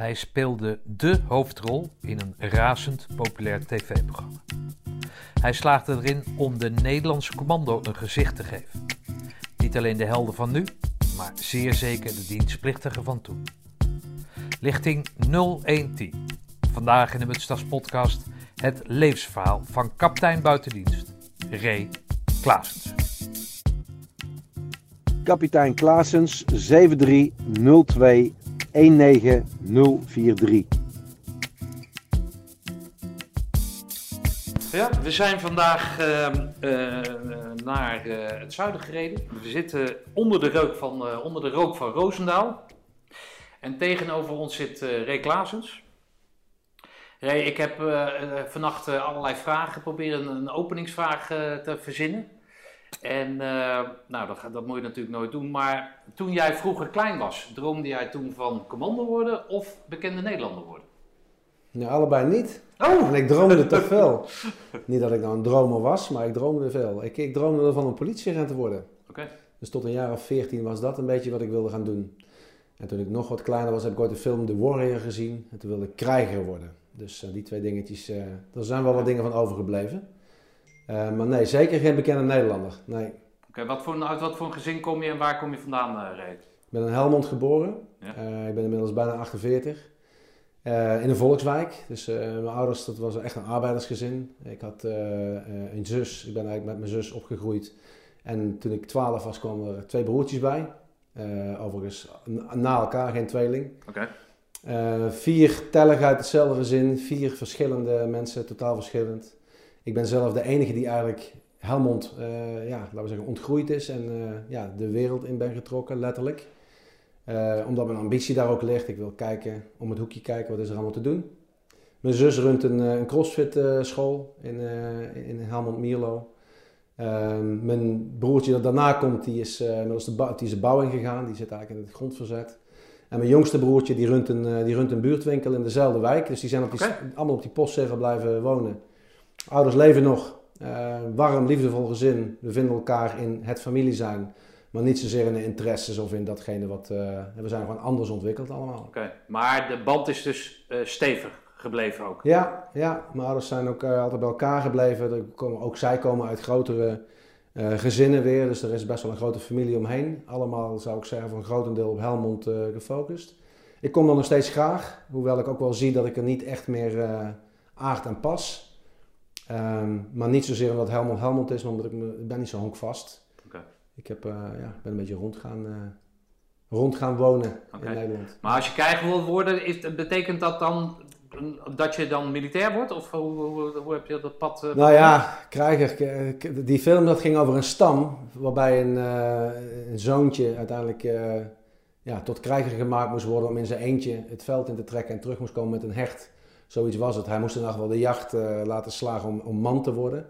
Hij speelde de hoofdrol in een razend populair tv-programma. Hij slaagde erin om de Nederlandse commando een gezicht te geven. Niet alleen de helden van nu, maar zeer zeker de dienstplichtigen van toen. Lichting 0110. Vandaag in de Mutstas podcast het levensverhaal van kapitein buitendienst Ray Klaasens. Kapitein Klaasens 7302 19043. Ja, we zijn vandaag uh, uh, naar uh, het zuiden gereden. We zitten onder de rook van, onder de rook van Roosendaal. En tegenover ons zit Ray Klaasens. Ik heb vannacht allerlei vragen proberen een openingsvraag te verzinnen. En uh, nou, dat, dat moet je natuurlijk nooit doen. Maar toen jij vroeger klein was, droomde jij toen van commando worden of bekende Nederlander worden? Ja, allebei niet. Oh! En ik droomde toch veel. niet dat ik nou een dromer was, maar ik droomde veel. Ik, ik droomde ervan een politieagent te worden. Oké. Dus tot een jaar of veertien was dat een beetje wat ik wilde gaan doen. En toen ik nog wat kleiner was, heb ik ooit de film The Warrior gezien. En toen wilde ik krijger worden. Dus uh, die twee dingetjes, uh, er zijn wel wat dingen van overgebleven. Uh, maar nee, zeker geen bekende Nederlander. Nee. Oké, okay, wat voor, uit wat voor een gezin kom je en waar kom je vandaan, uh, Reet? Ik ben in Helmond geboren. Ja. Uh, ik ben inmiddels bijna 48. in een volkswijk. Dus mijn ouders, dat was echt een arbeidersgezin. Ik had een zus. Ik ben eigenlijk met mijn zus opgegroeid. En toen ik 12 was, kwamen er twee broertjes bij. overigens na elkaar, geen tweeling. Oké. Okay. vier tellig uit hetzelfde gezin. Vier verschillende mensen, totaal verschillend. Ik ben zelf de enige die eigenlijk Helmond, uh, ja, laten we zeggen, ontgroeid is en uh, ja, de wereld in ben getrokken, letterlijk. Uh, omdat mijn ambitie daar ook ligt. Ik wil kijken, om het hoekje kijken, wat is er allemaal te doen. Mijn zus runt een, een crossfit school in, in Helmond Mierlo. Ehm, mijn broertje dat daarna komt, die is, inmiddels de, die is de bouw ingegaan. Die zit eigenlijk in het grondverzet. En mijn jongste broertje die runt een, die runt een buurtwinkel in dezelfde wijk. Dus die zijn op die, okay. allemaal op die postzegel blijven wonen. Ouders leven nog. Uh, warm, liefdevol gezin. We vinden elkaar in het familie zijn. Maar niet zozeer in de interesses of in datgene wat... Uh, we zijn gewoon anders ontwikkeld allemaal. Oké, okay. maar de band is dus uh, stevig gebleven ook? Ja, ja. mijn ouders zijn ook altijd bij elkaar gebleven. Komen, ook zij komen uit grotere gezinnen weer. Dus er is best wel een grote familie omheen. Allemaal, zou ik zeggen, voor een grotendeel op Helmond gefocust. Ik kom dan nog steeds graag. Hoewel ik ook wel zie dat ik er niet echt meer aard aan pas. Um, maar niet zozeer omdat Helmond Helmond is, maar omdat ik, me, ik ben niet zo honkvast. Okay. Ik heb, uh, ja, ben een beetje rond gaan, uh, rond gaan wonen okay. in Nederland. Maar als je krijger wil worden, is, betekent dat dan dat je dan militair wordt? Of hoe, hoe, hoe heb je dat pad? Uh, nou ja, krijger. Die film dat ging over een stam waarbij een, een zoontje uiteindelijk ja, tot krijger gemaakt moest worden om in zijn eentje het veld in te trekken en terug moest komen met een hecht. Zoiets was het. Hij moest in wel de jacht uh, laten slagen om, om, man te worden.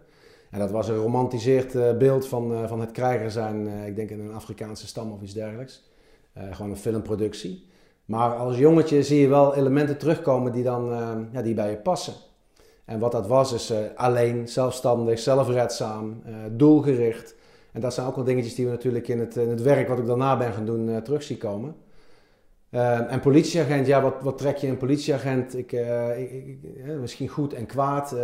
En dat was een romantiseerd uh, beeld van, uh, van het krijger zijn, ik denk in een Afrikaanse stam of iets dergelijks. gewoon een filmproductie. Maar als jongetje zie je wel elementen terugkomen die dan ja, die bij je passen. En wat dat was is alleen, zelfstandig, zelfredzaam, doelgericht. En dat zijn ook wel dingetjes die we natuurlijk in het, in het werk wat ik daarna ben gaan doen terug zien komen. Uh, en politieagent, ja, wat, wat trek je een politieagent? Ik, uh, ik, ik, misschien goed en kwaad.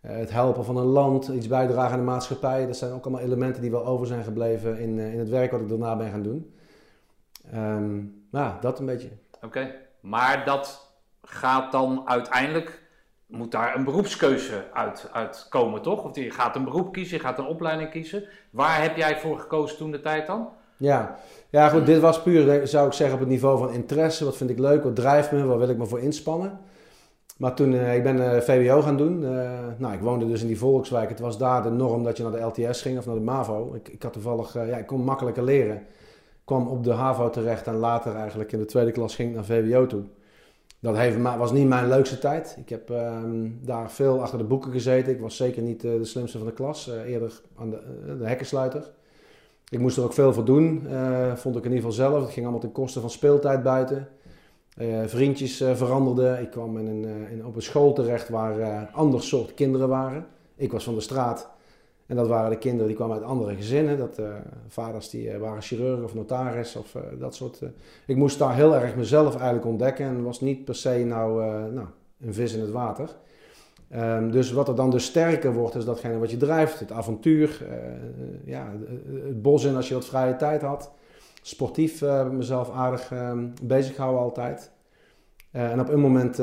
Het helpen van een land, iets bijdragen aan de maatschappij. Dat zijn ook allemaal elementen die wel over zijn gebleven in, in het werk wat ik daarna ben gaan doen. Um, ja, dat een beetje. Oké, maar dat gaat dan uiteindelijk, moet daar een beroepskeuze uit, uit komen, toch? Of je gaat een beroep kiezen, je gaat een opleiding kiezen. Waar heb jij voor gekozen toen de tijd dan? Ja. ja, goed, dit was puur, zou ik zeggen, op het niveau van interesse. Wat vind ik leuk, wat drijft me, waar wil ik me voor inspannen? Maar toen, uh, ik ben uh, VWO gaan doen. Nou, ik woonde dus in die Volkswijk. Het was daar de norm dat je naar de LTS ging of naar de MAVO. Ik, ik had toevallig, ja, ik kon makkelijker leren. Kwam op de HAVO terecht en later eigenlijk in de tweede klas ging ik naar VWO toe. Dat heeft, was niet mijn leukste tijd. Ik heb um, daar veel achter de boeken gezeten. Ik was zeker niet de slimste van de klas. eerder aan de, de hekkensluiter. Ik moest er ook veel voor doen, uh, vond ik in ieder geval zelf. Het ging allemaal ten koste van speeltijd buiten. Uh, vriendjes uh, veranderden. Ik kwam in een, in, op een school terecht waar ander soort kinderen waren. Ik was van de straat En dat waren de kinderen die kwamen uit andere gezinnen. Dat, vaders die waren chirurg of notaris of dat soort. ik moest daar heel erg mezelf eigenlijk ontdekken en was niet per se nou, nou een vis in het water. Ehm, dus wat er dan dus sterker wordt, is datgene wat je drijft. Het avontuur, ja, het bos in als je wat vrije tijd had. Sportief mezelf aardig um, bezig houden altijd. en op een moment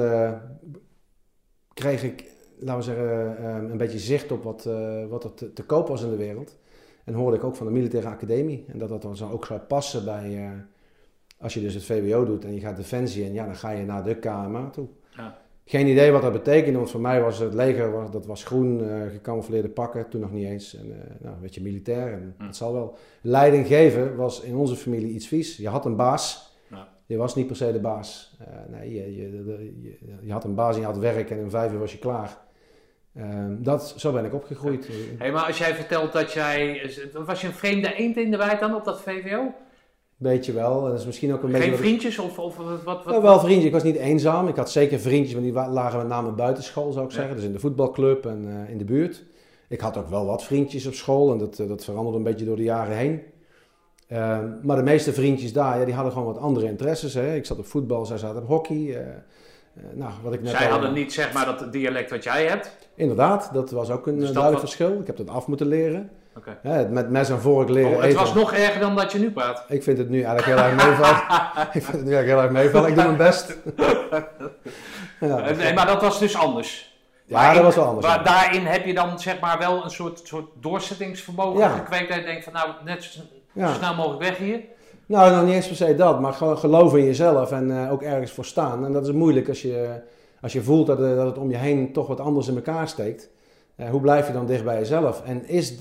kreeg ik laten we zeggen, ehm, een beetje zicht op wat, uh, wat er te, koop was in de wereld. En hoorde ik ook van de militaire academie. En dat dat dan ook zou passen bij, uh, als je dus het VWO doet en je gaat defensie en ja, dan ga je naar de KMA toe. Geen idee wat dat betekende, want voor mij was het leger, dat was groen, uh, gecamoufleerde pakken, toen nog niet eens. En nou, weet je, militair en hm. dat zal wel. Leiding geven was in onze familie iets vies. Je had een baas, je was niet per se de baas. nee, je, je, je, je, had een baas en je had werk en in vijf uur was je klaar. Ehm, dat, zo ben ik opgegroeid. Hey, maar als jij vertelt dat jij. Was je een vreemde eend in de wijk dan op dat Beetje wel. Dat is misschien ook een Geen beetje vriendjes of, of wat? wat, wat wel vriendjes. Ik was niet eenzaam. Ik had zeker vriendjes, maar die lagen met name buitenschool, zou ik zeggen. Dus in de voetbalclub en uh, in de buurt. Ik had ook wel wat vriendjes op school en dat, eh, dat veranderde een beetje door de jaren heen. Uh, maar de meeste vriendjes daar, ja, die hadden gewoon wat andere interesses. Hè. Ik zat op voetbal, zij zaten op hockey. Uh, nou, wat ik net Zij hadden niet zeg maar dat dialect wat jij hebt? Inderdaad, dat was ook een dus duidelijk verschil. Ik heb dat af moeten leren. Okay. Ja, met mes en vork leren oh, Het was nog erger dan dat je nu praat. Ik vind het nu eigenlijk heel erg meevallen. ik vind het nu eigenlijk heel erg meevallen. Ik doe mijn best. ja. Nee, maar dat was dus anders. Ja, dat was wel anders. Maar daarin heb je dan zeg maar wel een soort, soort doorzettingsvermogen ja. gekweekt. Dat je denkt van nou, net zo, zo snel mogelijk weg hier. Nou, nog niet eens per se dat, maar gewoon geloven in jezelf en uh, ook ergens voor staan. En dat is moeilijk als je, als je voelt dat, uh, dat het om je heen toch wat anders in elkaar steekt. Uh, hoe blijf je dan dicht bij jezelf? En is,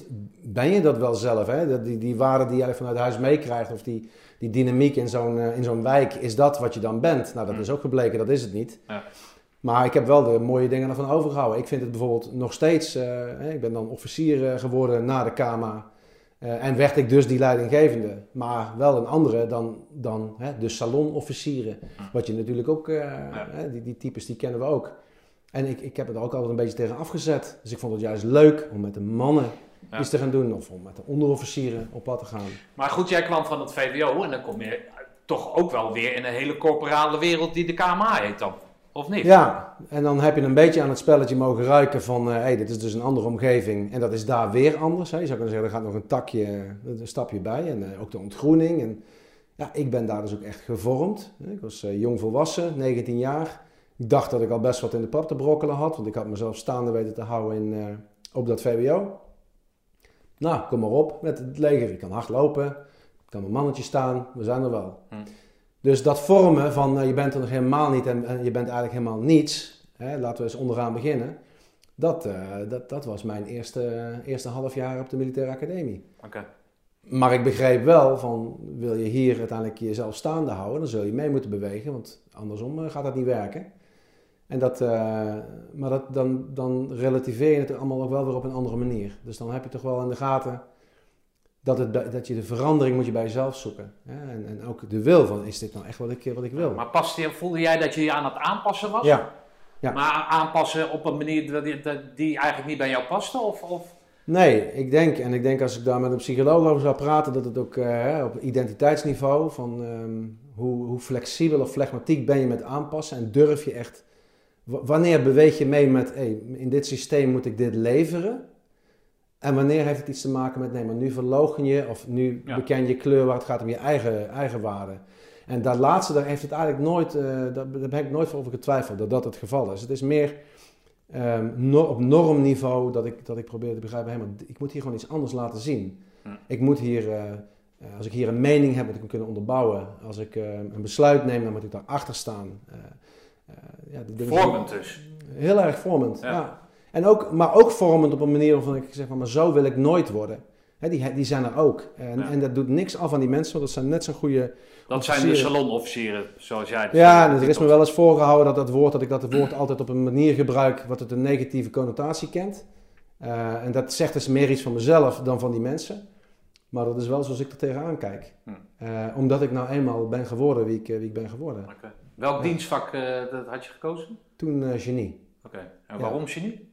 ben je dat wel zelf? Hè? Dat, die, die waarde die je vanuit huis meekrijgt of die, die dynamiek in zo'n in zo'n wijk, is dat wat je dan bent? Nou, dat is ook gebleken, dat is het niet. Ja. Maar ik heb wel de mooie dingen ervan overgehouden. Ik vind het bijvoorbeeld nog steeds, ik ben dan officier geworden na de KMA. Uh, en werd ik dus die leidinggevende, maar wel een andere dan, dan hè, de salonofficieren. Wat je natuurlijk ook, uh, hè, die, die types die kennen we ook. En ik, ik heb het ook altijd een beetje tegen afgezet. Dus ik vond het juist leuk om met de mannen ja. iets te gaan doen of om met de onderofficieren op pad te gaan. Maar goed, jij kwam van het VWO en dan kom je toch ook wel weer in een hele corporale wereld die de KMA heet dan. Of niet? Ja, en dan heb je een beetje aan het spelletje mogen ruiken van, hé, uh, hey, dit is dus een andere omgeving en dat is daar weer anders. Hè. Je zou kunnen zeggen, er gaat nog een takje, een stapje bij en uh, ook de ontgroening. En ja, ik ben daar dus ook echt gevormd. Ik was uh, jong volwassen, 19 jaar. Ik dacht dat ik al best wat in de pap te brokkelen had, want ik had mezelf staande weten te houden in, op dat VWO. Nou, kom maar op met het leger. Ik kan hard lopen, ik kan mijn mannetje staan, we zijn er wel. Hm. Dus dat vormen van uh, je bent er nog helemaal niet en, en, je bent eigenlijk helemaal niets, hè, laten we eens onderaan beginnen. Dat, uh, dat, dat was mijn eerste, eerste half jaar op de militaire academie. Okay. Maar ik begreep wel van, wil je hier uiteindelijk jezelf staande houden, dan zul je mee moeten bewegen, want andersom gaat dat niet werken. En dat, maar dat, dan, dan relativeer je het allemaal ook wel weer op een andere manier. Dus dan heb je toch wel in de gaten dat, het, dat je de verandering moet je bij jezelf zoeken. Hè? En, en ook de wil van, is dit nou echt wat ik, wat ik wil? Maar paste, voelde jij dat je je aan het aanpassen was? Ja. ja. Maar aanpassen op een manier die, die eigenlijk niet bij jou paste? Of, of? Nee, ik denk, en ik denk als ik daar met een psycholoog over zou praten, dat het ook uh, op identiteitsniveau, van um, hoe, hoe flexibel of flegmatiek ben je met aanpassen en durf je echt, wanneer beweeg je mee met, hey, in dit systeem moet ik dit leveren? En wanneer heeft het iets te maken met, nee, maar nu verlogen je of nu beken je kleur waar het gaat om je eigen, eigen waarde. En dat laatste, daar heeft het eigenlijk nooit, uh, daar, daar, heb ik nooit over getwijfeld dat dat het geval is. Het is meer um, op normniveau dat ik, dat ik probeer te begrijpen, hey, maar ik moet hier gewoon iets anders laten zien. Ik moet hier, uh, als ik hier een mening heb, moet ik hem kunnen onderbouwen. Als ik uh, een besluit neem, dan moet ik daarachter staan. Ja, vormend dus. Heel erg vormend, ja. En ook, maar ook vormend op een manier waarvan ik zeg van, maar zo wil ik nooit worden. die, die zijn er ook. En, en dat doet niks af aan die mensen, want dat zijn net zo'n goede Dat zijn de salonofficieren, zoals jij Ja, er is me wel eens voorgehouden dat dat woord, dat ik dat woord altijd op een manier gebruik wat het een negatieve connotatie kent. Uh, en dat zegt dus meer iets van mezelf dan van die mensen. Maar dat is wel zoals ik er tegenaan kijk. Hm. Uh, omdat ik nou eenmaal ben geworden wie ik, wie ik ben geworden. Okay. Welk dienstvak uh, dat had je gekozen? Toen genie. Oké, en waarom genie?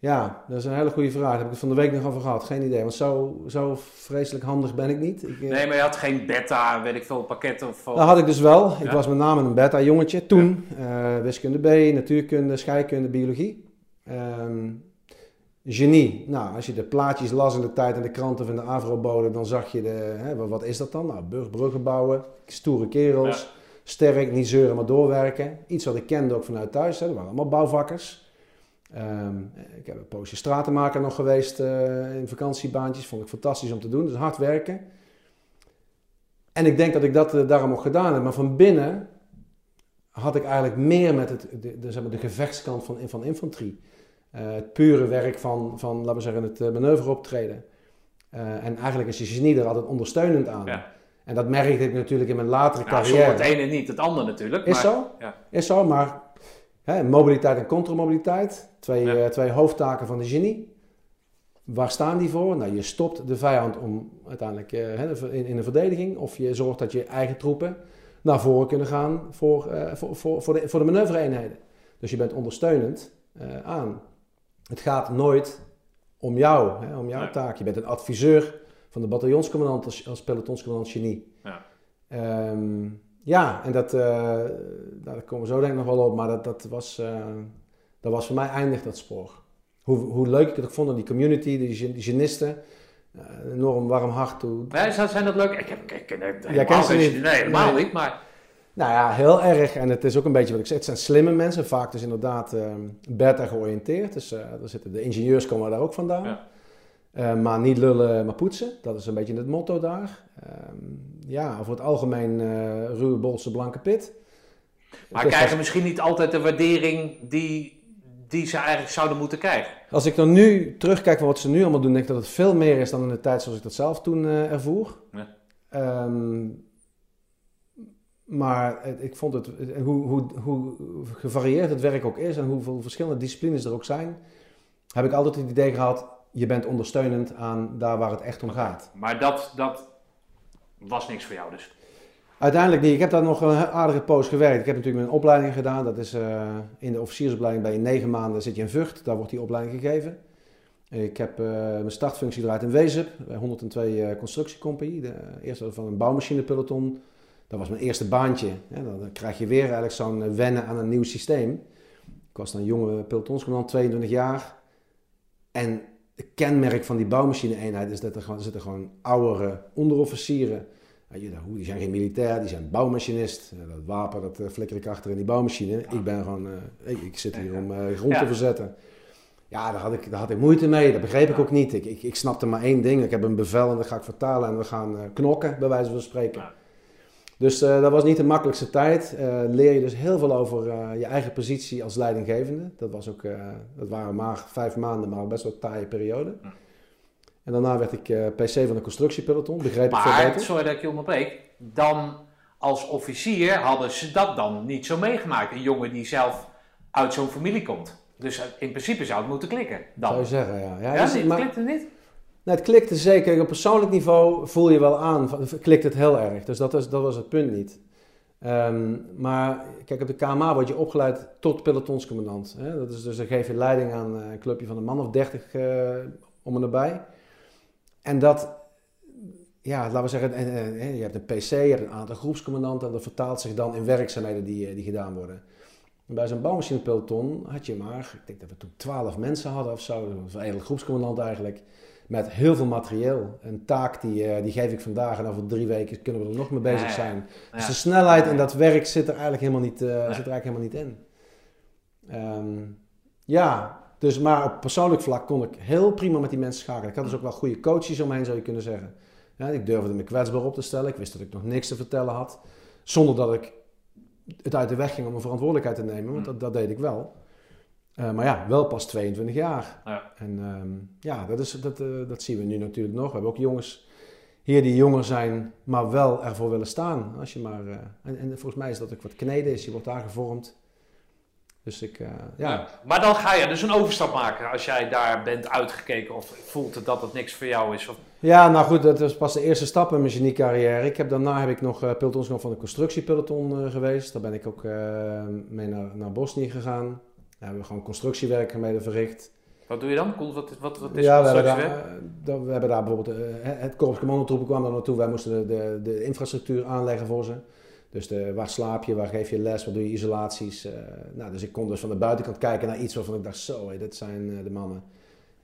Ja, dat is een hele goede vraag. Daar heb ik het van de week nog over gehad. Geen idee, want zo, zo vreselijk handig ben ik niet. Ik, nee, maar je had geen beta, weet ik veel, pakket of... Dat had ik dus wel. Ik was met name een beta-jongetje toen. Ja. wiskunde B, natuurkunde, scheikunde, biologie. Um, genie. Nou, als je de plaatjes las in de tijd in de kranten van de Avro-bode, dan zag je de, hè, wat is dat dan? Nou, bruggen bouwen, stoere kerels, sterk, niet zeuren maar doorwerken. Iets wat ik kende ook vanuit thuis, hè. waren allemaal bouwvakkers. Um, ik heb een poosje stratenmaker nog geweest uh, in vakantiebaantjes, vond ik fantastisch om te doen, dus hard werken. En ik denk dat ik dat uh, daarom ook gedaan heb, maar van binnen had ik eigenlijk meer met het, de, zeg maar, de gevechtskant van, van infanterie. Uh, het pure werk van, van, laten we zeggen, het manoeuvre optreden. Uh, en eigenlijk is je genie er altijd ondersteunend aan. Ja. En dat merkte ik natuurlijk in mijn latere nou, carrière. het ene niet, het andere natuurlijk. Is zo, ja. is zo, maar hè, mobiliteit en contramobiliteit, twee, ja. twee hoofdtaken van de genie. Waar staan die voor? Nou, je stopt de vijand om uiteindelijk in, in een verdediging, of je zorgt dat je eigen troepen naar voren kunnen gaan voor, voor, voor, voor, de, voor de manoeuvre-eenheden. Dus je bent ondersteunend aan. Het gaat nooit om jou, hè, om jouw taak. Je bent een adviseur van de bataljonscommandant als, als pelotonscommandant genie. Ja, um, ja en dat, uh, daar komen we zo denk ik nog wel op, maar dat, dat, was, uh, dat was voor mij eindig dat spoor. Hoe, hoe leuk ik het ook vond, die community, die, die genisten, uh, enorm warm hart toe. Ja, zijn dat leuk? Ik heb, ik, ik, ik, ja, ken ze niet. Nee, helemaal nee. niet, maar... Nou ja, heel erg. En het is ook een beetje wat ik zeg. Het zijn slimme mensen, vaak dus inderdaad uh, beta georiënteerd. Dus er zitten, de ingenieurs komen daar ook vandaan. Ja. Uh, maar niet lullen, maar poetsen. Dat is een beetje het motto daar. ja, over het algemeen ruwe, bolse, blanke pit. Maar krijgen misschien niet altijd de waardering die, die ze eigenlijk zouden moeten krijgen? Als ik dan nu terugkijk van wat ze nu allemaal doen, denk ik dat het veel meer is dan in de tijd zoals ik dat zelf toen ervoer. Ja. Um, maar ik vond het, hoe, hoe, hoe gevarieerd het werk ook is en hoeveel verschillende disciplines er ook zijn, heb ik altijd het idee gehad, je bent ondersteunend aan daar waar het echt om gaat. Maar dat, dat was niks voor jou dus? Uiteindelijk niet. Ik heb daar nog een aardige poos gewerkt. Ik heb natuurlijk mijn opleiding gedaan. Dat is uh, in de officiersopleiding bij je negen maanden zit je in Vught. Daar wordt die opleiding gegeven. Ik heb uh, mijn startfunctie eruit in Wezep, bij 102 uh, constructiecompagnie. De eerste van een bouwmachinepeloton dat was mijn eerste baantje. dan, krijg je weer eigenlijk zo'n eh, wennen aan een nieuw systeem. Ik was dan jonge pelotonscommandant, 22 jaar. En kenmerk van die bouwmachine-eenheid is dat er, gewoon, zitten gewoon oudere onderofficieren. Die zijn geen militair, die zijn bouwmachinist. Dat wapen, dat eh, flikker ik achter in die bouwmachine. Ik ben gewoon, uh, ik zit hier om uh, grond te verzetten. Ja, daar had, ik, daar had ik moeite mee. Dat begreep ik ook niet. Ik, ik, ik snapte maar één ding. Ik heb een bevel en dat ga ik vertalen en we gaan knokken, bij wijze van spreken. Dus uh, dat was niet de makkelijkste tijd. Uh, leer je dus heel veel over uh, je eigen positie als leidinggevende. Dat, was ook, dat waren maar vijf maanden, maar best wel een taaie periode. En daarna werd ik PC van de constructiepeloton, begreep maar, ik veel beter. sorry dat ik je onderbreek, dan als officier hadden ze dat dan niet zo meegemaakt. Een jongen die zelf uit zo'n familie komt. Dus in principe zou het moeten klikken dan. Zou je zeggen, ja. Ja, ja dus, maar, klikt het niet? Nou, het klikte zeker. Op persoonlijk niveau voel je wel aan, klikt het heel erg. Dus dat, is, dat was het punt niet. Um, maar kijk, op de KMA word je opgeleid tot pelotonscommandant. Hè? Dat is dus dan geef je leiding aan een clubje van een man of dertig uh, om en nabij. En dat, ja, laten we zeggen, je hebt een PC, je hebt een aantal groepscommandanten en dat vertaalt zich dan in werkzaamheden die, die gedaan worden. En bij zo'n bouwmachinepeloton had je maar, ik denk dat we toen twaalf mensen hadden of zo, een hele groepscommandant eigenlijk met heel veel materieel. Een taak die, uh, die geef ik vandaag en over drie weken kunnen we er nog mee bezig zijn. Dus de snelheid en dat werk zit er eigenlijk helemaal niet, uh, zit er eigenlijk helemaal niet in. Um, ja, dus maar op persoonlijk vlak kon ik heel prima met die mensen schakelen. Ik had dus ook wel goede coaches omheen, zou je kunnen zeggen. Ja, ik durfde me kwetsbaar op te stellen. Ik wist dat ik nog niks te vertellen had. Zonder dat ik het uit de weg ging om een verantwoordelijkheid te nemen, want dat, dat deed ik wel. Uh, maar ja, wel pas 22 jaar. Ja. En um, ja, dat, is, dat, uh, dat zien we nu natuurlijk nog. We hebben ook jongens hier die jonger zijn, maar wel ervoor willen staan. Als je maar, uh, en, en, volgens mij is dat ook wat kneden is. Je wordt daar gevormd. Dus ik, ja. ja. Maar dan ga je dus een overstap maken als jij daar bent uitgekeken of voelt dat het niks voor jou is. Of... Ja, nou goed, dat was pas de eerste stap in mijn geniecarrière. Ik heb, daarna heb ik nog uh, van de constructiepeloton geweest. Daar ben ik ook mee naar, naar Bosnië gegaan. Daar hebben we gewoon constructiewerk mee verricht. Wat doe je dan? Wat, wat, wat is ja, we hebben, daar, eh, we hebben daar bijvoorbeeld, eh, het Korps Commandotroepen kwam daar naartoe. Wij moesten de, de, de infrastructuur aanleggen voor ze. Dus de, waar slaap je, waar geef je les, waar doe je isolaties. eh, nou, dus ik kon dus van de buitenkant kijken naar iets waarvan ik dacht, zo, hé, dit zijn eh, de mannen.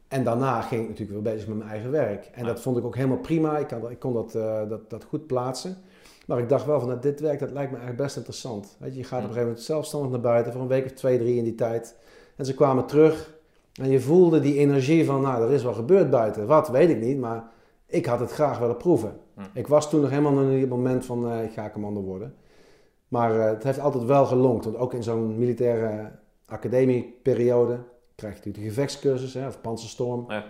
En daarna ging ik natuurlijk weer bezig met mijn eigen werk. En dat vond ik ook helemaal prima. Ik, kan, ik kon dat, eh, dat, dat goed plaatsen. Maar ik dacht wel van, nou, dit werk, dat lijkt me eigenlijk best interessant. Weet je, je gaat op een gegeven moment zelfstandig naar buiten voor een week of twee, drie in die tijd. En ze kwamen terug en je voelde die energie van, nou, er is wel gebeurd buiten. Wat, weet ik niet, maar ik had het graag willen proeven. Hm. Ik was toen nog helemaal op het moment van, eh, ik ga commando worden. Maar eh, het heeft altijd wel gelonkt, want ook in zo'n militaire academieperiode krijg je natuurlijk de gevechtscursus, hè, of panzerstorm. Ja.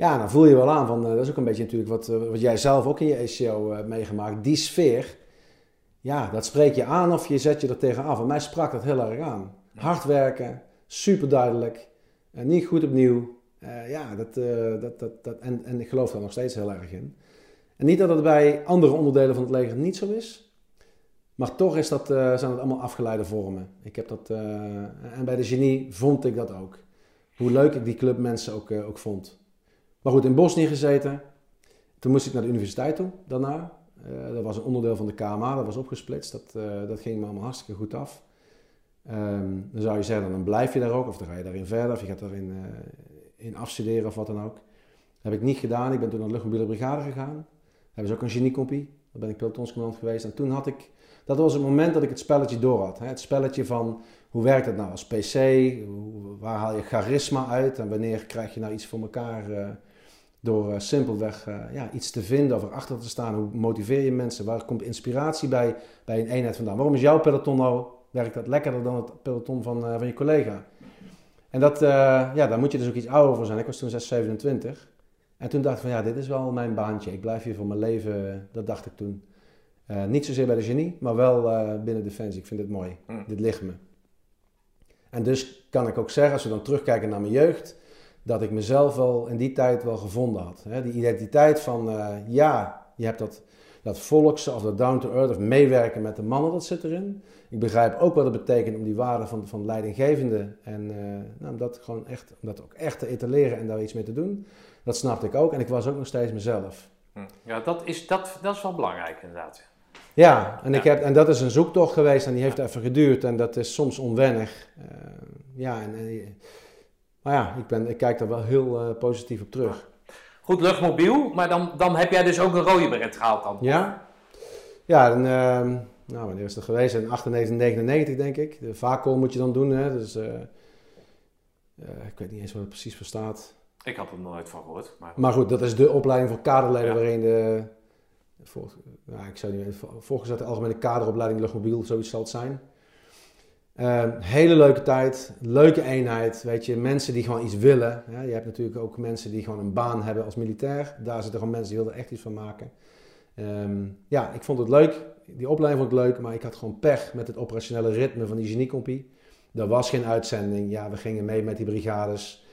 Ja, dan voel je wel aan van, eh, dat is ook een beetje natuurlijk wat, eh, wat jij zelf ook in je ACO hebt meegemaakt. Die sfeer, ja, dat spreek je aan of je zet je er tegen af. En mij sprak dat heel erg aan. Hard werken, super duidelijk, en niet goed opnieuw. Eh, ja, dat, eh, dat, dat, dat, en, en ik geloof daar nog steeds heel erg in. En niet dat het bij andere onderdelen van het leger niet zo is. Maar toch is dat, eh, zijn het allemaal afgeleide vormen. Ik heb dat, eh, en bij de genie vond ik dat ook. Hoe leuk ik die clubmensen ook, eh, ook vond. Maar goed, in Bosnië gezeten. Toen moest ik naar de universiteit toe, daarna. Eh, dat was een onderdeel van de KMA, dat was opgesplitst. Dat, eh, dat ging me allemaal hartstikke goed af. Ehm, dan zou je zeggen, dan blijf je daar ook, of dan ga je daarin verder, of je gaat daarin eh, in afstuderen of wat dan ook. Dat heb ik niet gedaan. Ik ben toen naar de luchtmobiele brigade gegaan. Hebben ze ook een geniekompie. Daar ben ik pelotonscommandant geweest. En toen had ik, dat was het moment dat ik het spelletje door had. Hè? Het spelletje van, hoe werkt het nou als PC? Hoe- waar haal je charisma uit? En wanneer krijg je nou iets voor elkaar door eh, simpelweg eh, ja, iets te vinden of erachter te staan? Hoe motiveer je mensen? Waar komt inspiratie bij, bij een eenheid vandaan? Waarom is jouw peloton nou, werkt dat lekkerder dan het peloton van, eh, van je collega? En dat, ja, daar moet je dus ook iets ouder voor zijn. Ik was toen 6, 27. En toen dacht ik van ja, dit is wel mijn baantje. Ik blijf hier voor mijn leven. Dat dacht ik toen. Niet zozeer bij de genie, maar wel binnen Defensie. Ik vind dit mooi. Mm. Dit ligt me. En dus kan ik ook zeggen, als we dan terugkijken naar mijn jeugd, dat ik mezelf wel in die tijd wel gevonden had. Hè? Die identiteit van eh, ja, je hebt dat, dat volkse of dat down to earth of meewerken met de mannen, dat zit erin. Ik begrijp ook wat het betekent om die waarde van, van leidinggevende en eh, nou, om dat gewoon echt, om dat ook echt te etaleren en daar iets mee te doen. Dat snapte ik ook en ik was ook nog steeds mezelf. Hm. Ja, dat is, dat, dat is wel belangrijk inderdaad. Ja, en, Ik heb, en dat is een zoektocht geweest en die heeft even geduurd en dat is soms onwennig. Eh, ja, en, en- maar ja, ik, ben, ik kijk daar wel heel eh, positief op terug. Goed, luchtmobiel, maar dan, dan heb jij dus ook een rode beret gehaald dan? Ja? Ja, en, ehm, nou, wanneer is dat geweest? In 98, 99 denk ik. De VACOL moet je dan doen, hè. Dus, eh, eh, ik weet niet eens wat het precies voor staat. Ik had er nooit van gehoord. Maar... Maar goed, dat is de opleiding voor kaderleden Ja. waarin de... Vol, nou, ik zou niet weten, volgezette algemene kaderopleiding luchtmobiel, zoiets zal het zijn. Ehm, hele leuke tijd, leuke eenheid, weet je, mensen die gewoon iets willen. Ja, je hebt natuurlijk ook mensen die gewoon een baan hebben als militair. Daar zitten gewoon mensen die willen er echt iets van maken. Ehm, ja, ik vond het leuk, die opleiding vond ik leuk, maar ik had gewoon pech met het operationele ritme van die geniekompie. Er was geen uitzending, ja, we gingen mee met die brigades.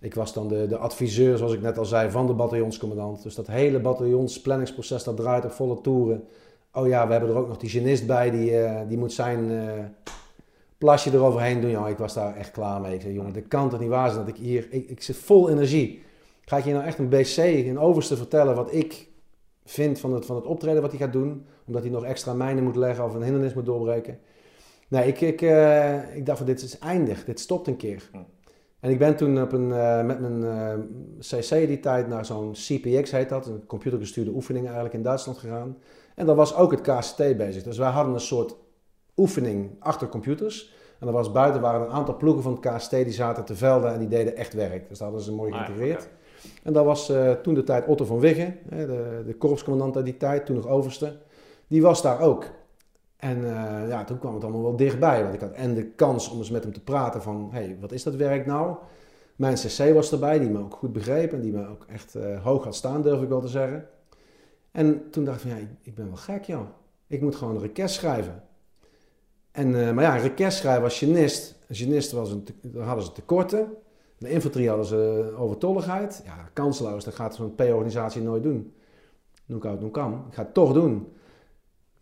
Ik was dan de, de adviseur, zoals ik net al zei, van de bataljonscommandant. Dus dat hele bataljonsplanningsproces, dat draait op volle toeren. Oh ja, we hebben er ook nog die genist bij, die, eh, die moet zijn eh, plasje eroverheen doen. Jongen, ik was daar echt klaar mee. Ik zei, jongen, dit kan toch niet waar zijn dat ik hier... Ik, ik zit vol energie. Ga ik hier nou echt een BC, een overste vertellen wat ik vind van het, van het optreden wat hij gaat doen? Omdat hij nog extra mijnen moet leggen of een hindernis moet doorbreken. Nee, ik, ik, eh, ik dacht van dit is eindig, dit stopt een keer. En ik ben toen op een, eh, met mijn eh, CC die tijd naar zo'n CPX heet dat, een computergestuurde oefening eigenlijk in Duitsland gegaan. En daar was ook het KCT bezig. Dus wij hadden een soort oefening achter computers. En er was buiten waren een aantal ploegen van het KST die zaten te velden en die deden echt werk. Dus dat hadden ze mooi Ah, ja, geïntegreerd. En dat was eh, toen de tijd Otto van Wiggen, hè, de, de korpscommandant uit die tijd, toen nog overste. Die was daar ook. En eh, ja, toen kwam het allemaal wel dichtbij. Want ik had en de kans om eens met hem te praten van, hey, wat is dat werk nou? Mijn CC was erbij, die me ook goed begreep en die me ook echt eh, hoog had staan, durf ik wel te zeggen. En toen dacht ik van, ja, ik, ik ben wel gek, joh. Ik moet gewoon een request schrijven. En, eh, maar ja, schrijven als genist. Was een, daar hadden ze tekorten. De infanterie hadden ze overtolligheid. Ja, kansloos, dat gaat zo'n P-organisatie nooit doen. Noem ik uit, noem kan. Ik ga het toch doen.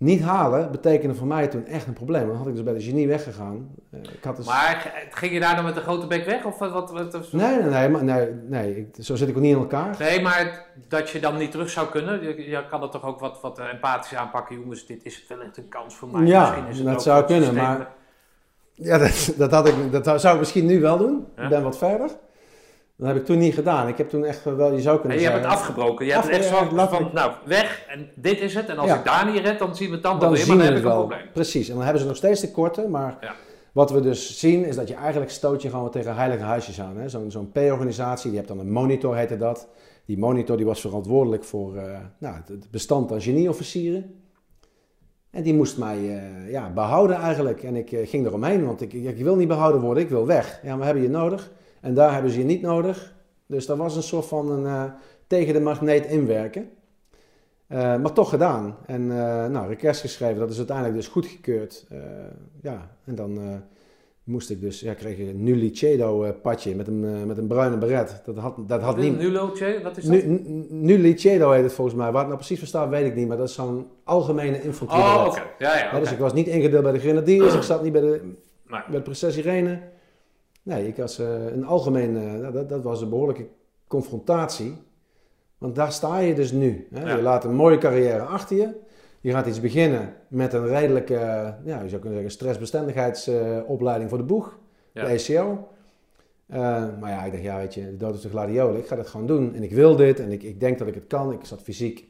Niet halen betekende voor mij toen echt een probleem. Dan had ik dus bij de genie weggegaan. Eh, ik had dus... Maar ging je daar dan met de grote bek weg? Of wat, wat, wat- Nee, nee, nee, maar- nee, nee ik- zo zit ik ook niet in elkaar. Nee, maar dat je dan niet terug zou kunnen. Je, je kan dat toch ook wat, wat empathisch aanpakken. Jongens, dit is wellicht een kans voor mij. Ja, Misschien is het dat zou kunnen, maar- Ja, dat, dat, had ik, dat zou ik misschien nu wel doen. Ja. Ik ben wat verder. Dat heb ik toen niet gedaan. Ik heb toen echt wel, je zou kunnen En je hebt het afgebroken. Je hebt het echt zo van, nou, weg en dit is het. En als Ja. ik daar niet red, dan zien we het dan, wel dan weer. zien Maar we dan het heb ik een wel. probleem. Precies. En dan hebben ze nog steeds de korte, maar Ja. wat we dus zien is dat je eigenlijk stoot je gewoon tegen heilige huisjes aan. Zo'n zo'n P-organisatie, die hebt dan een monitor, heette dat. Die monitor die was verantwoordelijk voor eh, nou, het- bestand aan genieofficieren. En die moest mij eh, ja, behouden eigenlijk. En ik eh, ging eromheen, want ik, ik wil niet behouden worden, ik wil weg. Ja, we hebben je nodig. En daar hebben ze je niet nodig. Dus dat was een soort van een, eh, tegen de magneet inwerken. Eh, maar toch gedaan. En eh nou, request geschreven, dat is uiteindelijk dus goedgekeurd. Ja, en dan moest ik dus, ja, kreeg ik een Nulicedo padje met een, met een bruine beret. Dat had, dat had niet... Nulo-tje? Wat is dat? Nu, nu- Nulicedo heet het volgens mij. Waar het nou precies voor staat, weet ik niet. Maar dat is zo'n algemene infanterie oh, oké. Ja, ja, Ja, dus ik was niet ingedeeld bij de grenadiers, ik zat niet bij de, bij de prinses Irene. Nee, ik was eh, een algemeen, eh, dat, dat was een behoorlijke confrontatie. Want daar sta je dus nu. Hè? Ja. Je laat een mooie carrière achter je. Je gaat iets beginnen met een redelijke, ja, je zou kunnen zeggen, stressbestendigheidsopleiding voor de boeg. Ja. De ECO. Eh, maar ja, ik dacht, ja, weet je, de dood is de gladiolen. Ik ga dat gewoon doen. En ik wil dit en ik, ik denk dat ik het kan. Ik zat fysiek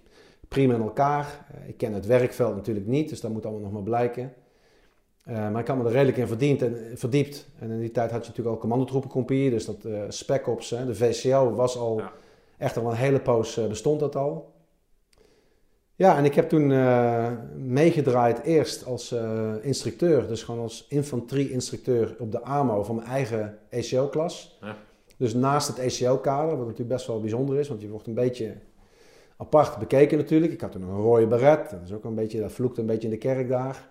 prima in elkaar. Ik ken het werkveld natuurlijk niet, dus dat moet allemaal nog maar blijken. Eh, maar ik had me er redelijk in verdiend en, verdiept. En in die tijd had je natuurlijk al commandotroepencompagnie, dus dat eh Spec Ops, hè, de VCO, was al Ja. echt al een hele poos eh, bestond dat al. Ja, en ik heb toen eh, meegedraaid eerst als eh, instructeur, dus gewoon als infanterie-instructeur op de AMO van mijn eigen ECO-klas. Ja. Dus naast het ECO-kader, wat natuurlijk best wel bijzonder is, want je wordt een beetje apart bekeken natuurlijk. Ik had toen een rode beret, dat is ook een beetje, dat vloekte een beetje in de kerk daar.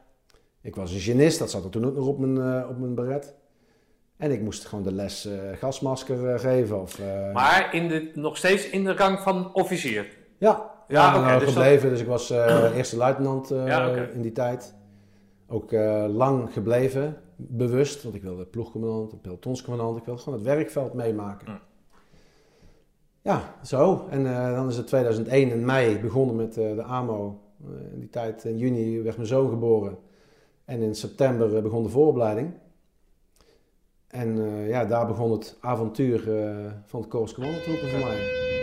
Ik was een genist, dat zat er toen ook nog op mijn, eh, op mijn beret. En ik moest gewoon de les eh, gasmasker eh, geven. Of, Maar in de, nog steeds in de rang van officier. ja, Ja, ja, oké, nou, dus dat- gebleven. Dus ik was eerste luitenant Ja, in die tijd. Ook lang gebleven, bewust. Want ik wilde ploegcommandant, pelotonscommandant. Ik wilde gewoon het werkveld meemaken. Hm. Ja, zo. En dan is het 2001 in mei begonnen met de AMO. In die tijd, in juni, werd mijn zoon geboren. En in september eh, begon de vooropleiding. En eh, ja, daar begon het avontuur eh, van het Korps Commandotroepen voor mij.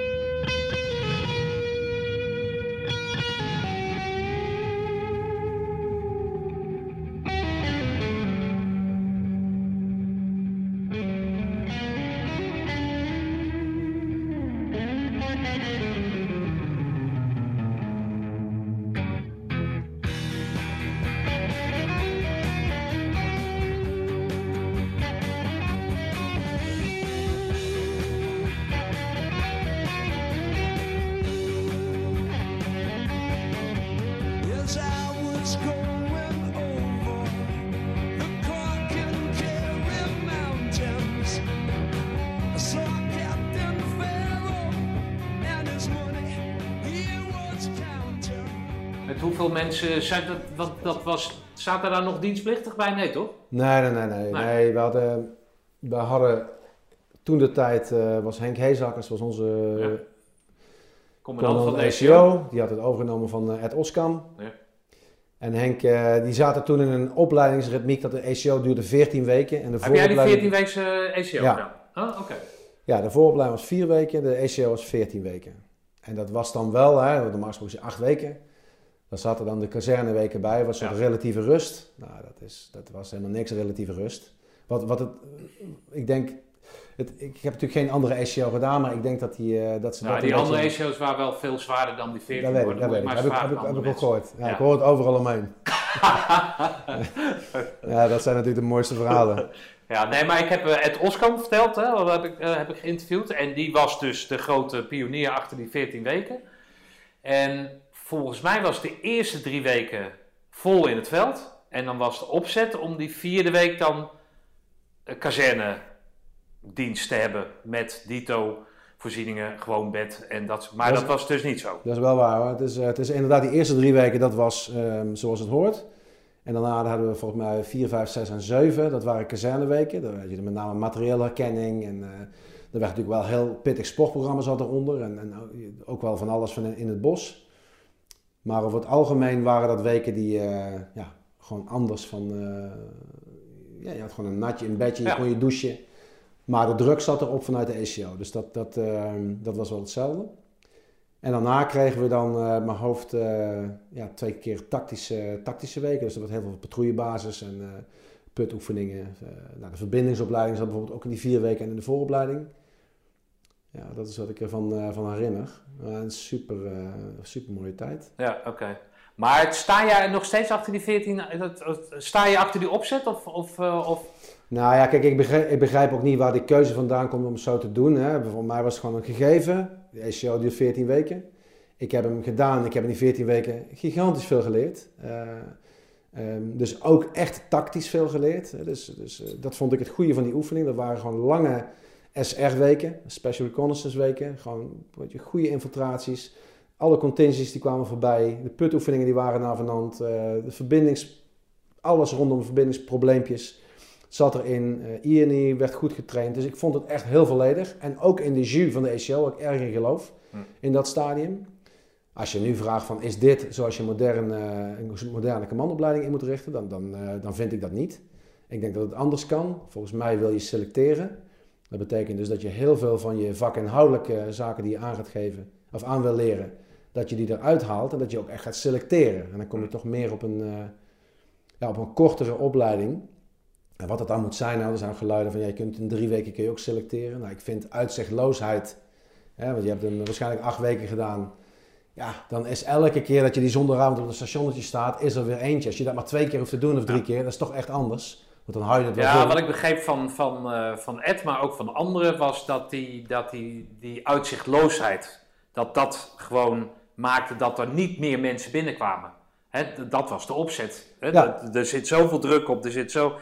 Mensen zijn dat, wat, dat was, zaten daar nog dienstplichtig bij? Nee, toch? Nee, nee, nee, nee. Nee. nee we, hadden, we hadden toen de tijd eh, was Henk Heezakkers, was onze Ja. ja. Commandant van de ECO. ECO. Die had het overgenomen van eh, Ed Oskam. Ja. En Henk, eh, die zaten toen in een opleidingsritmiek dat de ECO duurde 14 weken. En de Heb jij die vooropleiding- 14 weekse ECO Ja. gedaan? Ah, oké. Ja, de vooropleiding was 4 weken, de ECO was 14 weken. En dat was dan wel, hè, normaal gesproken is 8 weken. Daar zaten dan de kazerneweken bij, was een Ja. relatieve rust. Nou, dat, is, dat was helemaal niks relatieve rust. Wat, wat het, ik denk, het, ik heb natuurlijk geen andere ECO gedaan, maar ik denk dat, die, eh, dat ze Nou, dat die andere ECO's waren wel veel zwaarder dan die 14 Dat weet ik, worden. dat weet ik. Maar Heb ik, heb ik, heb ook gehoord. Ja, Ja. Ik hoor het overal omheen. Ja, dat zijn natuurlijk de mooiste verhalen. Ja, nee, maar ik heb eh, Ed Oskam verteld, hè, dat heb ik, eh, heb ik geïnterviewd. En die was dus de grote pionier achter die 14 weken. En volgens mij was de eerste drie weken vol in het veld. En dan was de opzet om die vierde week dan een kazernedienst te hebben met dito voorzieningen, gewoon bed en dat. Maar Dat was dus niet zo. Dat is wel waar. Hoor. Het, is, eh, het is inderdaad die eerste drie weken, dat was ehm, zoals het hoort. En daarna hadden we volgens mij 4, 5, 6 en 7. Dat waren kazerneweken. Daar had je met name materiële herkenning. En eh, er werd natuurlijk wel heel pittig sportprogramma zat eronder. En, en ook wel van alles van in, in het bos. Maar over het algemeen waren dat weken die eh, ja, gewoon anders van... eh, ja, je had gewoon een natje in bedje, je Ja. kon je douchen. Maar de druk zat erop vanuit de ACO. Dus dat, dat, ehm, dat was wel hetzelfde. En daarna kregen we dan eh mijn hoofd eh, ja, twee keer tactische, tactische weken. Dus er werd heel veel patrouillebasis en eh putoefeningen. Eh, nou, de verbindingsopleiding zat bijvoorbeeld ook in die vier weken en in de vooropleiding. Ja, dat is wat ik ervan eh, van herinner. Een super, eh, super mooie tijd. Ja, oké. Maar sta jij nog steeds achter die 14? eh, Sta je achter die opzet? Of, of, of... Nou ja, kijk, ik begrijp, ik begrijp ook niet waar die keuze vandaan komt om het zo te doen. Hè. Voor mij was het gewoon een gegeven. De ACO duurt 14 weken. Ik heb hem gedaan. Ik heb in die 14 weken gigantisch veel geleerd. Eh, ehm, dus ook echt tactisch veel geleerd. Dus, dus dat vond ik het goede van die oefening. Dat waren gewoon lange SR-weken, Special Reconnaissance weken. Gewoon weet je, goede infiltraties. Alle contingencies die kwamen voorbij. De putoefeningen die waren navenant. eh de verbindings... Alles rondom verbindingsprobleempjes zat erin. eh INI werd goed getraind. Dus ik vond het echt heel volledig. En ook in de jus van de ACO, waar ik erg in geloof, Hm. in dat stadium. Als je nu vraagt van, is dit zoals je modern, een moderne commandopleiding in moet richten, dan, dan, eh, dan vind ik dat niet. Ik denk dat het anders kan. Volgens mij wil je selecteren. Dat betekent dus dat je heel veel van je vakinhoudelijke zaken die je aan gaat geven, of aan wil leren, dat je die eruit haalt en dat je ook echt gaat selecteren. En dan kom je toch meer op een, eh, ja, op een kortere opleiding. En wat dat dan moet zijn, nou, er zijn geluiden van ja, je kunt in drie weken kun je ook selecteren. Nou, ik vind uitzichtloosheid, hè, want je hebt hem waarschijnlijk acht weken gedaan. Ja, dan is elke keer dat je die zondagavond op het stationnetje staat, is er weer eentje. Als je dat maar twee keer hoeft te doen of drie keer, dat is toch echt anders. Want dan hou je Ja, wat ik begreep van, van, eh, van Ed, maar ook van anderen, was dat die, dat die, die uitzichtloosheid, dat dat gewoon maakte dat er niet meer mensen binnenkwamen. Hè, dat was de opzet. Hè? Ja. Er zit zoveel druk op, er zit zo...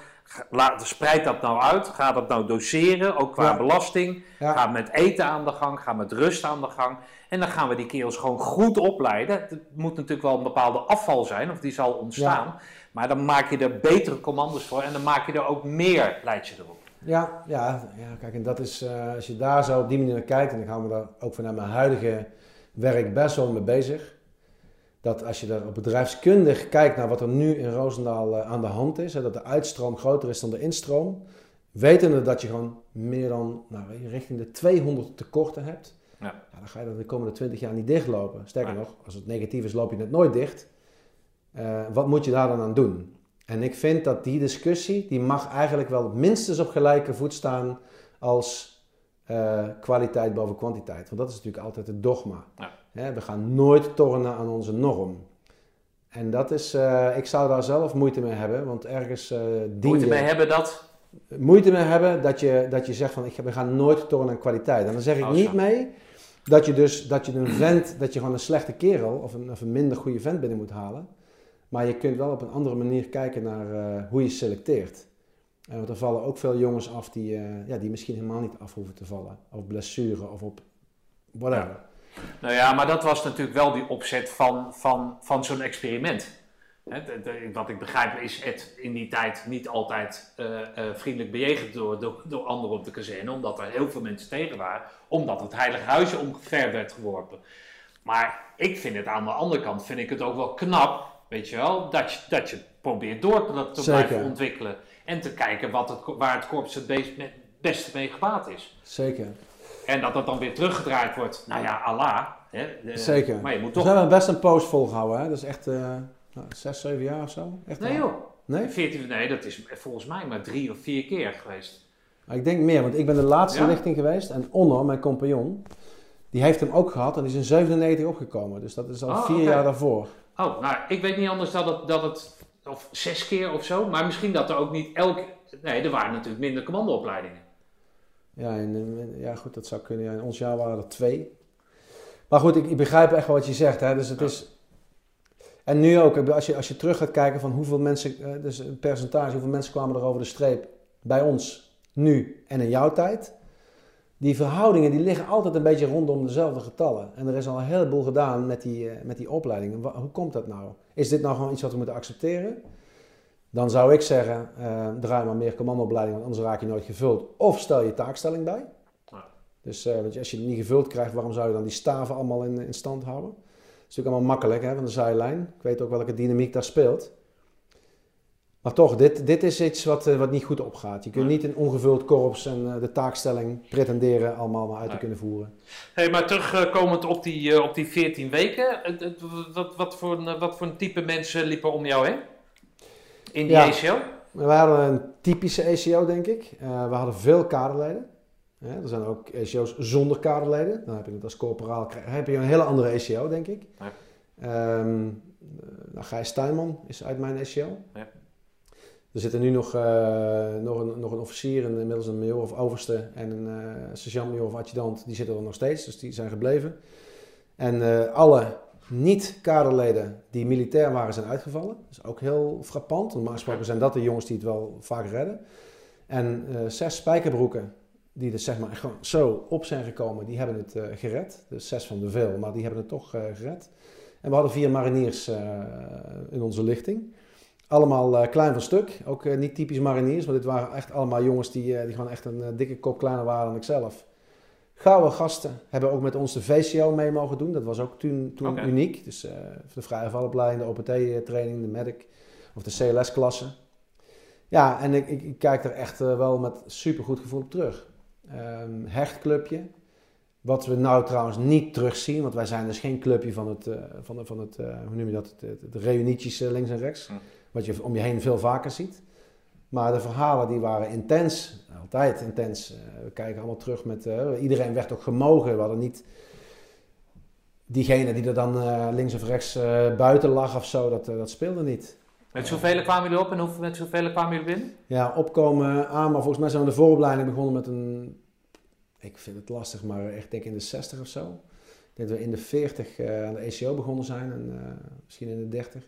Laat, spreid dat nou uit, ga dat nou doseren, ook qua Ja. belasting. Ja. Ga met eten aan de gang, ga met rust aan de gang. En dan gaan we die kerels gewoon goed opleiden. Het moet natuurlijk wel een bepaalde afval zijn, of die zal ontstaan. Maar dan maak je er betere commando's voor en dan maak je er ook meer, leid je erop. Ja, ja, ja, kijk, en dat is, eh, als je daar zo op die manier naar kijkt, en ik hou me daar ook vanuit mijn huidige werk best wel mee bezig, dat als je daar op bedrijfskundig kijkt naar wat er nu in Roosendaal eh, aan de hand is, hè, dat de uitstroom groter is dan de instroom, wetende dat je gewoon meer dan, nou, richting de 200 tekorten hebt, Ja. dan ga je dat de komende 20 jaar niet dichtlopen. Sterker nog, als het negatief is, loop je het nooit dicht. Eh, wat moet je daar dan aan doen? En ik vind dat die discussie, die mag eigenlijk wel minstens op gelijke voet staan als eh, kwaliteit boven kwantiteit. Want dat is natuurlijk altijd het dogma. Ja. We gaan nooit tornen aan onze norm. En dat is, eh, ik zou daar zelf moeite mee hebben, want ergens Moeite je mee hebben dat. moeite mee hebben dat je, dat je zegt van ik, we gaan nooit tornen aan kwaliteit. En dan zeg ik Oh, niet mee dat je dus dat je een vent, dat je gewoon een slechte kerel of een, of een minder goede vent binnen moet halen. Maar je kunt wel op een andere manier kijken naar eh, hoe je selecteert. En want er vallen ook veel jongens af die, eh, ja, die misschien helemaal niet af hoeven te vallen. Of blessure of op whatever. Nou ja, maar dat was natuurlijk wel die opzet van, van, van zo'n experiment. De- wat ik begrijp is Ed in die tijd niet altijd vriendelijk bejegend door, door, door anderen op de kazerne, omdat er heel veel mensen tegen waren, omdat het heilige huisje omver werd geworpen. Maar ik vind het aan de andere kant, vind ik het ook wel knap, weet je wel, dat je, dat je probeert door te, blijven ontwikkelen. En te kijken wat het, waar het korps het met- beste mee gebaat is. Zeker. En dat dat dan weer teruggedraaid wordt, nou ja, Allah. Hè, de- Zeker. Maar je moet We toch... hebben best een post volgehouden. Hè? Dat is echt eh, nou, zes, zeven jaar of zo. Echt Nee joh, Nee? 14, nee, dat is volgens mij maar drie of vier keer geweest. Ik denk meer, want ik ben de laatste Ja? lichting geweest. En Onno, mijn compagnon, die heeft hem ook gehad. En die is in 97 opgekomen. Dus dat is al Oh, vier jaar daarvoor. Oh, nou, ik weet niet anders dat het, dat het of zes keer of zo, maar misschien dat er ook niet elke... Nee, er waren natuurlijk minder commandoopleidingen. Ja, en, eh, ja, goed, dat zou kunnen. Ja, in ons jaar waren er twee. Maar goed, ik, ik begrijp echt wel wat je zegt. Hè? Dus het Ja. is... En nu ook, als je, als je terug gaat kijken van hoeveel mensen, eh, dus een percentage, hoeveel mensen kwamen er over de streep bij ons nu en in jouw tijd. Die verhoudingen die liggen altijd een beetje rondom dezelfde getallen. En er is al een heleboel gedaan met die, eh, met die opleidingen. Hoe komt dat nou? Is dit nou gewoon iets wat we moeten accepteren? Dan zou ik zeggen, eh, draai maar meer commandoopleiding, want anders raak je nooit gevuld. Of stel je taakstelling bij. Ja. Dus eh, want als je het niet gevuld krijgt, waarom zou je dan die staven allemaal in, in stand houden? Dat is natuurlijk allemaal makkelijk hè, van de zijlijn. Ik weet ook welke dynamiek daar speelt. Maar toch, dit, dit is iets wat, eh, wat niet goed opgaat. Je kunt niet een ongevuld korps en eh, de taakstelling pretenderen allemaal maar uit te kunnen voeren. Hey, maar terugkomend op die, eh, op die 14 weken, wat, wat, voor een, wat voor een type mensen liepen om jou heen? In die Ja. ACO? We hadden een typische ACO, denk ik. We hadden veel kaderleden. Er zijn ook ACO's zonder kaderleden. Dan heb je het als corporaal, heb je een hele andere ACO, denk ik. Ja. Nou, Gijs Tuinman is uit mijn ACO. Ja. Er zitten nu nog, eh, nog, een, nog een officier, en inmiddels een major of overste en een eh sergeant-major of adjudant. Die zitten er nog steeds, dus die zijn gebleven. En eh, alle niet-kaderleden die militair waren zijn uitgevallen. Dat is ook heel frappant. Normaal gesproken zijn dat de jongens die het wel vaak redden. En zes spijkerbroeken die er zeg maar gewoon zo op zijn gekomen, die hebben het gered. Dus zes van de veel, maar die hebben het toch gered. En we hadden vier mariniers in onze lichting. Allemaal eh, klein van stuk. Ook eh, niet typisch mariniers, maar dit waren echt allemaal jongens die, eh, die gewoon echt een dikke kop kleiner waren dan ik zelf. Gouden gasten hebben ook met ons de VCO mee mogen doen. Dat was ook toen, toen uniek. Dus de vrije valopleiding, de OPT-training, de medic of de CLS-klasse. Ja, en ik, ik, ik kijk er echt wel met super goed gevoel op terug. Ehm hechtclubje. Wat we nou trouwens niet terugzien, want wij zijn dus geen clubje van het, eh, van, van het hoe noem je dat, het, het, het reunietjes links en rechts. Hm. Wat je om je heen veel vaker ziet. Maar de verhalen die waren intens, altijd intens. Eh, we kijken allemaal terug met, eh, iedereen werd ook gemogen. We hadden niet diegene die er dan eh, links of rechts buiten lag of zo, dat, dat speelde niet. Met zoveel kwamen jullie op en hoeveel, met zoveel kwamen jullie binnen? Ja, opkomen aan, maar volgens mij zijn we de vooropleiding begonnen met een, ik vind het lastig, maar echt denk in de 60 of zo. Ik denk dat we in de 40 eh, aan de ECO begonnen zijn en misschien in de 30.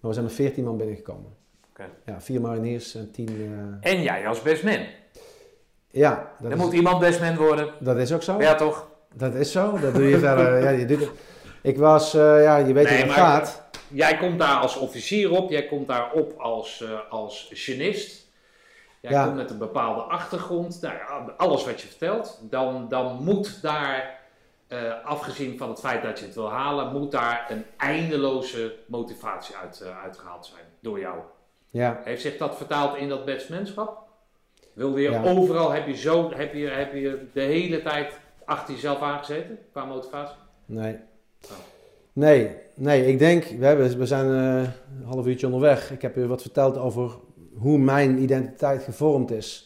Maar we zijn met 14 man binnengekomen. Oké. Ja, vier mariniers en 10. eh, En jij als bestman. ja, dat Dan is, moet iemand bestman worden. dat is ook zo. Ja, toch? Dat is zo. Dat doe je verder. ja, je doet het. Ik was, eh, ja, je weet Nee, hoe het gaat. Jij komt daar als officier op, jij komt daar op als, eh als genist. Jij Ja. komt met een bepaalde achtergrond. Nou alles wat je vertelt. Dan, dan moet daar, eh, afgezien van het feit dat je het wil halen, moet daar een eindeloze motivatie uit, eh, uitgehaald zijn door jou. Ja, Heeft zich dat vertaald in dat batsmanschap? Wilde je Ja. overal, heb je, zo, heb, je, heb je de hele tijd achter jezelf aangezeten qua motivatie? nee. Oh. Nee, nee, ik denk, we, hebben, we zijn eh, een half uurtje onderweg. Ik heb u wat verteld over hoe mijn identiteit gevormd is.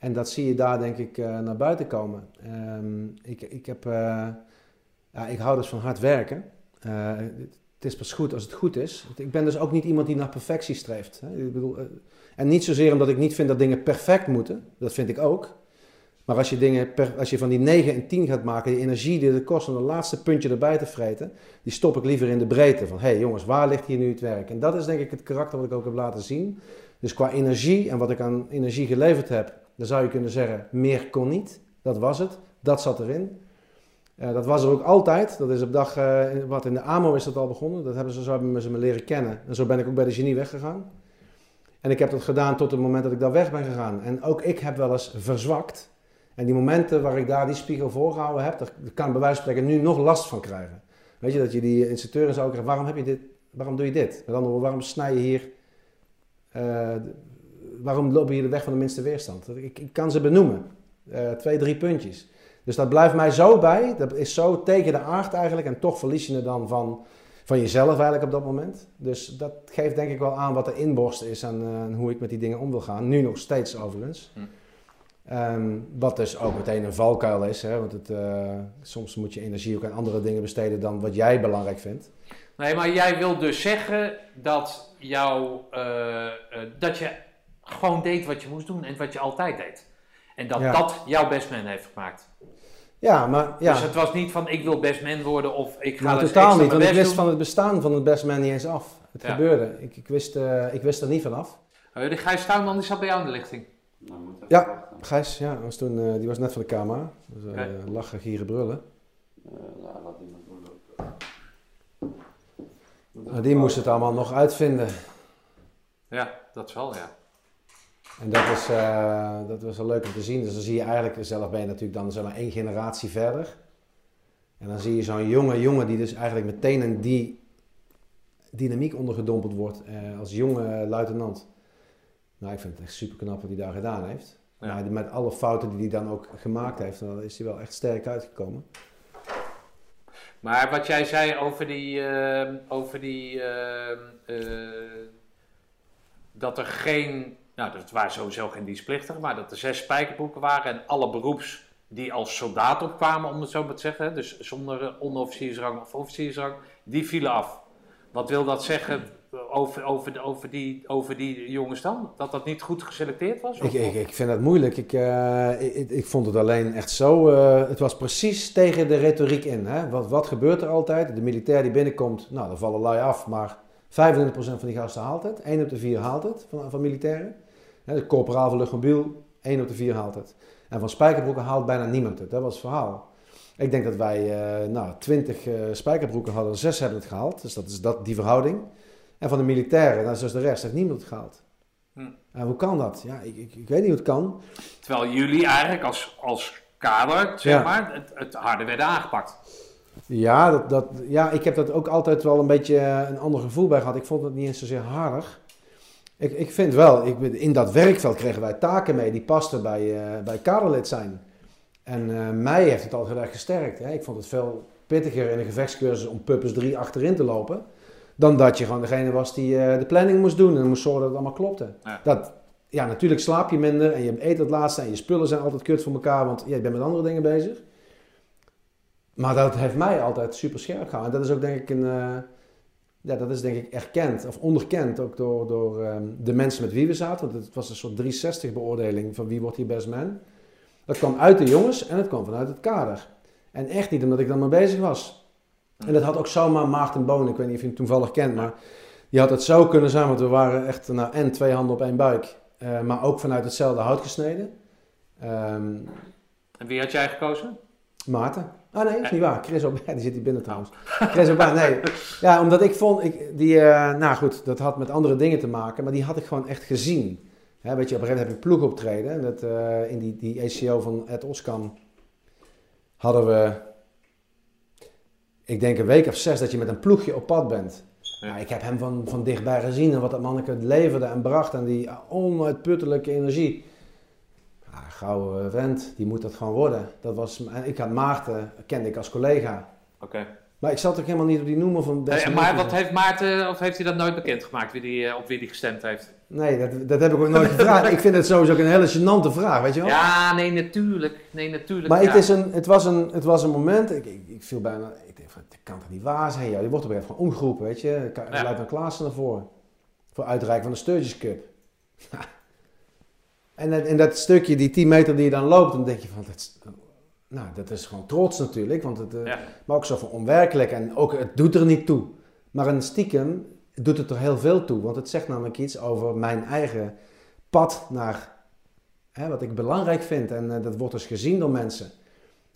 En dat zie je daar denk ik eh, naar buiten komen. Ehm, ik, ik, heb, eh, ja, ik hou dus van hard werken. Eh, het is pas goed als het goed is. Ik ben dus ook niet iemand die naar perfectie streeft. Hè. Ik bedoel, en niet zozeer omdat ik niet vind dat dingen perfect moeten. Dat vind ik ook. Maar als je, dingen als je van die 9 en 10 gaat maken, die energie die het kost om het laatste puntje erbij te vreten, die stop ik liever in de breedte. Van hé hey jongens, waar ligt hier nu het werk? En dat is denk ik het karakter wat ik ook heb laten zien. Dus qua energie en wat ik aan energie geleverd heb, dan zou je kunnen zeggen, meer kon niet. Dat was het. Dat zat erin. Eh, dat was er ook altijd. Dat is op dag, eh, wat in de AMO is dat al begonnen. Dat hebben ze, zo hebben ze me leren kennen. En zo ben ik ook bij de genie weggegaan. En ik heb dat gedaan tot het moment dat ik daar weg ben gegaan. En ook ik heb wel eens verzwakt. En die momenten waar ik daar die spiegel voorgehouden heb, daar kan ik bij wijze van spreken nu nog last van krijgen. Weet je, dat je die instructeur en zo krijgt, waarom heb je dit, waarom doe je dit? Met andere woorden, waarom snij je hier, eh, waarom loop je hier de weg van de minste weerstand? Ik, ik kan ze benoemen. Eh, twee, drie puntjes. Dus dat blijft mij zo bij, dat is zo tegen de aard eigenlijk. En toch verlies je het dan van, van jezelf eigenlijk op dat moment. Dus dat geeft denk ik wel aan wat de inborst is en, eh, hoe ik met die dingen om wil gaan. Nu nog steeds overigens. Hm. Ehm, wat dus ook meteen een valkuil is. Hè? Want het, eh, soms moet je energie ook aan andere dingen besteden dan wat jij belangrijk vindt. Nee, maar jij wil dus zeggen dat, jou, dat je gewoon deed wat je moest doen en wat je altijd deed. En dat Ja. dat jouw bestman heeft gemaakt. Ja, maar ja, Dus het was niet van ik wil bestman worden of ik ga nou, totaal niet. Want ik best wist doen. van het bestaan van het best man niet eens af. Het Ja. gebeurde. Ik, ik, wist, eh, ik wist er niet vanaf. Eh, de Gijs Tuinman die zat bij jou in de lichting. Nou, moet Ja. wachten. Gijs, ja, was toen, eh, die was net van de KMA. Dus, eh, Oké. lachen, gieren, brullen. Laat die maar. Nou, die moest het allemaal nog uitvinden. Ja, dat is wel, ja. En dat, is, eh, dat was wel leuk om te zien. Dus dan zie je eigenlijk, zelf ben je natuurlijk dan zeg maar één generatie verder. En dan zie je zo'n jonge jongen die dus eigenlijk meteen in die dynamiek ondergedompeld wordt eh, als jonge luitenant. Nou, ik vind het echt super knap wat hij daar gedaan heeft. Ja. Maar met alle fouten die hij dan ook gemaakt heeft, dan is hij wel echt sterk uitgekomen. Maar wat jij zei over die, ehm, over die ehm, eh, dat er geen, nou dat waren sowieso geen dienstplichtigen, maar dat er zes spijkerbroeken waren en alle beroeps die als soldaat opkwamen, om het zo maar te zeggen, dus zonder eh, onderofficiersrang of officiersrang, die vielen af. Wat wil dat zeggen over, over, die, over die jongens dan? Dat dat niet goed geselecteerd was? Ik, ik, ik vind dat moeilijk. Ik, eh, ik, ik vond het alleen echt zo. eh, het was precies tegen de retoriek in. Hè? Wat, wat gebeurt er altijd? De militair die binnenkomt, nou, dan vallen lui af, maar 25% van die gasten haalt het. 1 op de 4 haalt het van, van militairen. De corporaal van luchtmobiel, 1 op de 4 haalt het. En van spijkerbroeken haalt bijna niemand het. Dat was het verhaal. Ik denk dat wij eh nou, 20 eh, spijkerbroeken hadden, 6 hebben het gehaald. Dus dat is dat, die verhouding. En van de militairen, dat is dus de rest, heeft niemand het gehaald. Hm. En hoe kan dat? Ja, ik, ik, ik weet niet hoe het kan. Terwijl jullie eigenlijk als, als kader, zeg Ja. maar, het, het harde werden aangepakt. Ja, dat, dat, ja, ik heb dat ook altijd wel een beetje eh, een ander gevoel bij gehad. Ik vond het niet eens zozeer harder. Ik, ik vind wel, ik, in dat werkveld kregen wij taken mee die pasten bij, eh, bij kaderlid zijn. En eh, mij heeft het altijd heel erg gesterkt. Hè. Ik vond het veel pittiger in een gevechtscursus om Puppets 3 achterin te lopen. Dan dat je gewoon degene was die eh, de planning moest doen en moest zorgen dat het allemaal klopte. Ja. Dat, ja, natuurlijk slaap je minder en je eet het laatste en je spullen zijn altijd kut voor elkaar, want ja, je bent met andere dingen bezig. Maar dat heeft mij altijd super scherp gehouden. En dat is ook denk ik een, ja, dat is denk ik erkend of onderkend ook door, door ehm, de mensen met wie we zaten. Want het was een soort 360 beoordeling van wie wordt hier best man. Dat kwam uit de jongens en het kwam vanuit het kader. En echt niet omdat ik dan maar bezig was. En dat had ook zomaar Maarten Boon, ik weet niet of je hem toevallig kent, maar die had het zo kunnen zijn, want we waren echt nou, en twee handen op één buik, eh, maar ook vanuit hetzelfde hout gesneden. Ehm, En wie had jij gekozen? Maarten. Ah nee, dat is niet waar. Chris Aubert, die zit hier binnen trouwens. Chris Aubert, nee. Ja, omdat ik vond, ik, die, eh, nou goed, dat had met andere dingen te maken, maar die had ik gewoon echt gezien. Hè, weet je, op een gegeven moment heb je een ploeg optreden. En dat, eh, in die, die ACO van Ed Oskam hadden we, ik denk een week of zes, dat je met een ploegje op pad bent. Ja. Ik heb hem van, van dichtbij gezien en wat dat manneke leverde en bracht en die onuitputtelijke energie. Ja, gouden vent, die moet dat gewoon worden. Dat was, en ik had Maarten, kende ik als collega. Oké. Maar ik zat ook helemaal niet op die noemer van beste Hey, maar wat heeft Maarten, of heeft hij dat nooit bekendgemaakt, wie die, eh, op wie hij gestemd heeft? Nee, dat, dat heb ik ook nooit gevraagd. Ik vind het sowieso ook een hele gênante vraag, weet je wel? Ja, nee, natuurlijk. Nee, natuurlijk. maar ja. het, is een, het, was een, het was een moment, ik, ik, ik viel bijna, ik denk van, dat kan toch niet waar zijn? Ja, je wordt op een gegeven moment gewoon omgeroepen, weet je. Ka- Ja. Luitenant Klaassen naar voren. Voor uitreiken van de Sturgis Cup. en, dat- en dat stukje, die 10 meter die je dan loopt, dan denk je van, dat, is- nou, dat is gewoon trots natuurlijk. Want het, eh, Ja. Maar ook zo van onwerkelijk en ook het doet er niet toe. Maar een stiekem doet het er heel veel toe. Want het zegt namelijk iets over mijn eigen pad naar hè, wat ik belangrijk vind. En eh, dat wordt dus gezien door mensen.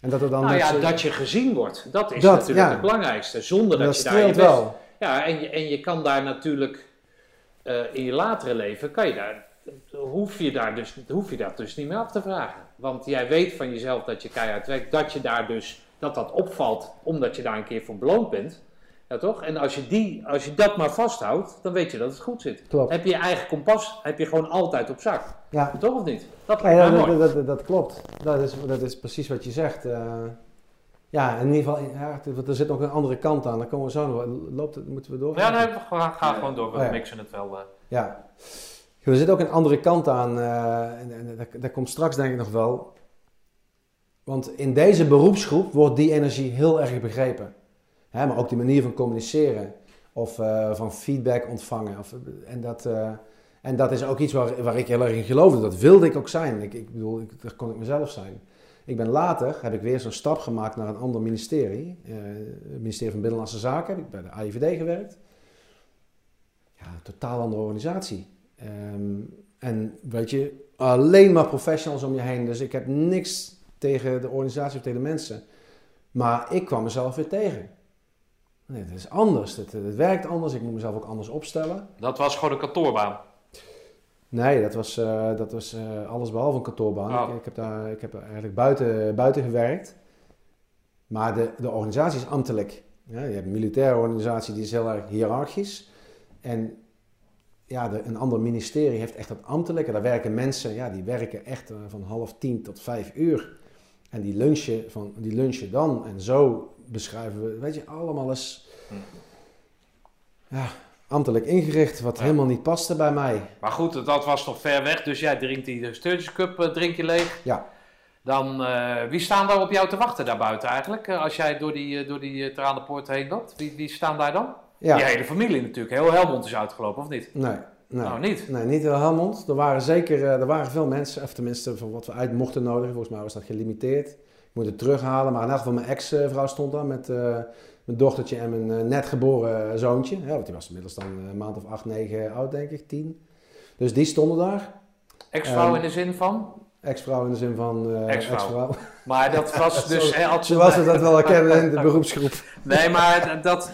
En dat er dan Nou ja, mensen- dat je gezien wordt, dat is Dat, natuurlijk ja. het belangrijkste. Zonder dat, dat je daar je best... wel. Ja, en je, en je kan daar natuurlijk eh, in je latere leven, kan je daar, hoef, je daar dus, hoef je dat dus niet meer af te vragen. Want jij weet van jezelf dat je keihard werkt, dat je daar dus, dat dat opvalt, omdat je daar een keer voor beloond bent. Ja, toch? En als je, die, als je dat maar vasthoudt, dan weet je dat het goed zit. Klopt. Heb je je eigen kompas, heb je gewoon altijd op zak. Ja, Toch of niet? Dat dat, dat, dat, dat klopt. Dat is, dat is precies wat je zegt. eh. ja, in ieder geval, ja, want er zit nog een andere kant aan. Daar komen we zo nog. Loopt het, moeten we door? Ja, nee, we gaan, gaan gewoon door. We Oh ja. mixen het wel. eh. Ja. Er zit ook een andere kant aan. eh, en, en komt straks denk ik nog wel. Want in deze beroepsgroep wordt die energie heel erg begrepen. Maar ook die manier van communiceren. Of eh, van feedback ontvangen. Of, en, dat, eh, en dat is ook iets waar, waar ik heel erg in geloofde. Dat wilde ik ook zijn. Ik, ik bedoel, ik, dat kon ik mezelf zijn. Ik ben later, heb ik weer zo'n stap gemaakt naar een ander ministerie. Het ministerie van Binnenlandse Zaken. Heb bij de AIVD gewerkt. Ja, een totaal andere organisatie. Ehm, en weet je, alleen maar professionals om je heen. Dus ik heb niks tegen de organisatie of tegen de mensen. Maar ik kwam mezelf weer tegen. Nee, het is anders. Het, het werkt anders. Ik moet mezelf ook anders opstellen. Dat was gewoon een kantoorbaan. Nee, dat was, eh, dat was eh, alles behalve een kantoorbaan. Oh. Ik, ik, heb daar, ik heb eigenlijk buiten, buiten gewerkt. Maar de, de organisatie is ambtelijk. Ja, je hebt een militaire organisatie die is heel erg hiërarchisch. En ja, de, een ander ministerie heeft echt dat ambtelijke. Daar werken mensen, ja, die werken echt eh, van half tien tot vijf uur. En die lunchen, van, die lunchen dan. En zo beschrijven we, weet je, allemaal eens ja, ambtelijk ingericht. Wat Ja. helemaal niet paste bij mij. Maar goed, dat was nog ver weg. Dus jij drinkt die Sturgis Cup eh, drink je leeg. Ja. Dan, eh, wie staan daar op jou te wachten daarbuiten eigenlijk? als jij door die, door die uh, Tranenpoort heen loopt. Wie, wie staan daar dan? Ja, Je hele familie natuurlijk. Heel Helmond is uitgelopen, of niet? nee. nee. Nou, niet. Nee, niet heel Helmond. Er waren zeker eh, er waren veel mensen, of tenminste van wat we uit mochten nodigen. Volgens mij was dat gelimiteerd. Ik moet het terughalen, maar in elk geval mijn ex-vrouw stond daar met eh, mijn dochtertje en mijn eh, net geboren zoontje. Ja, want die was inmiddels dan een maand of acht, negen oud, denk ik, tien. Dus die stonden daar. Ex-vrouw Ehm, in de zin van? Ex-vrouw in de zin van eh Ex-vrouw. ex-vrouw. Maar dat was dus... Zo- had- Zoals we dat wel kennen in de beroepsgroep. Nee, maar dat,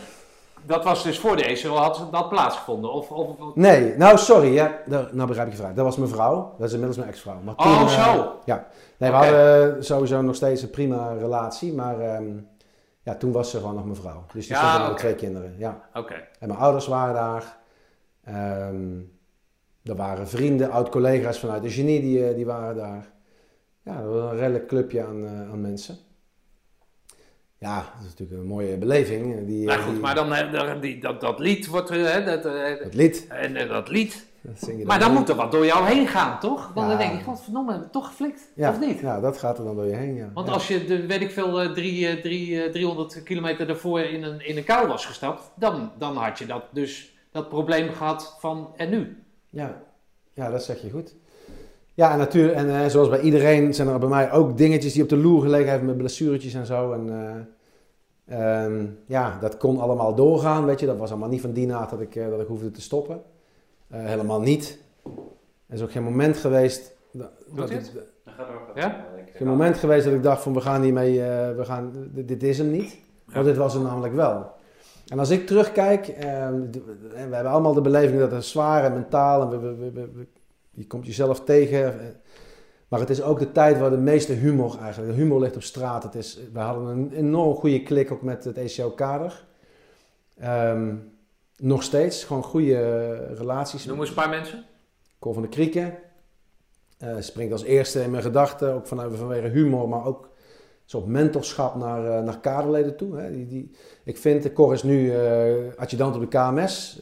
dat was dus voor de ESO had dat plaatsgevonden. Of, of, of- Nee, nou sorry, ja, nou begrijp ik je vraag. Dat was mijn vrouw, dat is inmiddels mijn ex-vrouw. Maar Oh, toen, eh, zo. ja, nee, we hadden sowieso nog steeds een prima relatie, maar ehm, ja, toen was ze gewoon nog mijn vrouw. Dus die Ja, oké. twee kinderen, ja. Oké. En mijn ouders waren daar. Ehm, er waren vrienden, oud-collega's vanuit de genie, die, eh, die waren daar. Ja, dat was een redelijk clubje aan, eh, aan mensen. Ja, dat is natuurlijk een mooie beleving. eh, Die, Nou eh, goed, die- maar dan, eh, dan- die, dat, dat lied wordt... Hè, dat, Het lied. en dat lied... dat zing je Maar dan moet er wat door jou heen gaan, toch? Dan Ja. denk ik, godverdomme, toch geflikt? Ja, Of niet? Ja, dat gaat er dan door je heen, ja. Want ja. als je, de, weet ik veel, drie, drie, eh, 300 kilometer daarvoor in een, in een kou was gestapt, dan, dan had je dat dus dat probleem gehad van en nu. Ja, ja dat zeg je goed. Ja, en natuurlijk, en eh, zoals bij iedereen zijn er bij mij ook dingetjes die op de loer gelegen hebben met blessuretjes en zo. En eh, ehm, ja, dat kon allemaal doorgaan, weet je. Dat was allemaal niet van die naad dat ik, eh, dat ik hoefde te stoppen. Eh, helemaal niet. Er is ook geen moment geweest... Dat, dat hij ik- er Ja? geen moment geweest dat ik dacht van we gaan hiermee, eh, we gaan, dit, dit is hem niet. Want dit was hem namelijk wel. En als ik terugkijk, ehm, we hebben allemaal de beleving dat het zwaar en mentaal en we, we, we- we- we- je komt jezelf tegen. eh, Maar het is ook de tijd waar de meeste humor eigenlijk, de humor ligt op straat. Het is, we hadden een enorm goede klik ook met het ECO-kader. Ehm, nog steeds, gewoon goede eh, relaties. Noem eens een paar mensen. Cor van de Krieken. eh, springt als eerste in mijn gedachten, ook vanuit, vanwege humor, maar ook soort mentorschap naar, naar kaderleden toe. Hè. Die, die, ik vind, Cor is nu eh, adjudant op de KMS.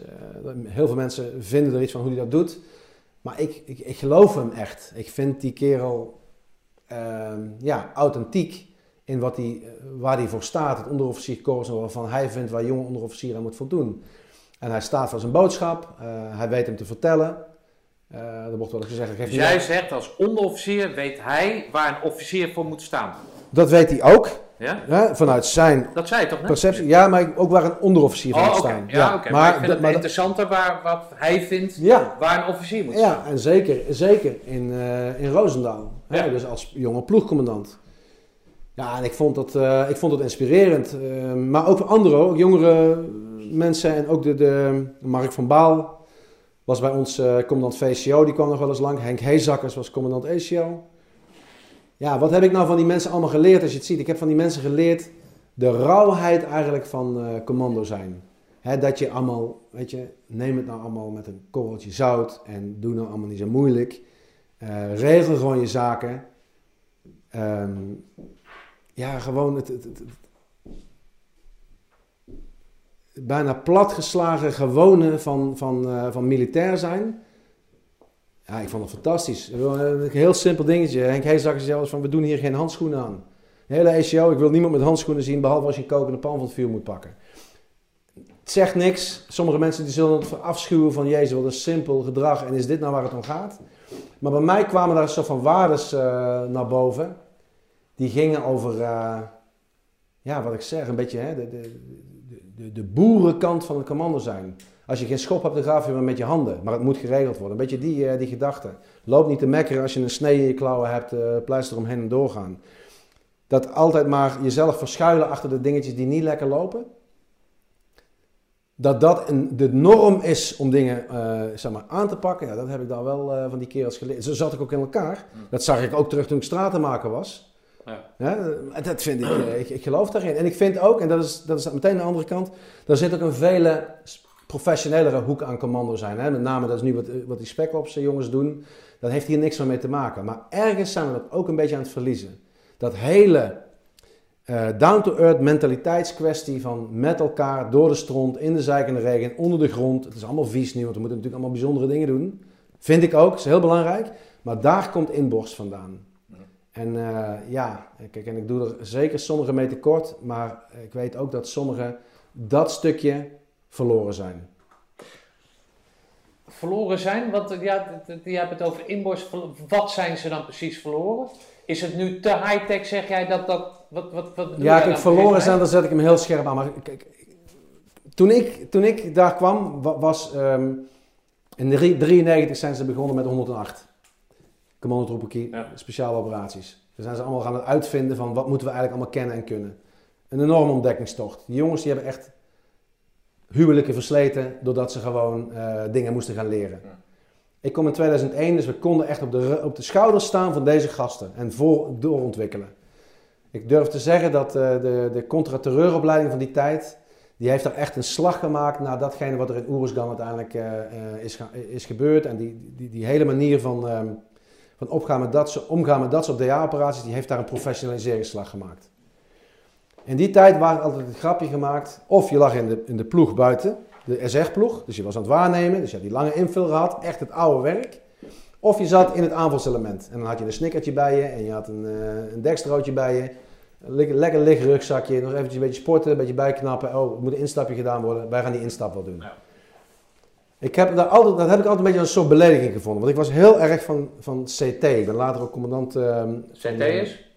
Heel veel mensen vinden er iets van hoe hij dat doet. Maar ik, ik, ik geloof hem echt. Ik vind die kerel ehm, ja, authentiek in wat hij, eh, waar hij voor staat. Het onderofficierkorps waarvan hij vindt waar jonge onderofficier aan moet voldoen. En hij staat voor zijn boodschap. eh, hij weet hem te vertellen. Eh er wordt wel eens gezegd... geef Dus jij zegt als onderofficier weet hij waar een officier voor moet staan. Dat weet hij ook. Ja? Hè, vanuit zijn Dat zei toch perceptie. Ja, maar ook waar een onderofficier Oh, moet oké. staan. Ja. Maar, ik vind dat- het maar dat- interessanter waar, wat hij vindt ja, waar een officier moet staan. ja, en zeker, zeker in, eh in Roosendaal. Hè. Dus als jonge ploegcommandant. Ja, en ik vond dat, eh, ik vond het inspirerend. Eh, maar ook voor anderen, ook jongere mensen. En ook de, de Mark van Baal was bij ons eh, commandant VCO. Die kwam nog wel eens lang. Henk Heezakkers was commandant ECO. Ja, wat heb ik nou van die mensen allemaal geleerd als je het ziet? Ik heb van die mensen geleerd de rauwheid eigenlijk van eh, commando zijn. Dat je allemaal, weet je, neem het nou allemaal met een korreltje zout en doe nou allemaal niet zo moeilijk. Eh, regel gewoon je zaken. Ehm, ja, gewoon het- het bijna platgeslagen gewone van, van, eh, van militair zijn. Ja, ik vond het fantastisch. Een heel simpel dingetje. Henk Heezakker zei zelfs van, we doen hier geen handschoenen aan. De hele ECO, ik wil niemand met handschoenen zien, behalve als je een kokende pan van het vuur moet pakken. Het zegt niks. Sommige mensen die zullen het afschuwen van, jezus, wat een simpel gedrag en is dit nou waar het om gaat? Maar bij mij kwamen daar een soort van waardes eh, naar boven. Die gingen over, eh, ja, wat ik zeg, een beetje hè, de, de, de, de boerenkant van het commando zijn. Als je geen schop hebt, dan graaf je maar met je handen. Maar het moet geregeld worden. Een beetje die, eh, die gedachte. Loop niet te mekkeren als je een snee in je klauwen hebt, eh pleister omheen en doorgaan. Dat altijd maar jezelf verschuilen achter de dingetjes die niet lekker lopen. Dat dat een, de norm is om dingen eh, zeg maar, aan te pakken, ja, dat heb ik dan wel van die kerels geleerd. Zo zat ik ook in elkaar. Dat zag ik ook terug toen ik stratenmaker was. Ja. Ja, dat vind ik, ik, ik geloof daarin. En ik vind ook, en dat is, dat is meteen de andere kant, daar zit ook een vele professionelere hoek aan commando zijn. Hè? Met name, dat is nu wat, eh, wat die spec eh, jongens doen. Dat heeft hier niks mee te maken. Maar ergens zijn we dat ook een beetje aan het verliezen. Dat hele eh, down-to-earth mentaliteitskwestie van met elkaar door de stront, in de zijkende regen, onder de grond. Het is allemaal vies nu, want we moeten natuurlijk allemaal bijzondere dingen doen. Vind ik ook, is heel belangrijk. Maar daar komt inborst vandaan. En ja, kijk, en ik doe er zeker sommige mee tekort, maar ik weet ook dat sommige dat stukje verloren zijn. Verloren zijn? Want ja, je hebt het over inborst. Wat zijn ze dan precies verloren? Is het nu te high-tech, zeg jij, dat dat... Wat, wat, wat Ja, kijk, verloren zijn, dan zet ik hem heel scherp aan. Maar kijk, toen ik, toen ik daar kwam, wa- was ehm, in 93 zijn ze begonnen met 108. Commandotroepen, Ja. speciale operaties. Daar zijn ze allemaal gaan uitvinden van wat moeten we eigenlijk allemaal kennen en kunnen. Een enorme ontdekkingstocht. Die jongens die hebben echt huwelijken versleten doordat ze gewoon eh, dingen moesten gaan leren. Ja. Ik kom in 2001, dus we konden echt op de, op de schouders staan van deze gasten en voor, doorontwikkelen. Ik durf te zeggen dat eh, de, de contra-terreuropleiding van die tijd, die heeft daar echt een slag gemaakt naar datgene wat er in Oeruzgan uiteindelijk eh, is, is gebeurd. En die, die, die hele manier van, ehm, van opgaan met dat, omgaan met dat soort DA-operaties, die heeft daar een professionaliseringsslag gemaakt. In die tijd waren altijd het grapje gemaakt, of je lag in de, in de ploeg buiten, de SR-ploeg, dus je was aan het waarnemen, dus je had die lange invul gehad, echt het oude werk. Of je zat in het aanvalselement en dan had je een snickertje bij je en je had een, eh een dekstrootje bij je. Een le- lekker licht rugzakje, nog eventjes een beetje sporten, een beetje bijknappen. Oh, er moet een instapje gedaan worden, wij gaan die instap wel doen. Ja. Ik heb daar altijd, dat heb ik altijd een beetje een soort belediging gevonden, want ik was heel erg van, van CT. Ik ben later ook commandant ehm CT is?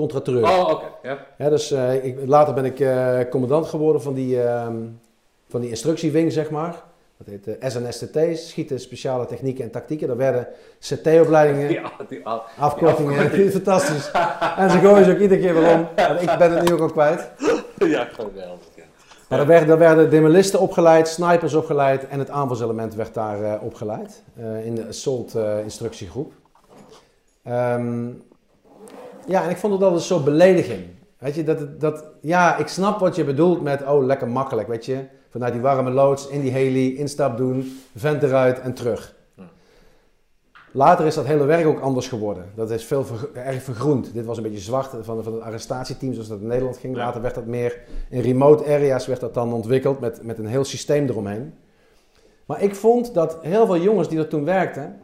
Contraterreur. Oh, oké. Ja. Ja, dus eh, ik, later ben ik eh, commandant geworden van die, ehm, van die instructiewing, zeg maar. Dat heet eh, SNSTT, schieten, speciale technieken en tactieken. Daar werden CT-opleidingen, al- afkortingen, fantastisch. En ze gooien ze ook iedere keer weer om. Want ik ben het nu ook al kwijt. ja, geweldig. Ja. Maar er werden, er werden demolisten opgeleid, snipers opgeleid en het aanvalselement werd daar opgeleid. in de assault instructiegroep. Ehm, ja, en ik vond het altijd zo'n belediging. Weet je, dat, dat, ja, ik snap wat je bedoelt met, oh, lekker makkelijk, weet je. Vanuit die warme loods, in die heli, instap doen, vent eruit en terug. Later is dat hele werk ook anders geworden. Dat is veel erg vergroend. Dit was een beetje zwart van, van het arrestatieteam zoals dat in Nederland ging. Later werd dat meer in remote areas werd dat dan ontwikkeld met, met een heel systeem eromheen. Maar ik vond dat heel veel jongens die er toen werkten,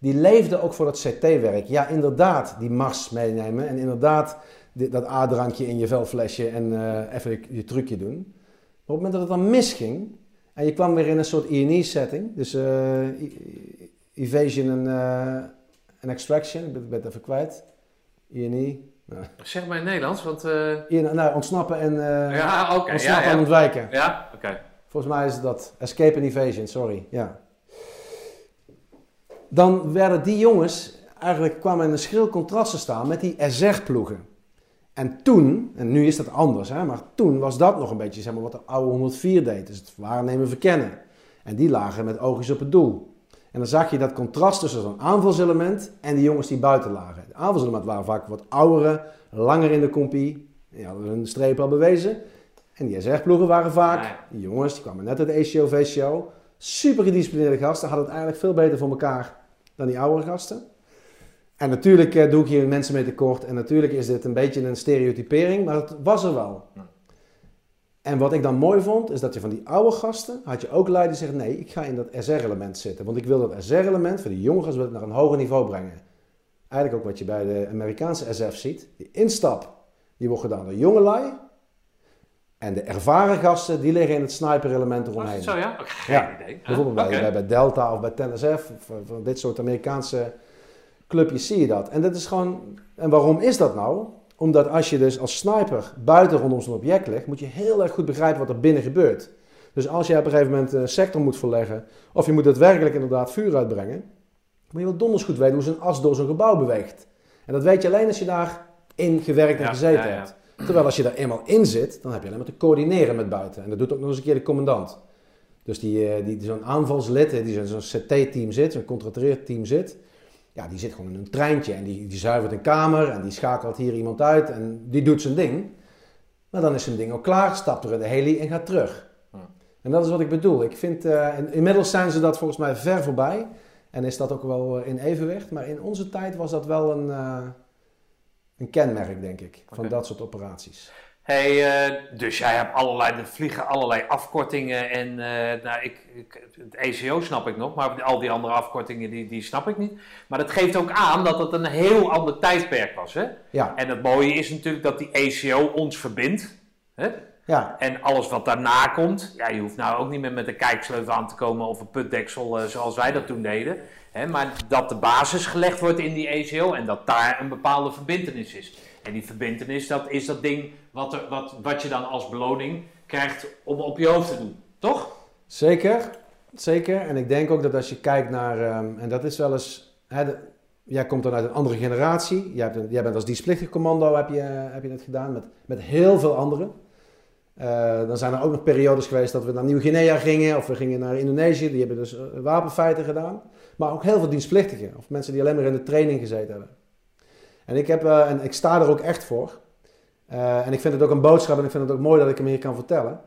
die leefden ook voor dat CT-werk. Ja, inderdaad, die mars meenemen en inderdaad dit- dat A-drankje in je velflesje en eh, even je, je trucje doen. Maar op het moment dat het dan misging en je kwam weer in een soort E&E-setting, dus e- evasion en, eh, en extraction, ik ben, het even kwijt. E&E. Nou, Zeg maar in Nederlands, want... E- nou, ontsnappen en ja, ontsnappen ja, en ontwijken. Ja, oké. Volgens mij is dat. Escape and evasion, sorry. Ja. Dan werden die jongens eigenlijk kwamen in een schril contrast te staan met die SR-ploegen. En toen, en nu is dat anders, hè, maar toen was dat nog een beetje zeg maar, wat de oude 104 deed. Dus het waarnemen, verkennen. En die lagen met oogjes op het doel. En dan zag je dat contrast tussen zo'n aanvalselement en die jongens die buiten lagen. Het aanvalselement waren vaak wat oudere, langer in de compie. Die hadden hun streep al bewezen. En die SR-ploegen waren vaak, die jongens, die kwamen net uit de ACO, VCO. Super gedisciplineerde gasten, hadden het eigenlijk veel beter voor elkaar dan die oudere gasten. En natuurlijk eh, doe ik hier mensen mee tekort. En natuurlijk is dit een beetje een stereotypering, maar het was er wel. Ja. En wat ik dan mooi vond, is dat je van die oude gasten, had je ook lui die zeggen, nee, ik ga in dat SR-element zitten. Want ik wil dat SR-element voor die jonge gasten wil ik naar een hoger niveau brengen. Eigenlijk ook wat je bij de Amerikaanse SF ziet. Die instap, die wordt gedaan door jonge lui. En de ervaren gasten, die liggen in het sniper-element eromheen. het zo, ja? Oké, geen Ja, idee. Bijvoorbeeld bij, bij, Delta of bij TNSF, of van- van dit soort Amerikaanse clubjes zie je dat. En dat is gewoon. En waarom is dat nou? Omdat als je dus als sniper buiten rondom zo'n object ligt, moet je heel erg goed begrijpen wat er binnen gebeurt. Dus als je op een gegeven moment een sector moet verleggen, of je moet daadwerkelijk inderdaad vuur uitbrengen, moet je wel donders goed weten hoe zo'n as door zo'n gebouw beweegt. En dat weet je alleen als je daarin gewerkt en Ja, gezeten ja. hebt. Terwijl als je daar eenmaal in zit, dan heb je alleen maar te coördineren met buiten. En dat doet ook nog eens een keer de commandant. Dus die, eh, die, zo'n aanvalslid, eh, die zo'n zo'n CT-team zit, zo'n contracteerd team zit, ja, die zit gewoon in een treintje en die, die zuivert een kamer en die schakelt hier iemand uit en die doet zijn ding. Maar dan is zijn ding ook klaar, stapt er in de heli en gaat terug. En dat is wat ik bedoel. Ik vind, eh, in- inmiddels zijn ze dat volgens mij ver voorbij en is dat ook wel in evenwicht. Maar in onze tijd was dat wel een, een kenmerk, denk ik, van dat soort operaties. Hey, eh, dus jij hebt allerlei, er vliegen allerlei afkortingen en eh, nou, ik, ik, het ECO snap ik nog, maar al die andere afkortingen die, die snap ik niet. Maar dat geeft ook aan dat het een heel ander tijdperk was. Hè? Ja, En het mooie is natuurlijk dat die ECO ons verbindt. Hè? ja, En alles wat daarna komt, ja, je hoeft nou ook niet meer met een kijksleutel aan te komen of een putdeksel eh, zoals wij dat toen deden. Maar dat de basis gelegd wordt in die ECO en dat daar een bepaalde verbintenis is. En die verbintenis, dat is dat ding wat, er, wat, wat je dan als beloning krijgt om op je hoofd te doen. Toch? Zeker, zeker. En ik denk ook dat als je kijkt naar, ehm, en dat is wel eens, jij komt dan uit een andere generatie. Jij, jij bent als dienstplichtig commando, heb je, heb je dat gedaan, met, met heel veel anderen. Eh, dan zijn er ook nog periodes geweest dat we naar Nieuw-Guinea gingen, of we gingen naar Indonesië, die hebben dus eh, wapenfeiten gedaan. Maar ook heel veel dienstplichtigen, of mensen die alleen maar in de training gezeten hebben. En ik, heb, eh, en ik sta er ook echt voor. Eh, en ik vind het ook een boodschap en ik vind het ook mooi dat ik hem hier kan vertellen.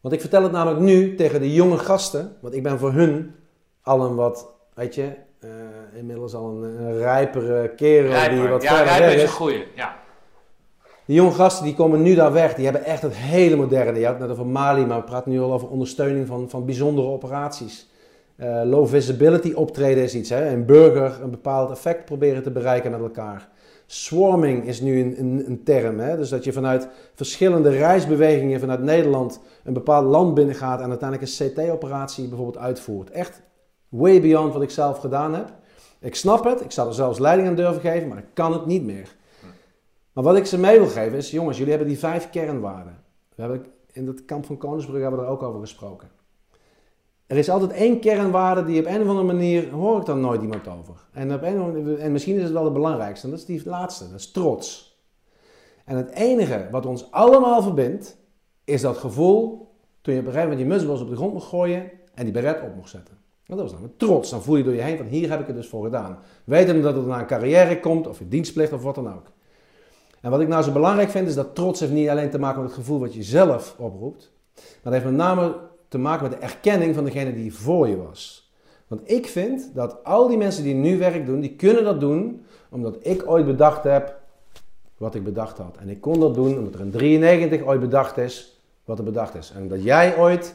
Want ik vertel het namelijk nu tegen de jonge gasten, want ik ben voor hun al een wat, weet je, eh, inmiddels al een, een rijpere kerel die wat ja, Rijper is een goeie. Ja. Die jonge gasten die komen nu daar weg, die hebben echt het hele moderne. Je had het net over Mali, maar we praten nu al over ondersteuning van, van bijzondere operaties. Eh, low visibility optreden is iets, hè? een burger een bepaald effect proberen te bereiken met elkaar. Swarming is nu een, een, een term, hè? dus dat je vanuit verschillende reisbewegingen vanuit Nederland een bepaald land binnengaat en uiteindelijk een CT-operatie bijvoorbeeld uitvoert. Echt way beyond wat ik zelf gedaan heb. Ik snap het, ik zou er zelfs leiding aan durven geven, maar ik kan het niet meer. Maar wat ik ze mee wil geven is, jongens, jullie hebben die vijf kernwaarden. We hebben in het kamp van Koningsbrug hebben we er ook over gesproken. Er is altijd één kernwaarde die op een of andere manier hoor ik dan nooit iemand over. En, op een en misschien is het wel de belangrijkste, en dat is die laatste, dat is trots. En het enige wat ons allemaal verbindt, is dat gevoel toen je op een gegeven moment je mutsbos op de grond mocht gooien en die beret op mocht zetten. Dat was dan trots. Dan voel je door je heen van hier heb ik het dus voor gedaan. Weten dat het naar een carrière komt, of je dienstplicht of wat dan ook. En wat ik nou zo belangrijk vind, is dat trots heeft niet alleen te maken met het gevoel wat je zelf oproept. Maar dat heeft met name te maken met de erkenning van degene die voor je was. Want ik vind dat al die mensen die nu werk doen, die kunnen dat doen omdat ik ooit bedacht heb wat ik bedacht had. En ik kon dat doen omdat er in 93 ooit bedacht is wat er bedacht is. En omdat jij ooit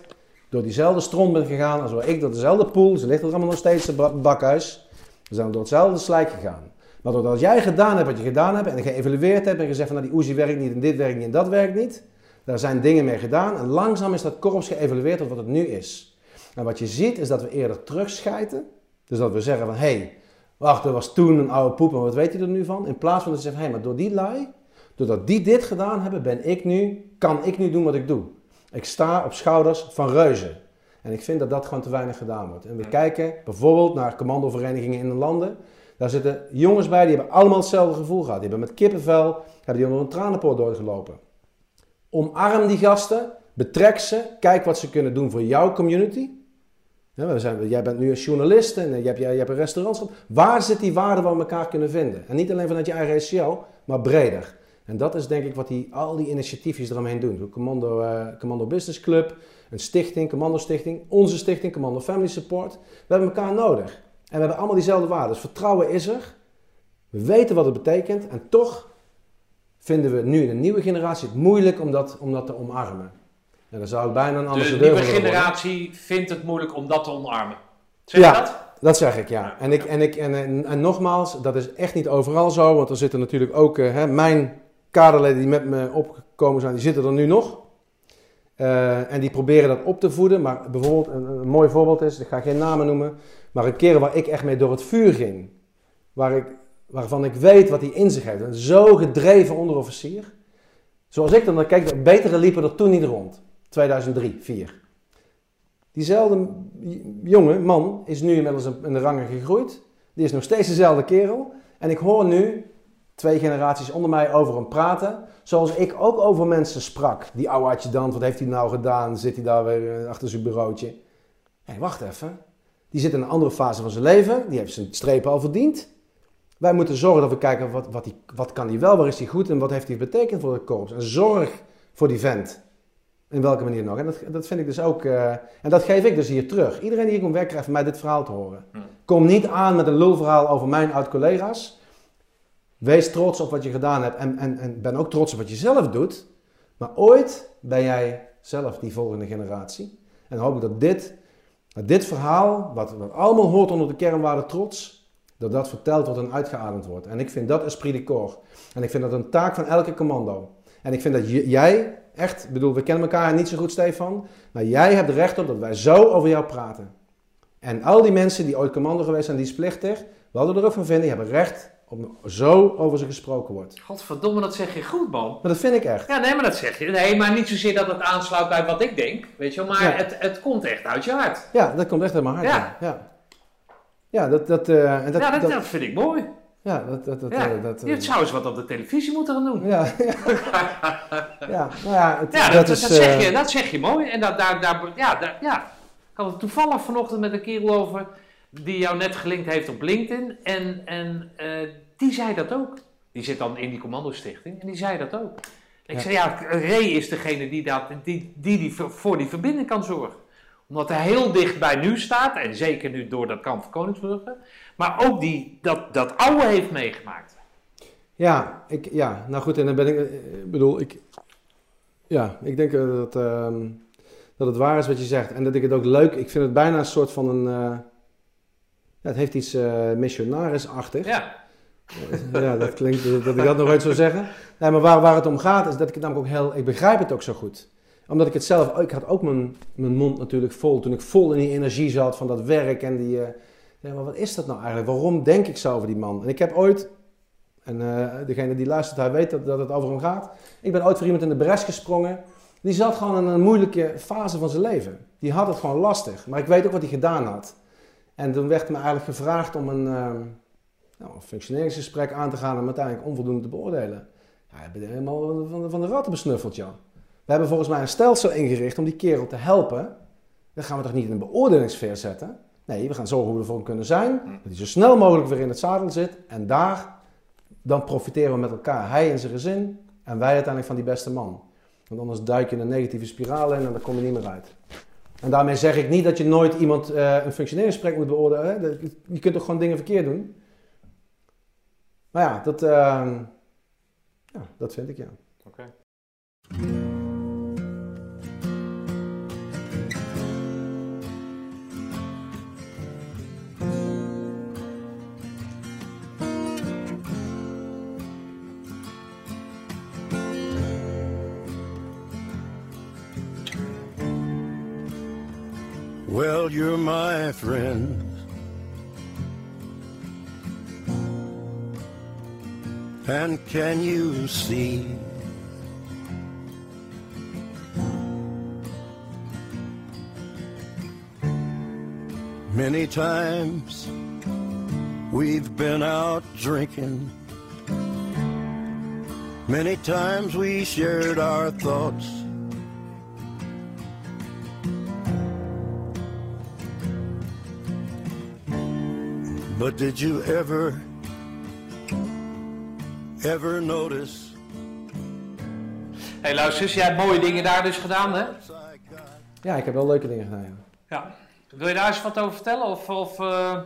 door diezelfde stront bent gegaan als waar ik door dezelfde poel, ze ligt er allemaal nog steeds het bakhuis, we zijn door hetzelfde slijk gegaan. Maar doordat jij gedaan hebt wat je gedaan hebt en geëvalueerd hebt en gezegd van nou die Uzi werkt niet en dit werkt niet en dat werkt niet, daar zijn dingen mee gedaan en langzaam is dat korps geëvalueerd tot wat het nu is. En wat je ziet is dat we eerder terugschijten. Dus dat we zeggen van hé, hey, wacht, er was toen een oude poep en wat weet je er nu van? In plaats van dat ze zeggen hé, hey, maar door die lui, doordat die dit gedaan hebben, ben ik nu, kan ik nu doen wat ik doe. Ik sta op schouders van reuzen. En ik vind dat dat gewoon te weinig gedaan wordt. En we kijken bijvoorbeeld naar commandoverenigingen in de landen. Daar zitten jongens bij die hebben allemaal hetzelfde gevoel gehad. Die hebben met kippenvel, hebben die onder een tranenpoort doorgelopen. Omarm die gasten, betrek ze, kijk wat ze kunnen doen voor jouw community. We zijn, jij bent nu een journalist en je hebt, je hebt een restaurantschap. Waar zit die waarde waar we elkaar kunnen vinden? En niet alleen vanuit je eigen SCO, maar breder. En dat is denk ik wat die, al die initiatiefjes eromheen doen. Commando, eh, Commando Business Club, een stichting, Commando Stichting, onze stichting, Commando Family Support. We hebben elkaar nodig. En we hebben allemaal diezelfde waarden. Dus vertrouwen is er. We weten wat het betekent. En toch vinden we nu in de nieuwe generatie het moeilijk om dat, om dat te omarmen. En dan zou ik bijna een De ambassadeur nieuwe willen worden. generatie vindt het moeilijk om dat te omarmen. Zeg Ja. je dat? Dat zeg ik, ja. En, ik, en, ik, en, en, en nogmaals, dat is echt niet overal zo, want er zitten natuurlijk ook eh, hè, mijn kaderleden die met me opgekomen zijn, die zitten er nu nog. Eh, en die proberen dat op te voeden. Maar bijvoorbeeld, een, een mooi voorbeeld is, ik ga geen namen noemen, maar een keer waar ik echt mee door het vuur ging, waar ik, waarvan ik weet wat hij in zich heeft. Een zo gedreven onderofficier. Zoals ik dan, dan kijk, betere liepen er toen niet rond. 2003, 4. Diezelfde jonge man is nu inmiddels in de rangen gegroeid. Die is nog steeds dezelfde kerel. En ik hoor nu twee generaties onder mij over hem praten. Zoals ik ook over mensen sprak. Die oude adjudant, wat heeft hij nou gedaan? Zit hij daar weer eh, achter zijn bureautje? Hé, wacht even. Die zit in een andere fase van zijn leven. Die heeft zijn strepen al verdiend. Wij moeten zorgen dat we kijken wat, wat, die, wat kan hij wel, waar is hij goed en wat heeft hij betekend voor het korps. En zorg voor die vent. In welke manier nog. En dat, dat vind ik dus ook. eh, en dat geef ik dus hier terug. Iedereen die hier komt werken krijgt van mij dit verhaal te horen. Hmm. Kom niet aan met een lulverhaal over mijn oud-collega's. Wees trots op wat je gedaan hebt en, en, en ben ook trots op wat je zelf doet. Maar ooit ben jij zelf die volgende generatie. En dan hoop ik dat dit, dat dit verhaal, wat, wat allemaal hoort onder de kernwaarde trots, dat dat verteld wordt en uitgeademd wordt. En ik vind dat esprit de corps. En ik vind dat een taak van elke commando. En ik vind dat jij, echt, ik bedoel, we kennen elkaar niet zo goed, Stefan, maar jij hebt recht op dat wij zo over jou praten. En al die mensen die ooit commando geweest zijn, die is plichtig, wat we er ook van vinden, die hebben recht op zo over ze gesproken wordt. Godverdomme, dat zeg je goed, man. Maar dat vind ik echt. Ja, nee, maar dat zeg je. Nee, maar niet zozeer dat het aansluit bij wat ik denk, weet je wel. Maar Ja. het, het komt echt uit je hart. Ja, dat komt echt uit mijn hart. Ja. Ja, ja. Dat, dat, eh, dat, ja, dat, vind ik mooi. ja, dat, dat, dat, ja. eh, dat, eh, je zou eens wat op de televisie moeten gaan doen. ja, ja. ja, nou ja, het, Ja, dat, is... zeg eh, je, dat zeg je mooi. En dat, daar, daar, ja, daar, ja. Ik had het toevallig vanochtend met een kerel over die jou net gelinkt heeft op LinkedIn. En, en eh, die zei dat ook. Die zit dan in die commandostichting en die zei dat ook. Ik zei, ja, Ray is degene die, dat, die, die, die voor die verbinding kan zorgen. Omdat hij heel dicht bij nu staat, en zeker nu door dat kamp van Koningsbrugge. Maar ook die, dat, dat oude heeft meegemaakt. Ja, ik, ja, nou goed, en dan ben ik, eh, ik bedoel, ik, ja, ik denk eh, dat, ehm, dat het waar is wat je zegt. En dat ik het ook leuk, ik vind het bijna een soort van een, eh, ja, het heeft iets eh missionarisachtig. Ja, Ja, dat klinkt dat, dat ik dat nog ooit zou zeggen. Nee, maar waar, waar het om gaat is dat ik het namelijk ook heel, ik begrijp het ook zo goed. Omdat ik het zelf, ik had ook mijn, mijn mond natuurlijk vol toen ik vol in die energie zat van dat werk en die, eh, ja, maar wat is dat nou eigenlijk? Waarom denk ik zo over die man? En ik heb ooit, en eh, degene die luistert, hij weet dat, dat het over hem gaat. Ik ben ooit voor iemand in de bres gesprongen. Die zat gewoon in een moeilijke fase van zijn leven. Die had het gewoon lastig. Maar ik weet ook wat hij gedaan had. En toen werd me eigenlijk gevraagd om een, ehm, nou, een functioneringsgesprek aan te gaan hem uiteindelijk onvoldoende te beoordelen. Ja, ik ben helemaal van de, van de ratten besnuffeld, Jan. We hebben volgens mij een stelsel ingericht om die kerel te helpen. Dan gaan we toch niet in een beoordelingssfeer zetten? Nee, we gaan zorgen hoe we ervoor kunnen zijn. Dat hij zo snel mogelijk weer in het zadel zit. En daar, dan profiteren we met elkaar. Hij en zijn gezin en wij uiteindelijk van die beste man. Want anders duik je in een negatieve spiraal in en dan kom je niet meer uit. En daarmee zeg ik niet dat je nooit iemand eh, een functioneringsgesprek moet beoordelen. Hè? Je kunt toch gewoon dingen verkeerd doen. Maar ja, dat, ehm, ja, dat vind ik ja. oké. You're my friend. And can you see? Many times we've been out drinking. Many times we shared our thoughts. But did you ever, ever notice? hey, luister eens, jij hebt mooie dingen daar dus gedaan, hè? Ja, ik heb wel leuke dingen gedaan. Ja. Ja. Wil je daar eens wat over vertellen? Of, of eh,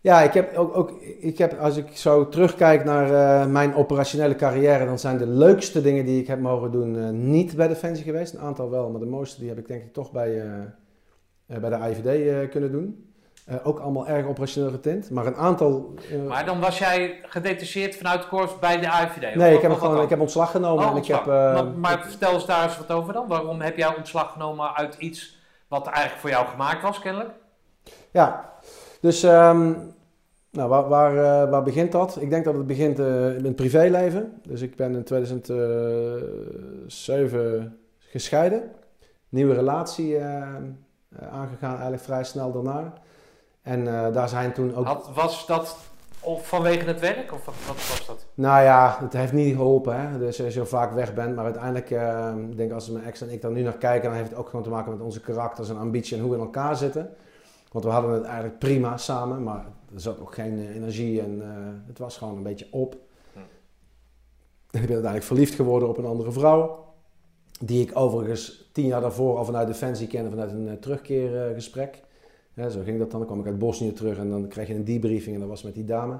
Ja, ik heb ook, ook ik heb, als ik zo terugkijk naar eh, mijn operationele carrière, dan zijn de leukste dingen die ik heb mogen doen eh, niet bij Defensie geweest. Een aantal wel, maar de mooiste die heb ik denk ik toch bij, eh, eh, bij de IVD eh, kunnen doen. Eh, ook allemaal erg operationeel getint, maar een aantal... eh, Maar dan was jij gedetacheerd vanuit de korps bij de AIVD? of nee, ik heb, gewoon, dan? ik heb ontslag genomen Oh, en ik heb... eh, maar, maar vertel eens daar eens wat over dan. Waarom heb jij ontslag genomen uit iets wat eigenlijk voor jou gemaakt was, kennelijk? Ja, dus ehm, nou, waar, waar, eh, waar begint dat? Ik denk dat het begint eh, in het privéleven. Dus ik ben in 2007 gescheiden. nieuwe relatie eh, eh, aangegaan, eigenlijk vrij snel daarna. En eh, daar zijn toen ook... Had, was dat of vanwege het werk? Of wat, wat was dat? Nou ja, het heeft niet geholpen. Hè? Dus als je zo vaak weg bent. Maar uiteindelijk, eh, ik denk als mijn ex en ik daar nu naar kijken, dan heeft het ook gewoon te maken met onze karakters en ambitie en hoe we in elkaar zitten. Want we hadden het eigenlijk prima samen, maar er zat ook geen eh, energie en het was gewoon een beetje op. Hm. En ik ben uiteindelijk verliefd geworden op een andere vrouw. Die ik overigens tien jaar daarvoor al vanuit Defensie kende, vanuit een terugkeergesprek. Ja, zo ging dat dan. Dan kwam ik uit Bosnië terug en dan kreeg je een debriefing en dat was met die dame.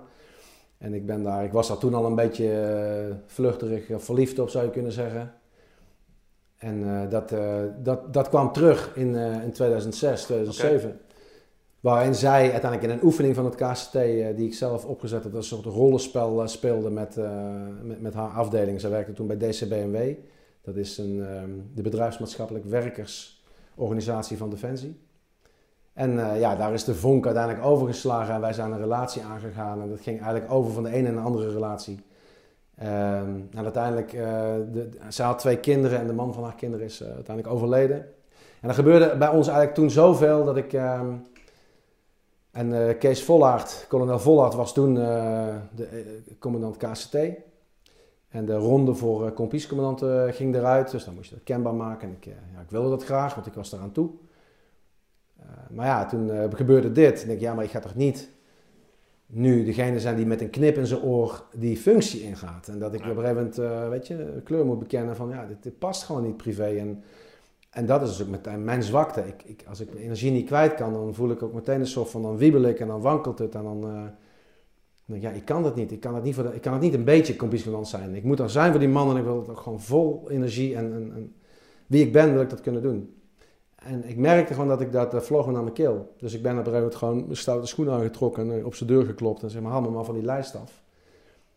En ik, ben daar, ik was daar toen al een beetje eh, vluchterig, of verliefd op zou je kunnen zeggen. En eh, dat, eh, dat, dat kwam terug in, eh, in 2006, 2007. Waarin zij uiteindelijk in een oefening van het KCT, eh, die ik zelf opgezet had, een soort rollenspel eh, speelde met, eh, met, met haar afdeling. Zij werkte toen bij DCBMW. Dat is een, ehm, de bedrijfsmaatschappelijk werkersorganisatie van Defensie. En eh, ja, daar is de vonk uiteindelijk overgeslagen en wij zijn een relatie aangegaan. En dat ging eigenlijk over van de ene en de andere relatie. Ehm en uiteindelijk, eh de, ze had twee kinderen en de man van haar kinderen is eh, uiteindelijk overleden. En er gebeurde bij ons eigenlijk toen zoveel dat ik... ehm, en Kees Vollaert, kolonel Vollaert, was toen de commandant KCT. En de ronde voor uh, ging eruit, dus dan moest je dat kenbaar maken. En ik, ja, ik wilde dat graag, want ik was eraan toe. Eh, maar ja, toen eh, gebeurde dit. Ik denk, ja, maar ik ga toch niet nu degene zijn die met een knip in zijn oor die functie ingaat. En dat ik Ja. op een gegeven moment, eh, weet je, kleur moet bekennen van, ja, dit, dit past gewoon niet privé. En, en dat is dus ook meteen mijn zwakte. Ik, ik, als ik mijn energie niet kwijt kan, dan voel ik ook meteen een soort van, dan wiebel ik en dan wankelt het. En dan, eh, dan denk ik, ja, ik kan dat niet. Ik kan het niet, voor de, ik kan het niet een beetje kompiescommandant zijn. Ik moet er zijn voor die man en ik wil het ook gewoon vol energie en, en, en wie ik ben, wil ik dat kunnen doen. En ik merkte gewoon dat ik dat dat vloog me naar mijn keel. Dus ik ben op een gegeven moment gewoon mijn stoute schoenen aangetrokken en eh, op zijn deur geklopt en zeg maar, haal me maar van die lijst af.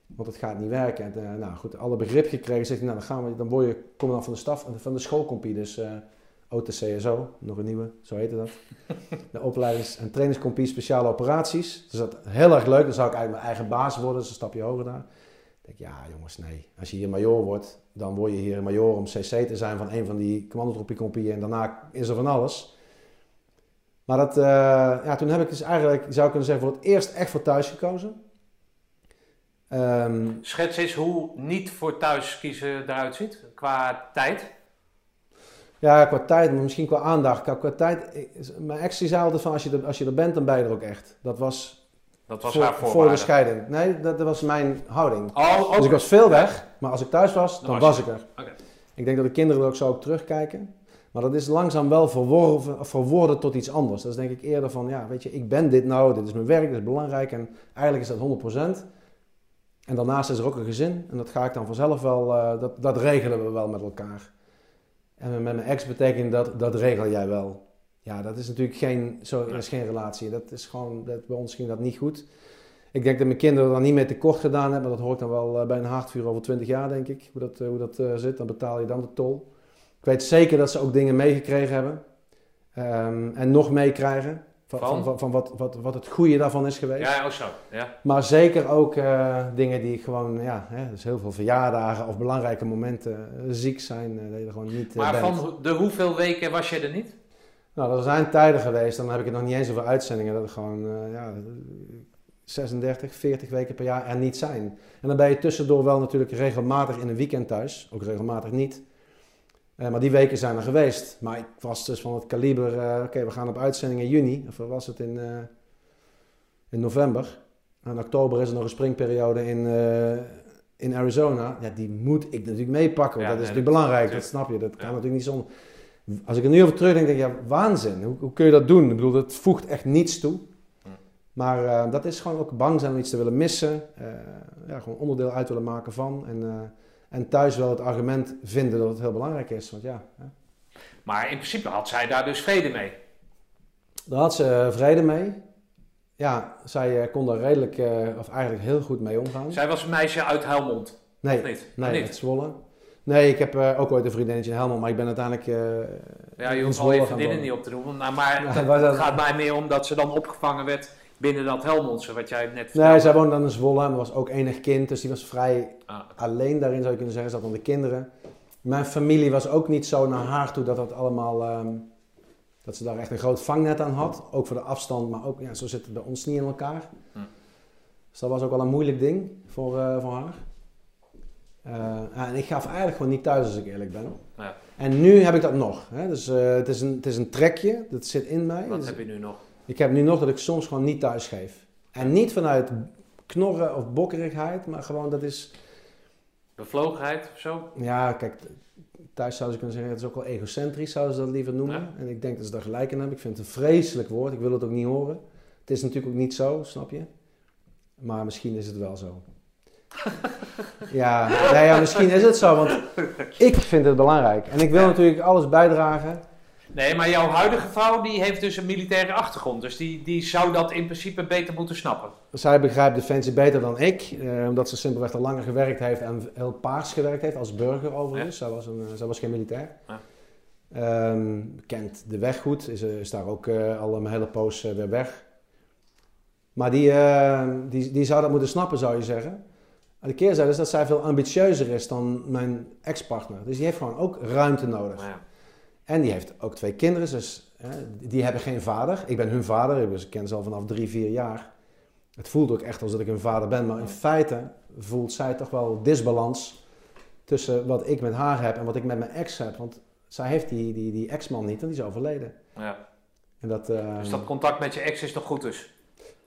Want het gaat niet werken. En, eh, nou goed, alle begrip gekregen. Zegt hij, nou dan gaan we, dan word je commandant van de staf, van de schoolcompie. Dus eh OTCSO, nog een nieuwe, zo heette dat. De opleidings- en trainingscompie speciale operaties. Dus dat heel erg leuk. Dan zou ik eigenlijk mijn eigen baas worden, dus een stapje hoger daar. Denk, ja jongens, nee. Als je hier major wordt, dan word je hier major om CC te zijn van een van die commandotroepiecompieën. En daarna is er van alles. Maar dat, eh, ja, toen heb ik dus eigenlijk, zou ik kunnen zeggen, voor het eerst echt voor thuis gekozen. Ehm, Schets eens hoe niet voor thuis kiezen eruit ziet qua tijd. ja, qua tijd, maar misschien qua aandacht. Qua, qua tijd, mijn ex zei altijd van, als je, er, als je er bent, dan ben je er ook echt. Dat was, Dat was voor, haar voor voorwaarde. de scheiding. Nee, dat, dat was mijn houding. Oh, ook. Dus ik was veel weg, maar als ik thuis was, dan Dan was was ik er. Ik denk dat de kinderen er ook zo op terugkijken. Maar dat is langzaam wel verworven, verworden tot iets anders. Dat is denk ik eerder van, ja, weet je, ik ben dit nou, dit is mijn werk, dit is belangrijk en eigenlijk is dat 100%. En daarnaast is er ook een gezin en dat ga ik dan vanzelf wel, eh, dat, dat regelen we wel met elkaar. En met mijn ex betekent dat, dat regel jij wel. Ja, dat is natuurlijk geen, zo, dat is geen relatie. Dat is gewoon, dat, bij ons ging dat niet goed. Ik denk dat mijn kinderen dan niet meer tekort gedaan hebben, maar dat hoor ik dan wel eh, bij een hartvuur over 20 jaar, denk ik, hoe dat, eh, hoe dat eh, zit. Dan betaal je dan de tol. Ik weet zeker dat ze ook dingen meegekregen hebben. Ehm, en nog meekrijgen. Van, Van? van, van, wat, wat, wat het goede daarvan is geweest. Ja, oh zo. Ja. Maar zeker ook dingen die gewoon, ja, hè, dus heel veel verjaardagen of belangrijke momenten ziek zijn, dat je er gewoon niet Maar bent. van de hoeveel weken was je er niet? Nou, er zijn tijden geweest, dan heb ik het nog niet eens over uitzendingen, dat er gewoon eh, ja, 36, 40 weken per jaar er niet zijn. En dan ben je tussendoor wel natuurlijk regelmatig in een weekend thuis, ook regelmatig niet. Eh, maar die weken zijn er geweest. Maar ik was dus van het kaliber, eh, oké, we gaan op uitzending in juni, of was het in, in november. En oktober is er nog een springperiode in, in Arizona. Ja, die moet ik natuurlijk meepakken, want Ja, dat is natuurlijk belangrijk, dat snap je. Dat kan Ja. natuurlijk niet zonder... Als ik er nu over terugdenk, denk ik, ja, waanzin. Hoe, hoe kun je dat doen? Ik bedoel, dat voegt echt niets toe. Maar eh, dat is gewoon ook bang zijn om iets te willen missen. eh, ja, gewoon onderdeel uit willen maken van. En, eh, en thuis wel het argument vinden dat het heel belangrijk is. Want ja, hè. Maar in principe had zij daar dus vrede mee. daar had ze vrede mee. Ja, zij kon daar redelijk, of eigenlijk heel goed mee omgaan. Zij was een meisje uit Helmond, nee, of niet? nee, Of uit niet? Zwolle. Nee, ik heb eh, ook ooit een vriendinnetje in Helmond, maar ik ben uiteindelijk... eh, Ja, je hoeft je vriendinnen niet op te noemen. Nou, maar Ja, het gaat mij meer om dat ze dan opgevangen werd binnen dat Helmondse, wat jij net vertelde. Nee, zij woonde dan in Zwolle en was ook enig kind, dus die was vrij Ah, alleen daarin zou je kunnen zeggen. Ze had dan de kinderen. Mijn familie was ook niet zo naar haar toe dat dat allemaal... ehm, dat ze daar echt een groot vangnet aan had. Ook voor de afstand, maar ook... Ja, zo zit het bij ons niet in elkaar. Hm. Dus dat was ook wel een moeilijk ding voor, eh, voor haar. Eh, en ik gaf eigenlijk gewoon niet thuis als ik eerlijk ben. Ja. En nu heb ik dat nog. Hè? Dus eh, het, is een, het is een trekje, dat zit in mij. Wat Dus heb je nu nog? ik heb nu nog dat ik soms gewoon niet thuis geef. En niet vanuit knorren of bokkerigheid, maar gewoon dat is... Bevlogenheid of zo? Ja, kijk, thuis zouden ze kunnen zeggen, het is ook wel egocentrisch, zouden ze dat liever noemen. Ja. En ik denk dat ze daar gelijk in hebben. Ik vind het een vreselijk woord, ik wil het ook niet horen. Het is natuurlijk ook niet zo, snap je? Maar misschien is het wel zo. ja, nou ja, misschien is het zo, want ik vind het belangrijk. En ik wil natuurlijk alles bijdragen. Nee, maar jouw huidige vrouw die heeft dus een militaire achtergrond. Dus die, die zou dat in principe beter moeten snappen. Zij begrijpt Defensie beter dan ik, eh, omdat ze simpelweg al langer gewerkt heeft en heel paars gewerkt heeft, als burger overigens. Zij, was een, eh, zij was geen militair. Ja. Ehm, kent de weg goed, is, is daar ook eh, al een hele poos eh, weer weg. Maar die, eh, die, die zou dat moeten snappen, zou je zeggen. De keerzijde is dat zij veel ambitieuzer is dan mijn ex-partner. Dus die heeft gewoon ook ruimte nodig. Ja. En die heeft ook twee kinderen, dus hè, die hebben geen vader. Ik ben hun vader, ik ben- ik ken ze al vanaf drie, vier jaar. Het voelt ook echt alsof ik hun vader ben, maar in feite voelt zij toch wel disbalans tussen wat ik met haar heb en wat ik met mijn ex heb. Want zij heeft die, die, die ex-man niet en die is overleden. Ja. En dat, Dus dat contact met je ex is nog goed dus?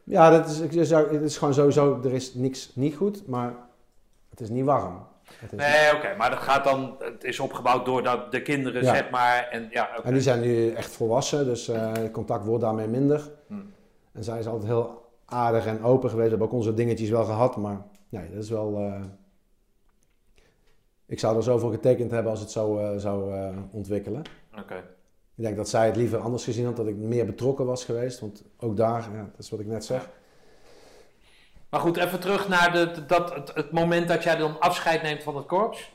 Ja, dat is, ik zou- het is gewoon sowieso, er is niks niet goed, maar het is niet warm. Het is- Nee, oké, maar dat gaat dan, het is opgebouwd door dat de kinderen, Ja. zeg maar. En, ja. En die zijn nu echt volwassen, dus het contact wordt daarmee minder. Hm. En zij is altijd heel aardig en open geweest. We hebben ook onze dingetjes wel gehad, maar nee, dat is wel... eh, Ik zou er zoveel getekend hebben als het zo zou eh, ontwikkelen. Oké. Ik denk dat zij het liever anders gezien had, dat ik meer betrokken was geweest. Want ook daar, ja, dat is wat ik net zeg. Maar goed, even terug naar de, dat, het, het moment dat jij dan afscheid neemt van het korps.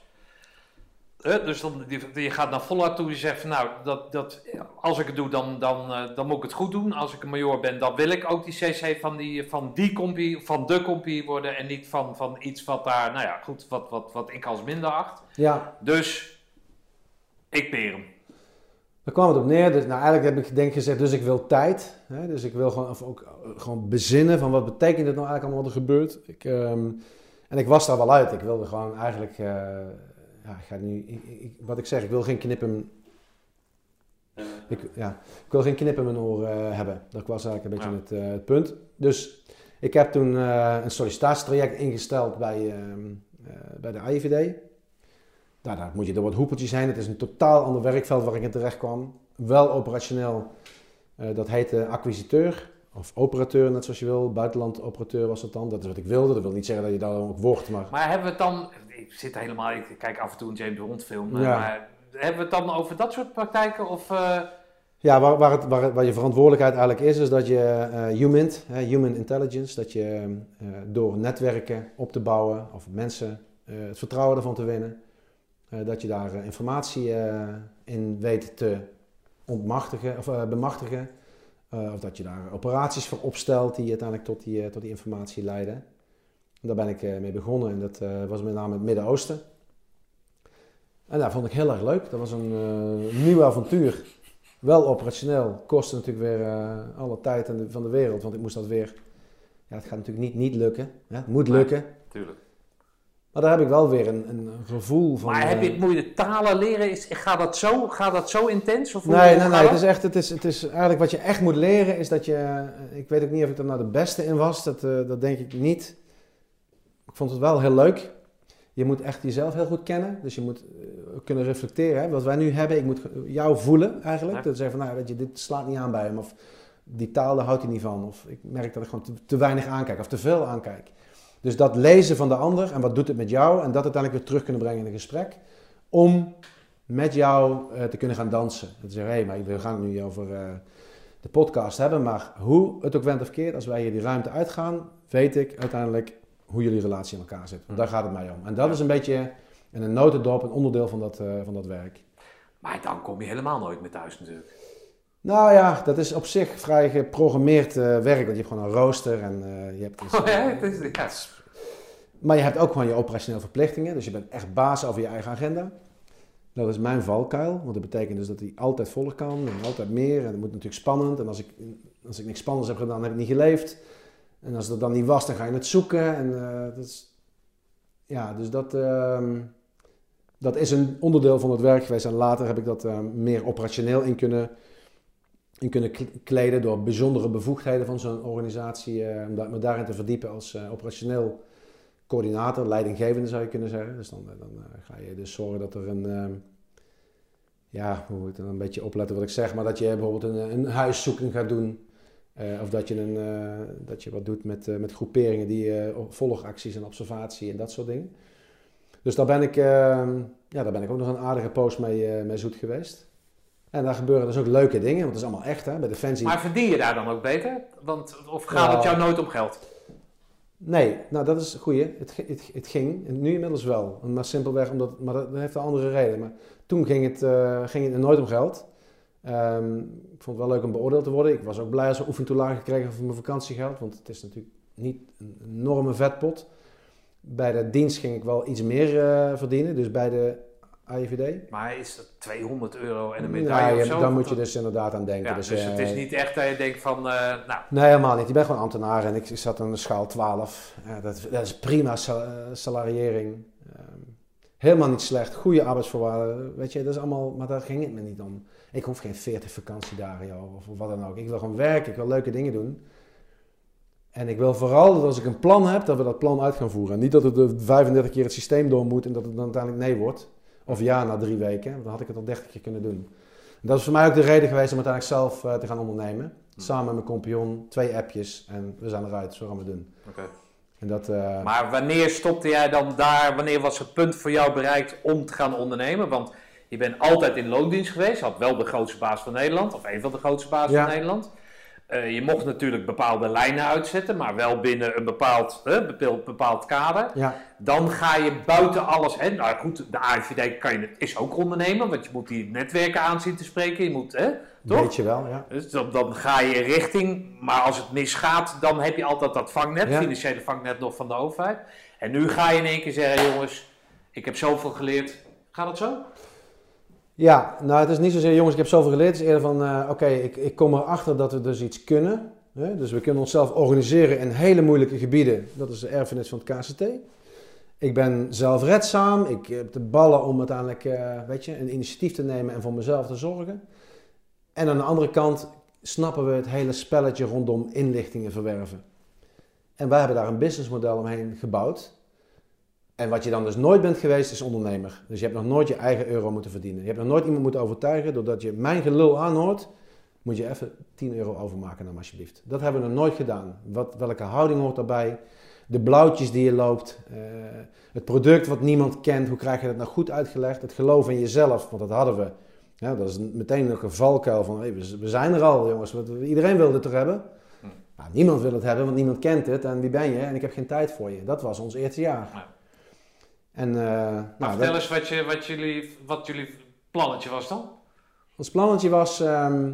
Eh, dus dan, die- je gaat naar Vollard toe, je zegt van nou, dat, dat, als ik het doe, dan, dan, eh, dan moet ik het goed doen. Als ik een major ben, dan wil ik ook die CC van die, van die compie, van de compie worden. En niet van, van iets wat daar, nou ja, goed, wat, wat, wat ik als minder acht. Ja, Dus, ik peer hem. Daar kwam het op neer. Dus, nou, eigenlijk heb ik denk gezegd, dus ik wil tijd. Hè? Dus ik wil gewoon, of ook, eh, gewoon bezinnen van wat betekent het nou eigenlijk allemaal wat er gebeurt. Ik, ehm, en ik was daar wel uit. Ik wilde gewoon eigenlijk, eh, ja, ik ga nu, ik, ik- wat ik zeg, ik wil geen knip in, Eh, ik, ja, ik wil geen knip in mijn oor eh, hebben. Dat was eigenlijk een beetje Ja. het, het punt. Dus ik heb toen een sollicitatietraject ingesteld bij, ehm, eh, bij de AIVD. Nou, daar moet je door wat hoepeltjes heen. Het is een totaal ander werkveld waar ik in terecht kwam. Wel operationeel. Eh, dat heette acquisiteur. Of operateur, net zoals je wil. Buitenland operateur was dat dan. Dat is wat ik wilde. Dat wil niet zeggen dat je daar dan ook wordt. Maar Maar hebben we het dan, ik zit helemaal, ik kijk af en toe een James Bond film, Ja. maar hebben we het dan over dat soort praktijken? Of, eh, Ja, waar, waar, het, waar, waar je verantwoordelijkheid eigenlijk is, is dat je eh human, human intelligence, dat je door netwerken op te bouwen of mensen het vertrouwen ervan te winnen, dat je daar eh, informatie eh, in weet te ontmachtigen of eh, bemachtigen. Eh, of dat je daar operaties voor opstelt die uiteindelijk tot die, eh, tot die informatie leiden. En daar ben ik eh, mee begonnen en dat eh, was met name het Midden-Oosten. En dat vond ik heel erg leuk. Dat was een eh, nieuw avontuur. Wel operationeel. Kostte natuurlijk weer eh, alle tijd van de wereld. Want ik moest dat weer... Ja, het gaat natuurlijk niet niet lukken. Hè? Het moet lukken. tuurlijk. Maar daar heb ik wel weer een, een gevoel van... Maar heb je eh, het moeite talen leren? Is, gaat, dat zo, gaat dat zo intens? Of Nee, nee, nee. Het is echt, het is, het is eigenlijk wat je echt moet leren is dat je, eh, ik weet ook niet of ik er nou de beste in was, dat, eh, dat denk ik niet. Ik vond het wel heel leuk. Je moet echt jezelf heel goed kennen, dus je moet kunnen reflecteren. Hè? Wat wij nu hebben, ik moet jou voelen eigenlijk. Ja. Dat zeggen van, nou, weet je, dit slaat niet aan bij hem, of die taal, daar houdt hij niet van. Of ik merk dat ik gewoon te, te weinig aankijk, of te veel aankijk. Dus dat lezen van de ander en wat doet het met jou, en dat uiteindelijk weer terug kunnen brengen in een gesprek, om met jou eh, te kunnen gaan dansen. Dat zeggen, hé, maar we gaan het nu over eh, de podcast hebben, maar hoe het ook went of keert, als wij hier die ruimte uitgaan, weet ik uiteindelijk hoe jullie relatie in elkaar zit. Want daar gaat het mij om. En dat is een beetje in een notendop een onderdeel van dat, eh, van dat werk. Maar dan kom je helemaal nooit meer thuis natuurlijk. Nou ja, dat is op zich vrij geprogrammeerd werk, want je hebt gewoon een rooster en je hebt... dus, Oh, ja, het is, ja. Maar je hebt ook gewoon je operationele verplichtingen, dus je bent echt baas over je eigen agenda. Dat is mijn valkuil, want dat betekent dus dat hij altijd voller kan en altijd meer. En dat moet natuurlijk spannend. En als ik, als ik niks spannends heb gedaan, heb ik niet geleefd. En als dat dan niet was, dan ga je het zoeken. En eh, dat is, ja, dus dat, ehm, dat is een onderdeel van het werk geweest. En later heb ik dat eh, meer operationeel in kunnen, in kunnen kleden door bijzondere bevoegdheden van zo'n organisatie. eh, om me daarin te verdiepen als eh, operationeel coördinator, leidinggevende zou je kunnen zeggen. Dus dan, eh, dan eh, ga je dus zorgen dat er een, ehm, ja, hoe moet ik dan een beetje opletten wat ik zeg, maar dat je bijvoorbeeld een, een huiszoeking gaat doen. Eh, of dat je, een, dat je wat doet met, eh, met groeperingen die volgacties en observatie en dat soort dingen. Dus daar ben ik, ehm, ja, daar ben ik ook nog een aardige post mee, mee zoet geweest. En daar gebeuren dus ook leuke dingen, want het is allemaal echt hè, bij Defensie. Maar verdien je daar dan ook beter? Want, of gaat het Ja. jou nooit om geld? Nee, nou dat is het goeie. Het, het, het ging. Nu inmiddels wel. Maar simpelweg omdat, maar dat, heeft een andere reden. Maar toen ging het, eh, ging het nooit om geld. Ehm, ik vond het wel leuk om beoordeeld te worden. Ik was ook blij als we oefentoelagen gekregen voor mijn vakantiegeld. Want het is natuurlijk niet een enorme vetpot. Bij de dienst ging ik wel iets meer eh, verdienen. Dus bij de AIVD. Maar is dat 200 euro en een Nou, medaille of zo? dan moet je dus inderdaad aan denken. Ja, dus, dus, het is eh, niet echt dat je denkt van, eh, nou, Nee, helemaal niet. Je bent gewoon ambtenaar en ik, ik zat aan de schaal 12. Ja, dat, dat is prima sal- eh, salariering. Ehm, helemaal niet slecht. Goede arbeidsvoorwaarden. Weet je, dat is allemaal, maar daar ging het me niet om. Ik hoef geen 40 vakantiedagen joh, of wat dan ook. Ik wil gewoon werken, ik wil leuke dingen doen. En ik wil vooral dat als ik een plan heb, dat we dat plan uit gaan voeren. En niet dat het eh, 35 keer het systeem door moet en dat het dan uiteindelijk nee wordt. Of ja na drie weken. Want dan had ik het al 30 keer kunnen doen. En dat is voor mij ook de reden geweest om uiteindelijk zelf eh, te gaan ondernemen. Samen met mijn compagnon, twee appjes en we zijn eruit, zo gaan we het doen. oké. En dat, eh, Maar wanneer stopte jij dan daar? Wanneer was het punt voor jou bereikt om te gaan ondernemen? Want je bent altijd in loondienst geweest. Had wel de grootste baas van Nederland, of een van de grootste baas Ja. van Nederland. Eh, je mocht natuurlijk bepaalde lijnen uitzetten, maar wel binnen een bepaald, bepaald, bepaald kader. ja, Dan ga je buiten alles. Hè, nou goed, de AIVD kan je, is ook ondernemen, want je moet die netwerken aanzien te spreken. Je moet, hè, toch? weet je wel, ja. Dus dan, dan ga je richting, maar als het misgaat, dan heb je altijd dat vangnet, Ja. financiële vangnet nog van de overheid. En nu ga je in één keer zeggen, jongens, ik heb zoveel geleerd. Gaat het zo? Ja, nou het is niet zozeer, jongens, ik heb zoveel geleerd. Het is eerder van, eh, oké, ik, ik kom erachter dat we dus iets kunnen. Hè? Dus we kunnen onszelf organiseren in hele moeilijke gebieden. Dat is de erfenis van het KCT. Ik ben zelfredzaam. Ik heb de ballen om uiteindelijk, eh, weet je, een initiatief te nemen en voor mezelf te zorgen. En aan de andere kant snappen we het hele spelletje rondom inlichtingen verwerven. En wij hebben daar een businessmodel omheen gebouwd. En wat je dan dus nooit bent geweest, is ondernemer. Dus je hebt nog nooit je eigen euro moeten verdienen. Je hebt nog nooit iemand moeten overtuigen. Doordat je mijn gelul aanhoort, moet je even 10 euro overmaken me alsjeblieft. Dat hebben we nog nooit gedaan. Wat, welke houding hoort daarbij? De blauwtjes die je loopt. eh, het product wat niemand kent. Hoe krijg je dat nou goed uitgelegd? Het geloof in jezelf, want dat hadden we. Ja, dat is meteen ook een valkuil van, hey, we, zijn er al jongens. Wat- Iedereen wil dit er hebben. Hm. Nou, niemand wil het hebben, want niemand kent het. En wie ben je? En ik heb geen tijd voor je. Dat was ons eerste jaar. En Maar nou, vertel dat- eens wat, je, wat, jullie, wat jullie plannetje was dan. ons plannetje was ehm,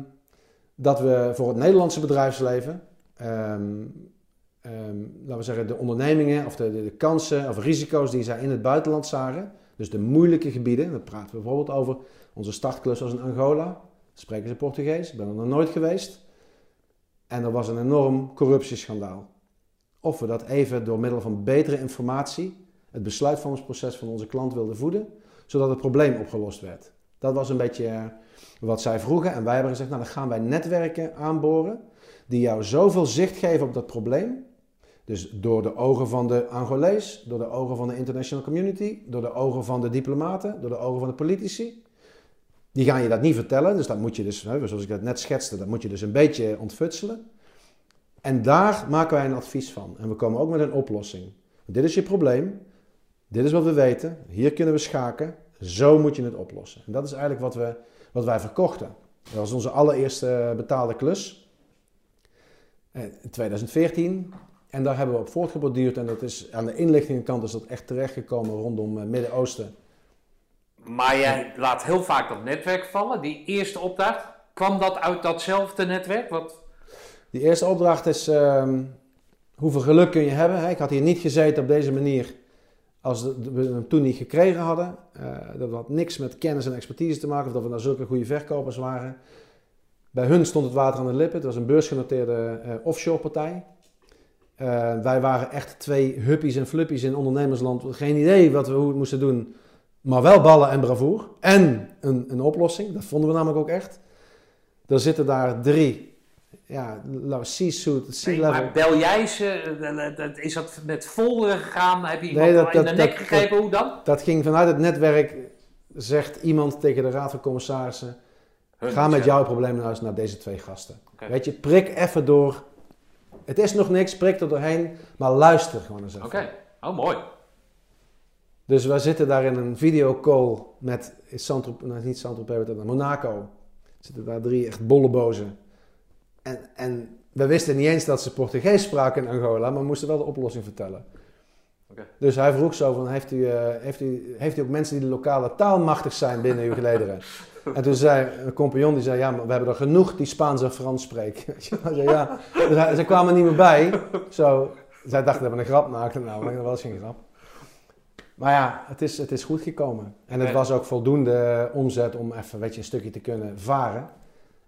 dat we voor het Nederlandse bedrijfsleven, ehm, ehm, laten we zeggen, de ondernemingen of de, de, de kansen of risico's die zij in het buitenland zagen, dus de moeilijke gebieden, dan praten we bijvoorbeeld over onze startklus was in Angola, spreken ze Portugees, ik ben er nog nooit geweest. En er was een enorm corruptieschandaal. Of we dat even door middel van betere informatie, het besluitvormingsproces van onze klant wilden voeden, zodat het probleem opgelost werd. Dat was een beetje eh, wat zij vroegen. En wij hebben gezegd, nou dan gaan wij netwerken aanboren die jou zoveel zicht geven op dat probleem. Dus door de ogen van de Angolees, door de ogen van de international community, door de ogen van de diplomaten, door de ogen van de politici. Die gaan je dat niet vertellen, dus dat moet je dus, zoals ik dat net schetste, dat moet je dus een beetje ontfutselen. En daar maken wij een advies van. En we komen ook met een oplossing. Dit is je probleem, dit is wat we weten, hier kunnen we schaken, zo moet je het oplossen. En dat is eigenlijk wat, we, wat wij verkochten. Dat was onze allereerste betaalde klus. Eh, In 2014. En daar hebben we op voortgeborduurd. En dat is, aan de inlichtingenkant is dat echt terechtgekomen rondom het Midden-Oosten. Maar jij laat heel vaak dat netwerk vallen. Die eerste opdracht, kwam dat uit datzelfde netwerk? Wat, Die eerste opdracht is, ehm, hoeveel geluk kun je hebben? hè? Ik had hier niet gezeten op deze manier als we hem toen niet gekregen hadden, eh, dat had niks met kennis en expertise te maken, of dat we nou zulke goede verkopers waren. Bij hun stond het water aan de lippen. Het was een beursgenoteerde eh, offshore partij. Eh, wij waren echt twee huppies en fluppies in ondernemersland. Geen idee wat we, hoe we het moesten doen. Maar wel ballen en bravoer. En een, een oplossing. Dat vonden we namelijk ook echt. Er zitten daar drie. Ja, nou, Nee, C-level. maar bel jij ze? eh, eh, Is dat met volderen gegaan? Heb je iemand Nee, dat- al in dat- de nek dat- gegrepen? Hoe dan? Dat ging vanuit het netwerk, zegt iemand tegen de raad van commissarissen. Hun Ga met jouw probleem naar huis naar deze twee gasten. Weet je, prik even door. Het is nog niks, prik er doorheen. Maar luister gewoon eens even. Oké, oh mooi. Dus wij zitten daar in een videocall met Saint-Tropez, nou, niet Saint-Tropez, maar Monaco. Zitten daar drie echt bollebozen. En, en we wisten niet eens dat ze Portugees spraken in Angola, maar we moesten wel de oplossing vertellen. Oké. Dus hij vroeg zo van, heeft u, eh, heeft, u, heeft u ook mensen die de lokale taal machtig zijn binnen uw gelederen? en toen zei een compagnon, die zei, ja, maar we hebben er genoeg die Spaans en Frans spreken. Zei, ja. Dus hij- ze kwamen niet meer bij. Zo, zij dachten dat we een grap maakten, nou, maar dat was geen grap. Maar ja, het is, het is goed gekomen. En het was ook voldoende omzet om even weet je, een stukje te kunnen varen.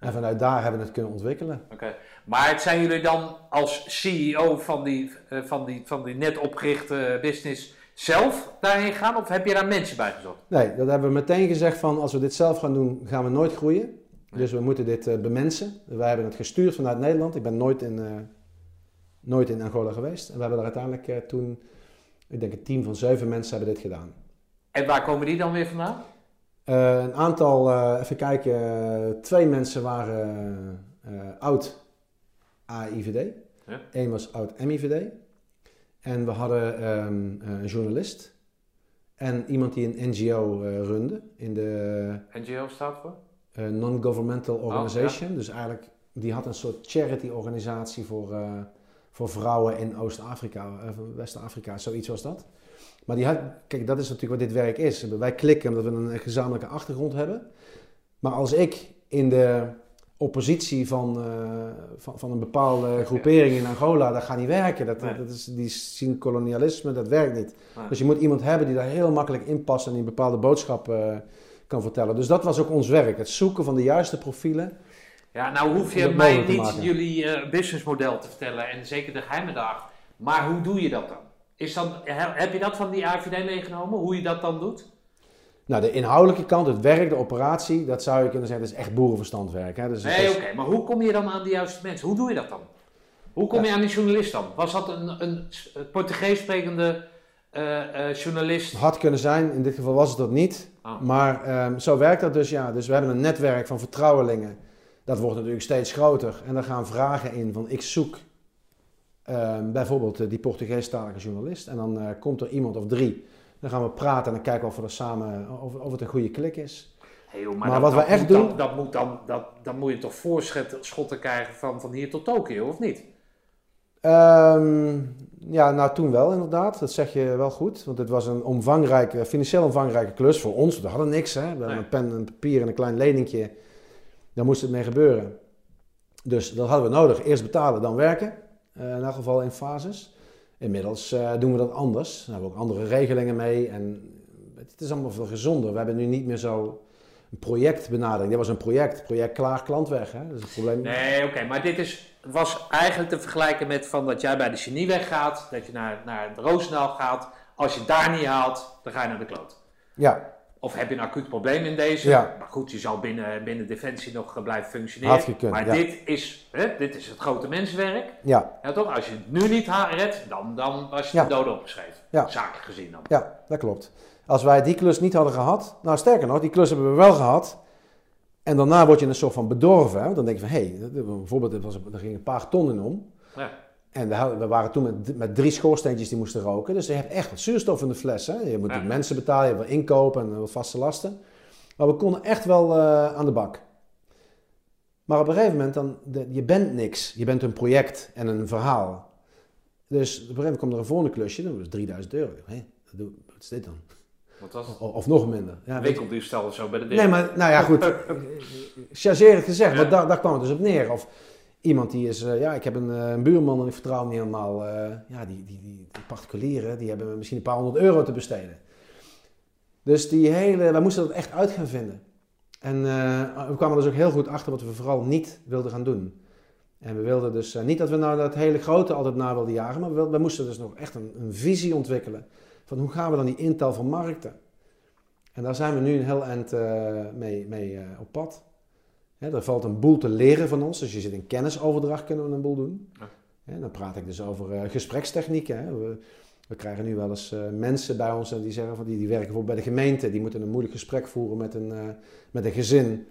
En vanuit daar hebben we het kunnen ontwikkelen. Oké. Maar het zijn jullie dan als CEO van die, eh, van die, van die net opgerichte business zelf daarheen gaan? Of heb je daar mensen bij gezocht? Nee, dat hebben we meteen gezegd van als we dit zelf gaan doen, gaan we nooit groeien. Dus we moeten dit eh, bemensen. Wij hebben het gestuurd vanuit Nederland. Ik ben nooit in, eh, nooit in Angola geweest. En we hebben daar uiteindelijk toen, ik denk een team van zeven mensen hebben dit gedaan. En waar komen die dan weer vandaan? Eh, een aantal, eh, even kijken, eh, twee mensen waren oud AIVD. Ja. Eén was oud MIVD. En we hadden ehm, eh, een journalist. En iemand die een NGO runde in de NGO staat voor? Non-Governmental Oh, Organization. Dus eigenlijk, die had een soort charity-organisatie voor, voor vrouwen in Oost-Afrika, West-Afrika, zoiets was dat. Maar die kijk, dat is natuurlijk wat dit werk is. Wij klikken omdat we een gezamenlijke achtergrond hebben. Maar als ik in de oppositie van, eh, van, van een bepaalde groepering in Angola, dat gaat niet werken. Dat, Nee. dat is, die zien kolonialisme, dat werkt niet. Nee. Dus je moet iemand hebben die daar heel makkelijk in past en die een bepaalde boodschap eh, kan vertellen. Dus dat was ook ons werk. Het zoeken van de juiste profielen. Ja, nou hoef je mij niet jullie eh, businessmodel te vertellen en zeker de geheimen daarachter. Maar hoe doe je dat dan? Is dan he- heb je dat van die AVD meegenomen? Hoe je dat dan doet? Nou, de inhoudelijke kant, het werk, de operatie, dat zou je kunnen zeggen, dat is echt boerenverstandwerk. Hè? Dus Nee, oké, maar hoe kom je dan aan de juiste mensen? Hoe doe je dat dan? Hoe kom je aan die journalist dan? Was dat een, een Portugees sprekende eh, eh, journalist? had kunnen zijn, in dit geval was het dat niet. Ah. Maar ehm, zo werkt dat dus, ja. Dus we hebben een netwerk van vertrouwelingen. Dat wordt natuurlijk steeds groter. En daar gaan vragen in van ik zoek ehm, bijvoorbeeld eh, die Portugees-talige journalist. En dan eh, komt er iemand of drie. Dan gaan we praten en dan kijken we of, we er samen, of, of het een goede klik is. Hey, joh, Maar dat- wat we echt doen- Dan, dat moet dan, dat, dan moet je toch voorschotten krijgen van, van hier tot Tokio, of niet? Ehm, ja, nou toen wel inderdaad. Dat zeg je wel goed. Want het was een omvangrijke, financieel omvangrijke klus voor ons. We hadden niks. Hè? We hadden Nee. een pen, een papier en een klein leningje. Daar moest het mee gebeuren. Dus dat hadden we nodig. Eerst betalen, dan werken. Eh, in elk geval in fases. Inmiddels eh, doen we dat anders. Daar hebben we ook andere regelingen mee. En het is allemaal veel gezonder. We hebben nu niet meer zo een projectbenadering. Dit was een project. Project klaar, klant weg. Hè? Dat is het probleem. Nee, oké, maar dit is, was eigenlijk te vergelijken met van dat jij bij de Genieweg gaat, dat je naar, naar de Roosendaal gaat. Als je daar niet haalt, dan ga je naar de kloot. Ja, Of heb je een acuut probleem in deze? Ja. Maar goed, je zal binnen, binnen Defensie nog eh, blijven functioneren. Had gekund, maar ja. dit, is, hè, dit is het grote mensenwerk. ja, Ja, toch? Als je het nu niet redt, dan, dan was je de dode opgeschreven. Ja. Zakelijk gezien dan. Ja, dat klopt. Als wij die klus niet hadden gehad, nou sterker nog, die klus hebben we wel gehad. En daarna word je een soort van bedorven. Hè? Dan denk je van, hé, hey, bijvoorbeeld, er, was, er ging een paar ton in om. En we, we waren toen met, met drie schoorsteentjes die moesten roken. Dus je hebt echt wat zuurstof in de fles. Hè? Je moet Ja. mensen betalen, je hebt wel inkopen en wat vaste lasten. Maar we konden echt wel eh, aan de bak. Maar op een gegeven moment, dan, de, je bent niks. Je bent een project en een verhaal. Dus op een gegeven moment komt er een volgende klusje, dat was 3000 euro. Hé, wat is dit dan? Wat was het? Of, of nog minder. Ja, Winkeldiefstal of zo bij de deur. Nee, maar nou ja, goed. Chargerend gezegd, Ja. want daar, daar kwam het dus op neer. Of Iemand die is, eh, ja, ik heb een, eh, een buurman en ik vertrouw hem niet helemaal. eh, ja, die, die, die, particulieren, die hebben misschien een paar honderd euro te besteden. Dus die hele, wij moesten dat echt uit gaan vinden. En we kwamen dus ook heel goed achter wat we vooral niet wilden gaan doen. En we wilden dus niet dat we nou dat hele grote altijd na wilden jagen, maar we, moesten dus nog echt een, een visie ontwikkelen. Van hoe gaan we dan die intel vermarkten? En daar zijn we nu een heel eind mee, mee op pad. Hè, er valt een boel te leren van ons, dus je zit in kennisoverdracht kunnen we een boel doen. Ja. Hè, dan praat ik dus over eh, gesprekstechnieken. Hè. We, we krijgen nu wel eens eh, mensen bij ons en die zeggen van die, die werken bijvoorbeeld bij de gemeente, die moeten een moeilijk gesprek voeren met een, eh, met een gezin.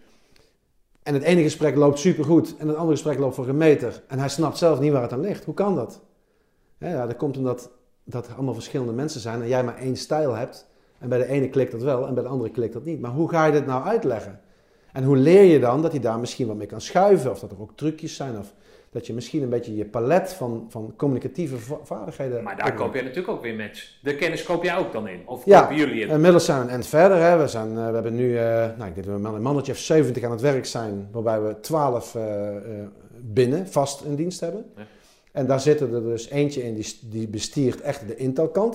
En het ene gesprek loopt supergoed en het andere gesprek loopt voor een meter. En hij snapt zelf niet waar het aan ligt. Hoe kan dat? Ja, dat komt omdat dat er allemaal verschillende mensen zijn en jij maar één stijl hebt. En bij de ene klikt dat wel en bij de andere klikt dat niet. Maar hoe ga je dit nou uitleggen? En hoe leer je dan dat hij daar misschien wat mee kan schuiven? Of dat er ook trucjes zijn? Of dat je misschien een beetje je palet van, van communicatieve va- vaardigheden... Maar daar koop je natuurlijk ook weer mensen. De kennis koop jij ook dan in? Of Ja, kopen jullie in? Inmiddels zijn we een eind verder. Hè. We, zijn, eh, we hebben nu, eh, nou, ik denk dat we met een mannetje of 70 aan het werk zijn, waarbij we 12 eh, binnen vast in dienst hebben. Ja. En daar zitten er dus eentje in die, die bestiert echt de Intel-kant.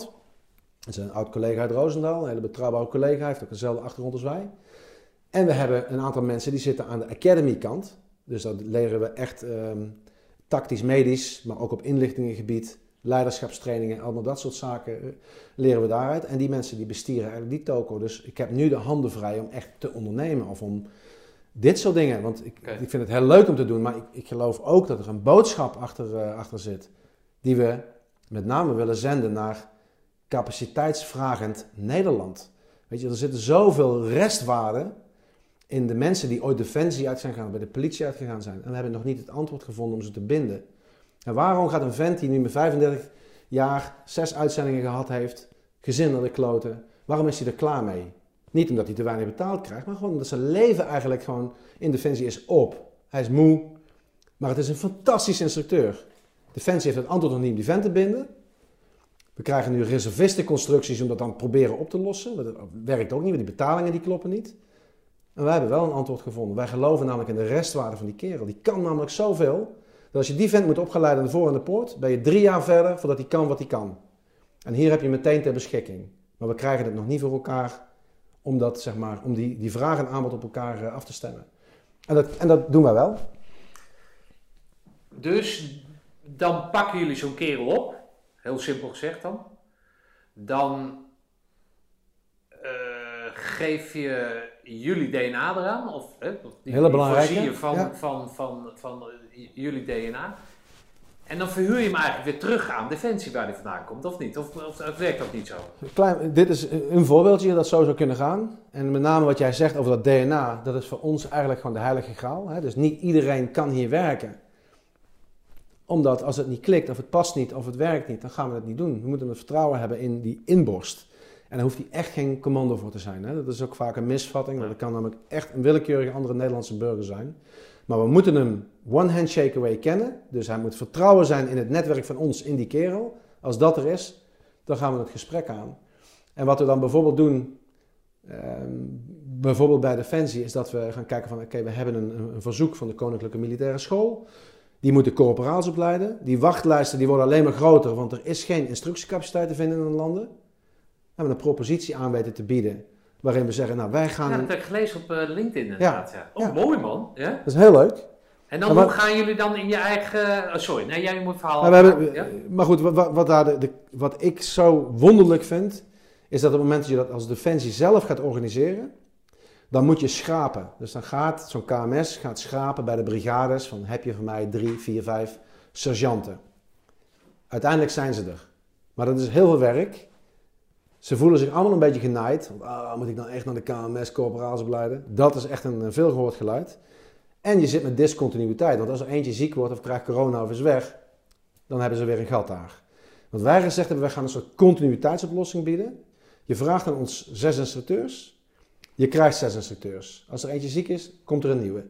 Dat is een oud collega uit Roosendaal, een hele betrouwbare collega, hij heeft ook dezelfde achtergrond als wij. En we hebben een aantal mensen die zitten aan de Academy-kant. Dus dat leren we echt ehm, tactisch, medisch, maar ook op inlichtingengebied, leiderschapstrainingen, allemaal dat soort zaken eh, leren we daaruit. En die mensen die bestieren eigenlijk die toko. Dus ik heb nu de handen vrij om echt te ondernemen of om dit soort dingen. Want ik, ik vind het heel leuk om te doen, maar ik, ik geloof ook dat er een boodschap achter, eh, achter zit. Die we met name willen zenden naar capaciteitsvragend Nederland. Weet je, er zitten zoveel restwaarden in de mensen die ooit defensie uit zijn gegaan, bij de politie uitgegaan zijn. En hebben nog niet het antwoord gevonden om ze te binden. En waarom gaat een vent die nu met 35 jaar zes uitzendingen gehad heeft, gezin naar de kloten, waarom is hij er klaar mee? Niet omdat hij te weinig betaald krijgt, maar gewoon omdat zijn leven eigenlijk gewoon in Defensie is op. Hij is moe, maar het is een fantastische instructeur. Defensie heeft het antwoord nog niet om die vent te binden. We krijgen nu reservistenconstructies om dat dan proberen op te lossen. Dat werkt ook niet, want die betalingen die kloppen niet. En wij hebben wel een antwoord gevonden. Wij geloven namelijk in de restwaarde van die kerel. Die kan namelijk zoveel, dat als je die vent moet opgeleiden aan de voor en de poort, ben je drie jaar verder voordat hij kan wat hij kan. En hier heb je meteen ter beschikking. Maar we krijgen het nog niet voor elkaar om, dat, zeg maar, om die, die vraag en aanbod op elkaar eh, af te stemmen. En dat, en dat doen wij wel. Dus dan pakken jullie zo'n kerel op, heel simpel gezegd dan. Dan eh, geef je jullie DNA eraan, of hè, die, Hele belangrijke, voorzie je van, ja. van, van, van, eh, j- jullie DNA. En dan verhuur je hem eigenlijk weer terug aan Defensie waar hij vandaan komt, of niet? Of, of, of werkt dat niet zo? Klein, dit is een voorbeeldje dat zo zou kunnen gaan. En met name wat jij zegt over dat DNA, dat is voor ons eigenlijk gewoon de heilige graal. Hè? Dus niet iedereen kan hier werken. Omdat als het niet klikt, of het past niet, of het werkt niet, dan gaan we het niet doen. We moeten het vertrouwen hebben in die inborst. En daar hoeft hij echt geen commando voor te zijn. Hè? Dat is ook vaak een misvatting, dat kan namelijk echt een willekeurige andere Nederlandse burger zijn. Maar we moeten hem one handshake away kennen. Dus hij moet vertrouwen zijn in het netwerk van ons, in die kerel. Als dat er is, dan gaan we het gesprek aan. En wat we dan bijvoorbeeld doen, ehm, bijvoorbeeld bij Defensie, is dat we gaan kijken van, oké, we hebben een, een verzoek van de Koninklijke Militaire School. Die moeten corporaals opleiden. Die wachtlijsten die worden alleen maar groter, want er is geen instructiecapaciteit te vinden in de landen. Hebben een propositie aan weten te bieden, waarin we zeggen, nou, wij gaan... Ja, dat heb ik gelezen op eh, LinkedIn inderdaad. Ja. Oh, mooi man. Ja? Dat is heel leuk. En dan hoe gaan jullie dan in je eigen... oh, sorry, nee, jij moet verhaal... Hebben, ja? maar goed, wat, wat, wat daar de, de- wat ik zo wonderlijk vind, is dat op het moment dat je dat als Defensie zelf gaat organiseren, dan moet je schrapen. Dus dan gaat zo'n KMS gaat schrapen bij de brigades van heb je van mij drie, vier, vijf sergeanten. Uiteindelijk zijn ze er. Maar dat is heel veel werk. Ze voelen zich allemaal een beetje genaaid. Ah, moet ik dan echt naar de KMS corporaals opleiden? Dat is echt een, een veelgehoord geluid. En je zit met discontinuïteit. Want als er eentje ziek wordt of krijgt corona of is weg, dan hebben ze weer een gat daar. Wat wij gezegd hebben, wij gaan een soort continuïteitsoplossing bieden. Je vraagt aan ons zes instructeurs. Je krijgt zes instructeurs. Als er eentje ziek is, komt er een nieuwe.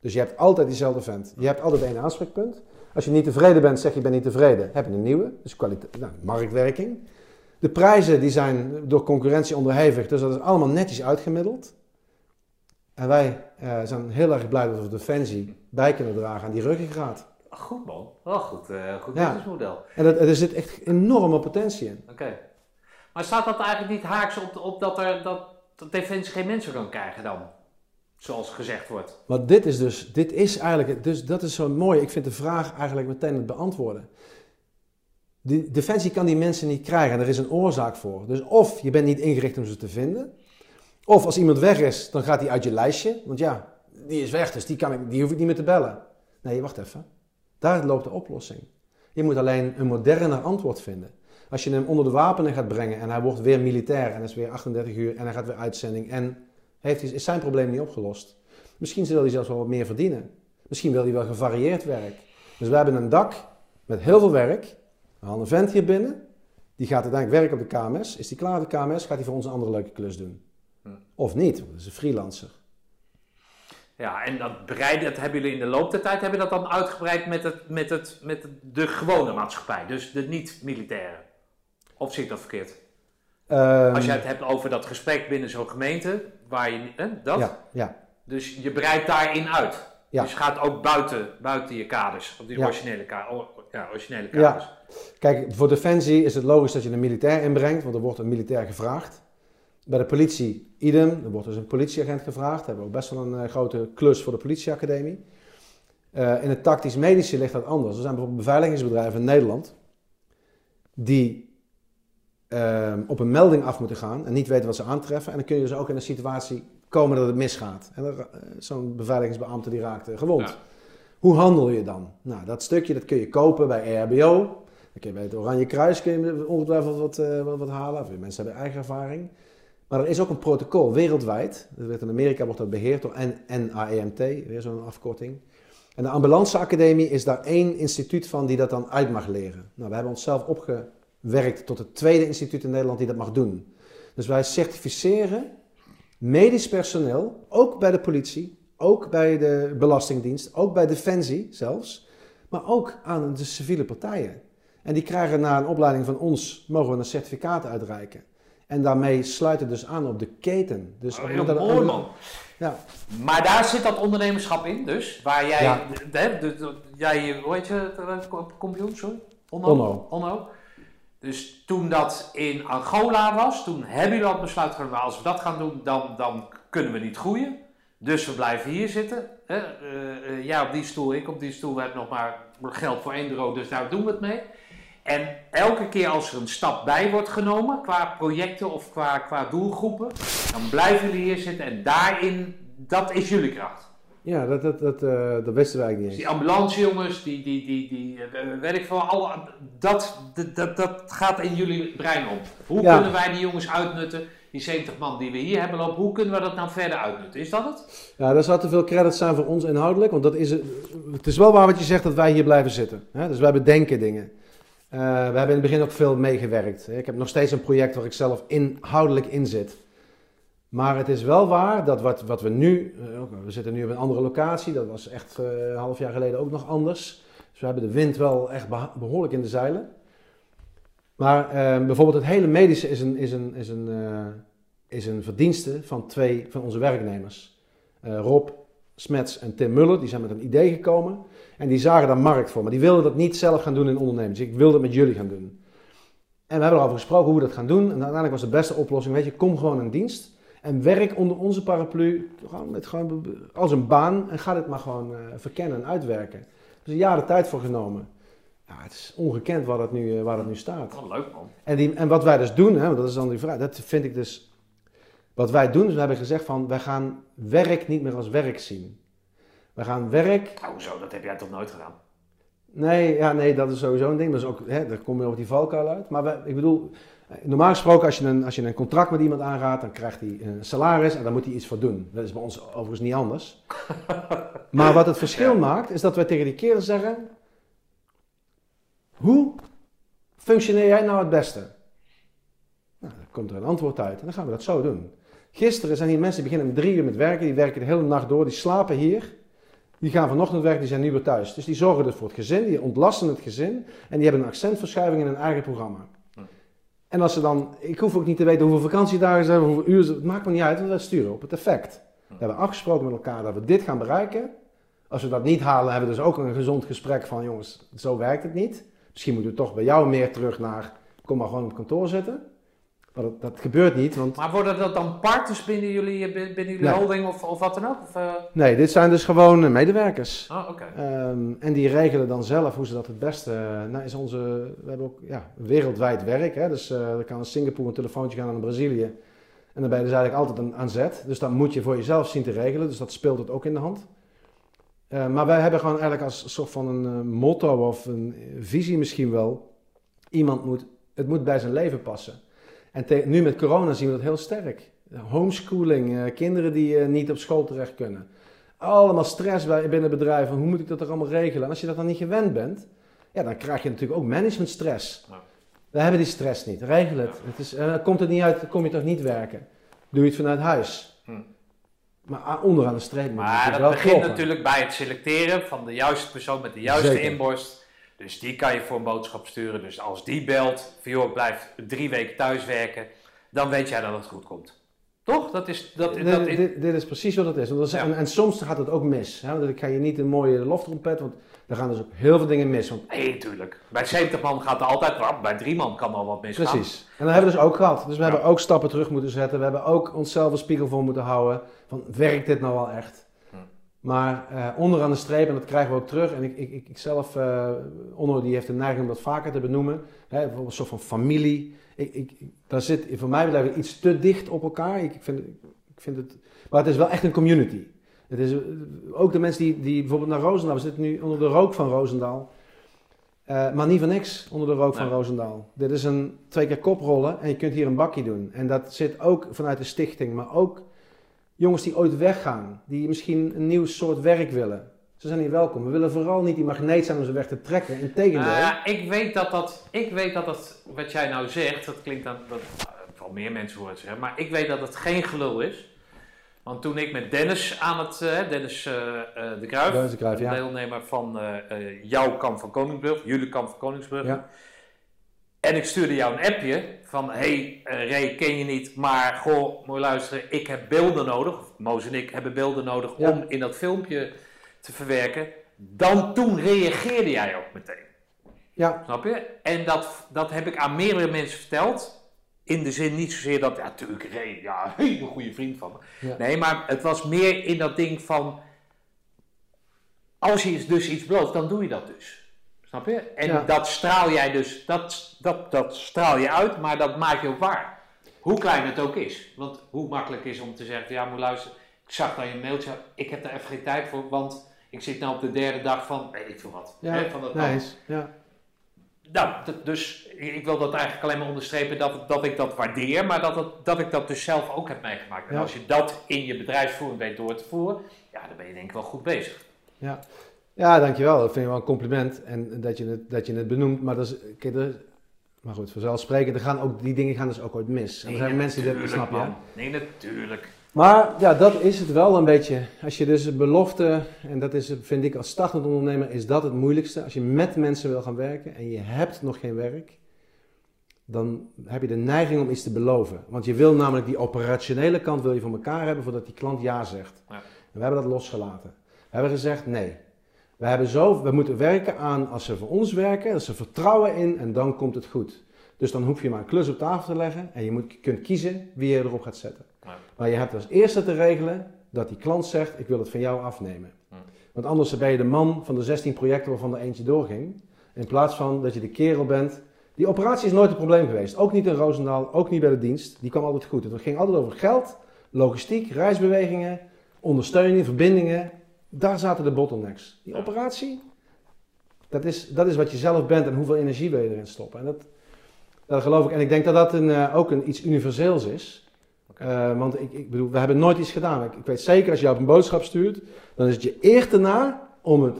Dus je hebt altijd diezelfde vent. Je hebt altijd één aanspreekpunt. Als je niet tevreden bent, zeg je ben niet tevreden, heb je een nieuwe. Dus kwaliteit, nou, marktwerking. De prijzen die zijn door concurrentie onderhevig, dus dat is allemaal netjes uitgemiddeld. En wij eh, zijn heel erg blij dat we Defensie bij kunnen dragen aan die ruggengraat. Goed man, wel goed, eh, goed Ja. businessmodel. En dat, er zit echt enorme potentie in. Oké. Maar staat dat eigenlijk niet haaks op, op dat, er, dat, dat Defensie geen mensen kan krijgen dan? Zoals gezegd wordt. Maar dit is dus, dit is eigenlijk, dus dat is zo mooi. Ik vind de vraag eigenlijk meteen het beantwoorden. Die, Defensie kan die mensen niet krijgen en er is een oorzaak voor. Dus of je bent niet ingericht om ze te vinden, of als iemand weg is, dan gaat hij uit je lijstje. Want ja, die is weg, dus die, kan ik, die hoef ik niet meer te bellen. Nee, wacht even. Daar loopt de oplossing. Je moet alleen een moderner antwoord vinden. Als je hem onder de wapenen gaat brengen en hij wordt weer militair en is weer 38 uur en hij gaat weer uitzending en heeft, is zijn probleem niet opgelost. Misschien wil hij zelfs wel wat meer verdienen. Misschien wil hij wel gevarieerd werk. Dus we hebben een dak met heel veel werk. We halen een vent hier binnen. Die gaat uiteindelijk werken op de KMS. Is die klaar op de KMS, gaat hij voor ons een andere leuke klus doen. Hm. Of niet, want dat is een freelancer. Ja, en dat breiden, dat hebben jullie in de loop der tijd hebben dat dan uitgebreid met, het, met, het, met het- de gewone maatschappij, dus de niet-militaire. Of zie ik dat verkeerd? Ehm, Als je het hebt over dat gesprek binnen zo'n gemeente, waar je, hè, dat, Ja, ja, dus je breidt daarin uit. Ja. Dus je gaat ook buiten, buiten je kaders, op die Ja. originele, ka o- ja, originele Ja. kaders. Kijk, voor Defensie is het logisch dat je een militair inbrengt, want er wordt een militair gevraagd. Bij de politie, idem, er wordt dus een politieagent gevraagd. We hebben ook best wel een eh, grote klus voor de politieacademie. Eh, in het tactisch-medische ligt dat anders. Er zijn bijvoorbeeld beveiligingsbedrijven in Nederland die ehm, op een melding af moeten gaan en niet weten wat ze aantreffen. En dan kun je dus ook in een situatie komen dat het misgaat. En eh, zo'n beveiligingsbeambte die raakt gewond. Ja. Hoe handel je dan? Nou, dat stukje dat kun je kopen bij EHBO. Dan bij het Oranje Kruis kun je ongetwijfeld wat, eh, wat, wat halen. Of mensen hebben eigen ervaring. Maar er is ook een protocol wereldwijd. Dat werd in Amerika wordt dat beheerd door NAEMT, weer zo'n afkorting. En de ambulanceacademie is daar één instituut van die dat dan uit mag leren. Nou, we hebben onszelf opgewerkt tot het tweede instituut in Nederland die dat mag doen. Dus wij certificeren medisch personeel, ook bij de politie, ook bij de Belastingdienst, ook bij Defensie zelfs, maar ook aan de civiele partijen. En die krijgen na een opleiding van ons, mogen we een certificaat uitreiken. En daarmee sluiten dus aan op de keten. Dus Oh, heel dat- mooi man. Ja, Maar daar zit dat ondernemerschap in, dus. Waar jij, Ja. de, de, de- de- jij hoe heet je, het, eh, kampioen, sorry? Onno. Onno. Dus toen dat in Angola was, toen hebben jullie al besluit genomen, als we dat gaan doen, dan, dan kunnen we niet groeien. Dus we blijven hier zitten. Hè? Eh, eh, jij op die stoel, ik op die stoel, we hebben nog maar geld voor één euro, dus daar doen we het mee. En elke keer als er een stap bij wordt genomen, qua projecten of qua, qua doelgroepen, dan blijven jullie hier zitten en daarin, dat is jullie kracht. ja dat, dat, dat, eh, dat wisten wij niet Dus eens. die ambulancejongens, die, die, die, die eh, weet ik veel, alle, dat, dat, dat, dat gaat in jullie brein om. Hoe Ja. kunnen wij die jongens uitnutten, die 70 man die we hier hebben lopen, hoe kunnen we dat nou verder uitnutten? Is dat het? Ja, daar zou te veel credits zijn voor ons inhoudelijk. Want dat is, het het is wel waar wat je zegt dat wij hier blijven zitten. Hè? Dus wij bedenken dingen. Eh, we hebben in het begin ook veel meegewerkt. Ik heb nog steeds een project waar ik zelf inhoudelijk in zit. Maar het is wel waar dat wat, wat we nu... eh, we zitten nu op een andere locatie. Dat was echt eh, een half jaar geleden ook nog anders. Dus we hebben de wind wel echt behoorlijk in de zeilen. Maar eh, bijvoorbeeld het hele medische is een, is een, is een, eh, is een verdienste van twee van onze werknemers. Eh, Rob Smets en Tim Muller, die zijn met een idee gekomen. En die zagen daar markt voor. Maar die wilden dat niet zelf gaan doen in ondernemers. Ik wilde het met jullie gaan doen. En we hebben erover gesproken hoe we dat gaan doen. En uiteindelijk was de beste oplossing, weet je, kom gewoon in dienst. En werk onder onze paraplu gewoon met, gewoon als een baan. En ga dit maar gewoon eh, verkennen en uitwerken. Dus een jaar de tijd voor genomen. Ja, het is ongekend waar dat nu, eh, waar dat nu staat. Oh, leuk man. En, die, en wat wij dus doen, hè, dat is dan die vraag, dat vind ik dus. Wat wij doen, is we hebben gezegd van wij gaan werk niet meer als werk zien. We gaan werk. Nou, hoezo, dat heb jij toch nooit gedaan? Nee, ja, nee, dat is sowieso een ding. Dat is ook, hè, daar kom je over die valkuil uit. Maar we, ik bedoel, normaal gesproken, als je, een, als je een contract met iemand aangaat, dan krijgt hij een salaris en daar moet hij iets voor doen. Dat is bij ons overigens niet anders. maar wat het verschil Ja. maakt, is dat wij tegen die kerel zeggen: Hoe functioneer jij nou het beste? Nou, dan komt er een antwoord uit en dan gaan we dat zo doen. Gisteren zijn hier mensen die beginnen om drie uur met werken, die werken de hele nacht door, die slapen hier. Die gaan vanochtend werken, die zijn nu weer thuis. Dus die zorgen dus voor het gezin, die ontlasten het gezin en die hebben een accentverschuiving in hun eigen programma. En als ze dan, ik hoef ook niet te weten hoeveel vakantiedagen ze hebben, hoeveel uur ze, het maakt me niet uit, wij sturen op het effect. We hebben afgesproken met elkaar dat we dit gaan bereiken. Als we dat niet halen, hebben we dus ook een gezond gesprek van jongens, zo werkt het niet. Misschien moeten we toch bij jou meer terug naar, kom maar gewoon op kantoor zitten. Maar dat, dat gebeurt niet, want Maar worden dat dan partners binnen jullie, binnen jullie Nee. holding of, of wat dan ook? Of, eh? nee, dit zijn dus gewoon eh, medewerkers. Oh, oké. Ehm, en die regelen dan zelf hoe ze dat het beste. eh, nou is onze, we hebben ook ja, wereldwijd werk. Hè? Dus eh er kan in Singapore een telefoontje gaan naar Brazilië. En dan ben je dus eigenlijk altijd aan, aan zet. Dus dat moet je voor jezelf zien te regelen. Dus dat speelt het ook in de hand. Eh, maar wij hebben gewoon eigenlijk als soort van een eh, motto of een visie misschien wel. Iemand moet, het moet bij zijn leven passen. En te- nu met corona zien we dat heel sterk. Homeschooling, eh, kinderen die niet op school terecht kunnen. Allemaal stress bij, binnen bedrijven. Hoe moet ik dat er allemaal regelen? En als je dat dan niet gewend bent, ja, dan krijg je natuurlijk ook managementstress. Ja. We hebben die stress niet. Regel het. het is, komt het niet uit, dan kom je toch niet werken. Doe je het vanuit huis. Hm. Maar ah, onderaan de streep moet Maar natuurlijk dat wel begint kloppen. natuurlijk bij het selecteren van de juiste persoon met de juiste Zeker. inborst. Dus die kan je voor een boodschap sturen. Dus als die belt, van joh, ik blijf drie weken thuis werken, dan weet jij dat het goed komt. Toch? Dat is, dat, Dit, dat, dit, dit is precies wat het is. Want dat is- Ja. en, en soms gaat het ook mis. Hè? Want ik ga je niet een mooie loftrompet, want er gaan dus ook heel veel dingen mis. Want, Nee, tuurlijk. Bij 70 man gaat er altijd wat. Bij drie man kan al wat misgaan. precies. En dat hebben we dus ook gehad. Dus we Ja. hebben ook stappen terug moeten zetten. We hebben ook onszelf een spiegel voor moeten houden. Van, werkt dit nou wel echt? Hm. Maar eh, onderaan de streep, en dat krijgen we ook terug. En ik, ik, ik, zelf, eh Onno die heeft de neiging om dat vaker te benoemen. Hè, bijvoorbeeld een soort van familie. Ik, ik, daar zit voor mij blijven we iets te dicht op elkaar. Ik, ik, vind, ik vind het, maar het is wel echt een community. Het is, eh, ook de mensen die, die bijvoorbeeld naar Roosendaal, we zitten nu onder de rook van Roosendaal. Eh, maar niet voor niks onder de rook van. Roosendaal. Dit is een twee keer koprollen en je kunt hier een bakje doen. En dat zit ook vanuit de stichting, maar ook jongens die ooit weggaan, die misschien een nieuw soort werk willen. Ze zijn hier welkom. We willen vooral niet die magneet zijn om ze weg te trekken. Integendeel. Ja, ik weet dat dat, ik weet dat dat, wat jij nou zegt, dat klinkt dan, dat, uh, wel meer mensen horen het zeggen, maar ik weet dat het geen gelul is. Want toen ik met Dennis aan het, eh, Dennis eh, eh, de Kruijf, Dennis de Cruijff, ja. deelnemer van jouw kamp van Koningsbrug, jullie kamp van Koningsbrug. Ja. En ik stuurde jou een appje van, hey Ray, ken je niet, maar goh, moet je luisteren, ik heb beelden nodig, Moos en ik hebben beelden nodig Ja. om in dat filmpje te verwerken. Dan toen reageerde jij ook meteen. Ja, Snap je? En dat, dat heb ik aan meerdere mensen verteld. In de zin niet zozeer dat, ja, natuurlijk, Ray, ja, een hele goede vriend van me. Ja. Nee, maar het was meer in dat ding van, als je dus iets belooft, dan doe je dat dus. Snap je? En Ja. dat straal jij dus, dat, dat, dat straal je uit, maar dat maak je ook waar. Hoe klein het ook is. Want hoe makkelijk is om te zeggen, ja, moet luisteren, ik zag dan je mailtje, ik heb daar even geen tijd voor, want ik zit nou op de derde dag van, weet ik veel wat. ja. hè, van dat nice. Ja. Nou, dus ik wil dat eigenlijk alleen maar onderstrepen dat, dat ik dat waardeer, maar dat, het, dat ik dat dus zelf ook heb meegemaakt. En Ja. als je dat in je bedrijfsvoering weet door te voeren, ja, dan ben je denk ik wel goed bezig. Ja, dankjewel. Dat vind ik wel een compliment. En dat je het, dat je het benoemt. Maar, dat is, kijk, er, maar goed, vanzelfsprekend, er gaan ook, die dingen gaan dus ook ooit mis. En er zijn mensen die dat snappen. Nee, natuurlijk. Maar ja, dat is het wel een beetje. Als je dus belofte, en dat is, vind ik als startend ondernemer, is dat het moeilijkste. Als je met mensen wil gaan werken en je hebt nog geen werk, dan heb je de neiging om iets te beloven. Want je wil namelijk die operationele kant wil je voor elkaar hebben voordat die klant ja zegt. Ja. En we hebben dat losgelaten. We hebben gezegd nee. We, hebben zo, we moeten werken aan als ze voor ons werken, dat ze vertrouwen in en dan komt het goed. Dus dan hoef je maar een klus op tafel te leggen en je moet, kunt kiezen wie je erop gaat zetten. Maar je hebt als eerste te regelen dat die klant zegt: Ik wil het van jou afnemen. Want anders ben je de man van de 16 projecten waarvan er eentje doorging. In plaats van dat je de kerel bent. Die operatie is nooit een probleem geweest. Ook niet in Roosendaal, ook niet bij de dienst. Die kwam altijd goed. Het ging altijd over geld, logistiek, reisbewegingen, ondersteuning, verbindingen. Daar zaten de bottlenecks. Die operatie, dat is, dat is wat je zelf bent en hoeveel energie wil je erin stoppen. En dat, dat geloof ik. En ik denk dat dat een, eh, ook een, iets universeels is. Eh, want ik, ik bedoel, we hebben nooit iets gedaan. Ik, ik weet zeker als je op een boodschap stuurt, dan is het je eer erna om het,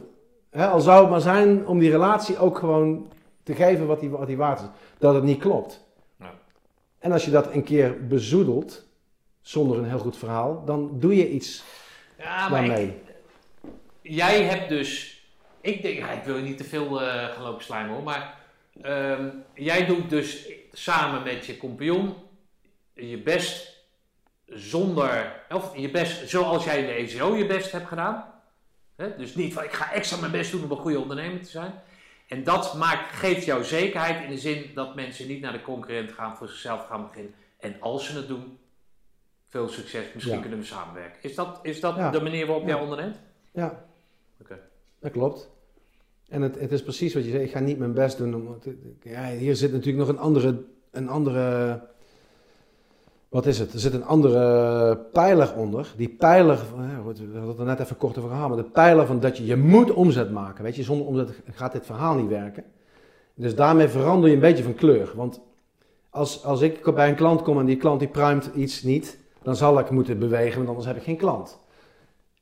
hè, al zou het maar zijn, om die relatie ook gewoon te geven wat die, wat die waard is. Dat het niet klopt. Ja. En als je dat een keer bezoedelt, zonder een heel goed verhaal, dan doe je iets Ja, ik- daarmee. jij hebt dus, ik denk, ja, ik wil je niet te veel eh gaan lopen slijmen hoor, maar ehm, jij doet dus samen met je compagnon je best zonder, of je best, zoals jij in de ECO je best hebt gedaan. Dus niet van ik ga extra mijn best doen om een goede ondernemer te zijn. En dat maakt, geeft jou zekerheid in de zin dat mensen niet naar de concurrent gaan, voor zichzelf gaan beginnen. En als ze het doen, veel succes, misschien Ja. kunnen we samenwerken. Is dat, is dat Ja. de manier waarop Ja. jij onderneemt? Ja, Oké. dat klopt. En het, het is precies wat je zegt, ik ga niet mijn best doen. Om, ja, hier zit natuurlijk nog een andere, een andere, wat is het? Er zit een andere pijler onder. Die pijler, goed, we hadden het net even kort over gehad, maar de pijler van dat je, je moet omzet maken. Weet je, zonder omzet gaat dit verhaal niet werken. Dus daarmee verander je een beetje van kleur. Want als, als ik bij een klant kom en die klant die pruimt iets niet, dan zal ik moeten bewegen, want anders heb ik geen klant.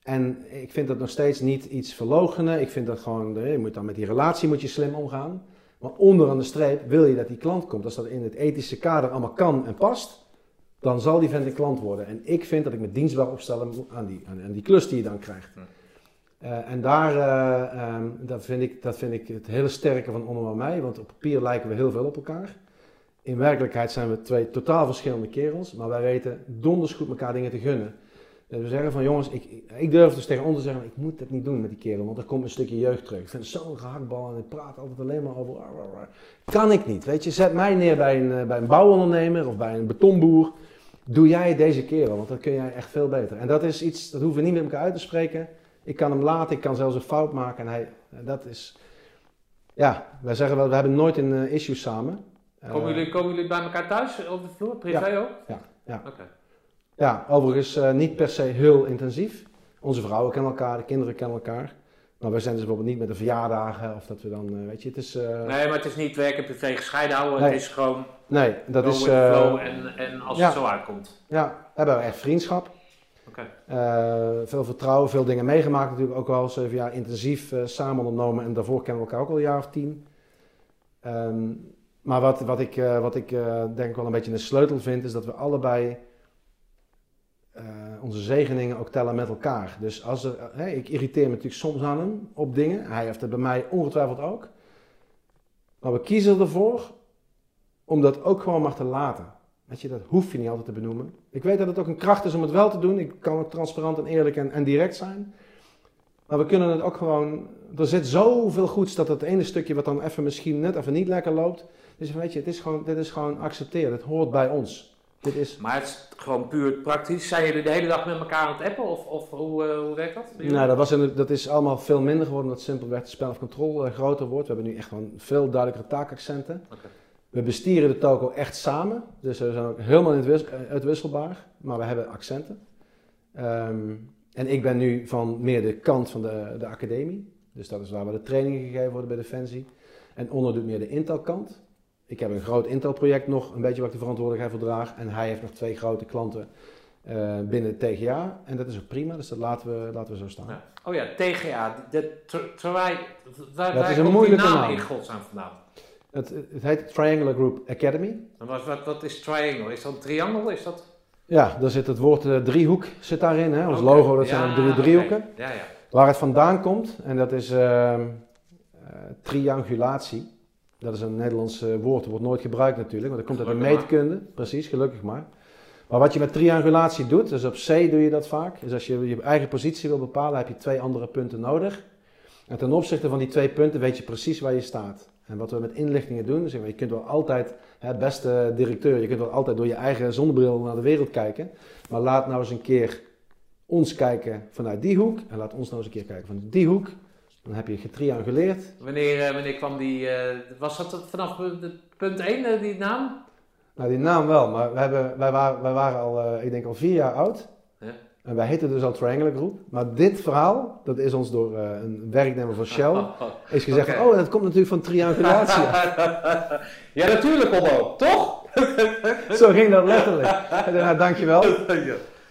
En ik vind dat nog steeds niet iets verlogenen. Ik vind dat gewoon, eh, je moet dan met die relatie moet je slim omgaan. Maar onderaan de streep wil je dat die klant komt. Als dat in het ethische kader allemaal kan en past, dan zal die vent een klant worden. En ik vind dat ik me dienstbaar opstellen aan die, aan, aan die klus die je dan krijgt. Eh, en daar, eh, ehm, dat, vind ik, dat vind ik het hele sterke van Onno mij. Want op papier lijken we heel veel op elkaar. In werkelijkheid zijn we twee totaal verschillende kerels. Maar wij weten donders goed elkaar dingen te gunnen. Dus we zeggen van jongens, ik, ik- durf dus tegen ons te zeggen, ik moet het niet doen met die kerel, want er komt een stukje jeugd terug. Ik vind het zo'n gehaktbal en ik praat altijd alleen maar over. Kan ik niet, weet je. Zet mij neer bij een, eh, bij een bouwondernemer of bij een betonboer. Doe jij deze kerel, want dat kun jij echt veel beter. En dat is iets, dat hoeven we niet met elkaar uit te spreken. Ik kan hem laten, ik kan zelfs een fout maken. En hij, dat is, ja, wij zeggen wel, we hebben nooit een eh, issue samen. Komen, Eh, jullie, komen jullie bij elkaar thuis op de vloer, privé ook? Ja, ja. Oké. Ja, overigens eh, niet per se heel intensief. Onze vrouwen kennen elkaar, de kinderen kennen elkaar. Maar wij zijn dus bijvoorbeeld niet met de verjaardagen of dat we dan, eh, weet je, het is... eh, Nee, maar het is niet werk en privé gescheiden houden. Nee. Het is gewoon nee, dat is... eh, flow en, en als ja. het zo uitkomt. ja, we hebben echt vriendschap. Veel vertrouwen, veel dingen meegemaakt natuurlijk. Ook al zeven jaar intensief samen ondernomen. En daarvoor kennen we elkaar ook al een jaar of tien. Ehm, maar wat, wat ik, wat ik denk ik wel een beetje een sleutel vind, is dat we allebei eh, onze zegeningen ook tellen met elkaar. Dus als er, hè, ik irriteer me natuurlijk soms aan hem op dingen. Hij heeft het bij mij ongetwijfeld ook. Maar we kiezen ervoor om dat ook gewoon maar te laten. Weet je, dat hoef je niet altijd te benoemen. Ik weet dat het ook een kracht is om het wel te doen. Ik kan ook transparant en eerlijk en, en direct zijn. Maar we kunnen het ook gewoon. Er zit zoveel goeds dat het ene stukje wat dan even misschien net even niet lekker loopt. Dus weet je, het is gewoon, dit is gewoon accepteren. Het hoort bij ons. Dit is. Maar het is gewoon puur praktisch. Zijn jullie de hele dag met elkaar aan het appen of, of hoe, eh, hoe werkt dat? Nou, dat, was in, dat is allemaal veel minder geworden omdat simpelweg de spel of control eh, groter wordt. We hebben nu echt gewoon veel duidelijkere taakaccenten. We bestieren de toko echt samen. Dus we zijn ook helemaal het eh, uitwisselbaar. Maar we hebben accenten. Ehm, en ik ben nu van meer de kant van de, de academie. Dus dat is waar we de trainingen gegeven worden bij Defensie. En Onno doet meer de Intel-kant. Ik heb een groot Intel-project nog, een beetje waar ik de verantwoordelijkheid voor draag. En hij heeft nog twee grote klanten eh, binnen het TGA. En dat is ook prima, dus dat laten we, laten we zo staan. Ja. Oh ja, TGA. De, ter- terwijl, waar, Dat waar is een moeilijke naam naam. in godsnaam vandaan? Het, het heet Triangular Group Academy. En wat, wat, wat is triangle? Is dat een triangle? Is dat... Ja, daar zit het woord eh, driehoek zit daarin. Hè? Ons logo, dat zijn ook drie driehoeken. Ja, ja. Waar het vandaan komt, en dat is ehm, eh, triangulatie. Dat is een Nederlands woord, dat wordt nooit gebruikt natuurlijk, want dat komt uit de meetkunde. Precies, gelukkig maar. Maar wat je met triangulatie doet, dus op C doe je dat vaak, is als je je eigen positie wil bepalen, heb je twee andere punten nodig. En ten opzichte van die twee punten weet je precies waar je staat. En wat we met inlichtingen doen, zeggen we, je kunt wel altijd, hè, beste directeur, je kunt wel altijd door je eigen zonnebril naar de wereld kijken. Maar laat nou eens een keer ons kijken vanuit die hoek. En laat ons nou eens een keer kijken vanuit die hoek. Dan heb je getrianguleerd. Wanneer, eh, wanneer kwam die... eh, was dat vanaf eh, punt 1, die naam? Nou, die naam wel, maar we hebben, wij, waren, wij waren al, eh, ik denk al vier jaar oud. Ja. En wij heten dus al Triangular Group. Maar dit verhaal, dat is ons door eh, een werknemer van Shell, is gezegd oh, dat komt natuurlijk van triangulatie. ja, natuurlijk, Onno. Toch? Zo ging dat letterlijk. En daarna, dankjewel.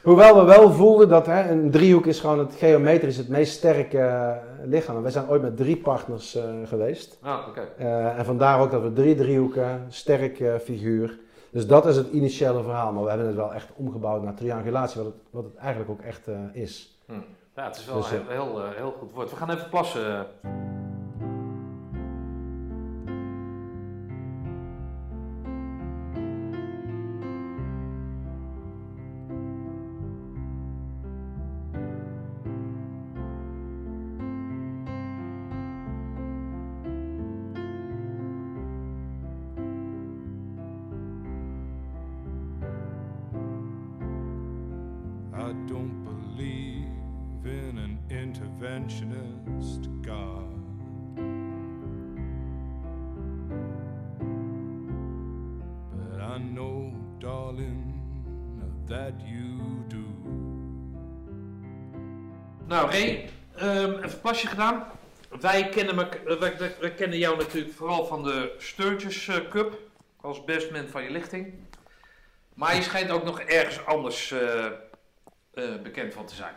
Hoewel we wel voelden dat hè, een driehoek is gewoon het geometrisch het meest sterke eh, lichaam. En wij zijn ooit met drie partners eh, geweest. Ah, oké. Eh, en vandaar ook dat we drie driehoeken, sterk figuur. Dus dat is het initiële verhaal. Maar we hebben het wel echt omgebouwd naar triangulatie, wat het, wat het eigenlijk ook echt is. Ja, het is wel Dus, een heel, heel, heel goed woord. We gaan even plassen. Gedaan. Wij kennen, eh, wij, wij- wij kennen jou natuurlijk vooral van de Sturgis eh, Cup. Als bestman van je lichting. Maar je schijnt ook nog ergens anders eh, bekend van te zijn.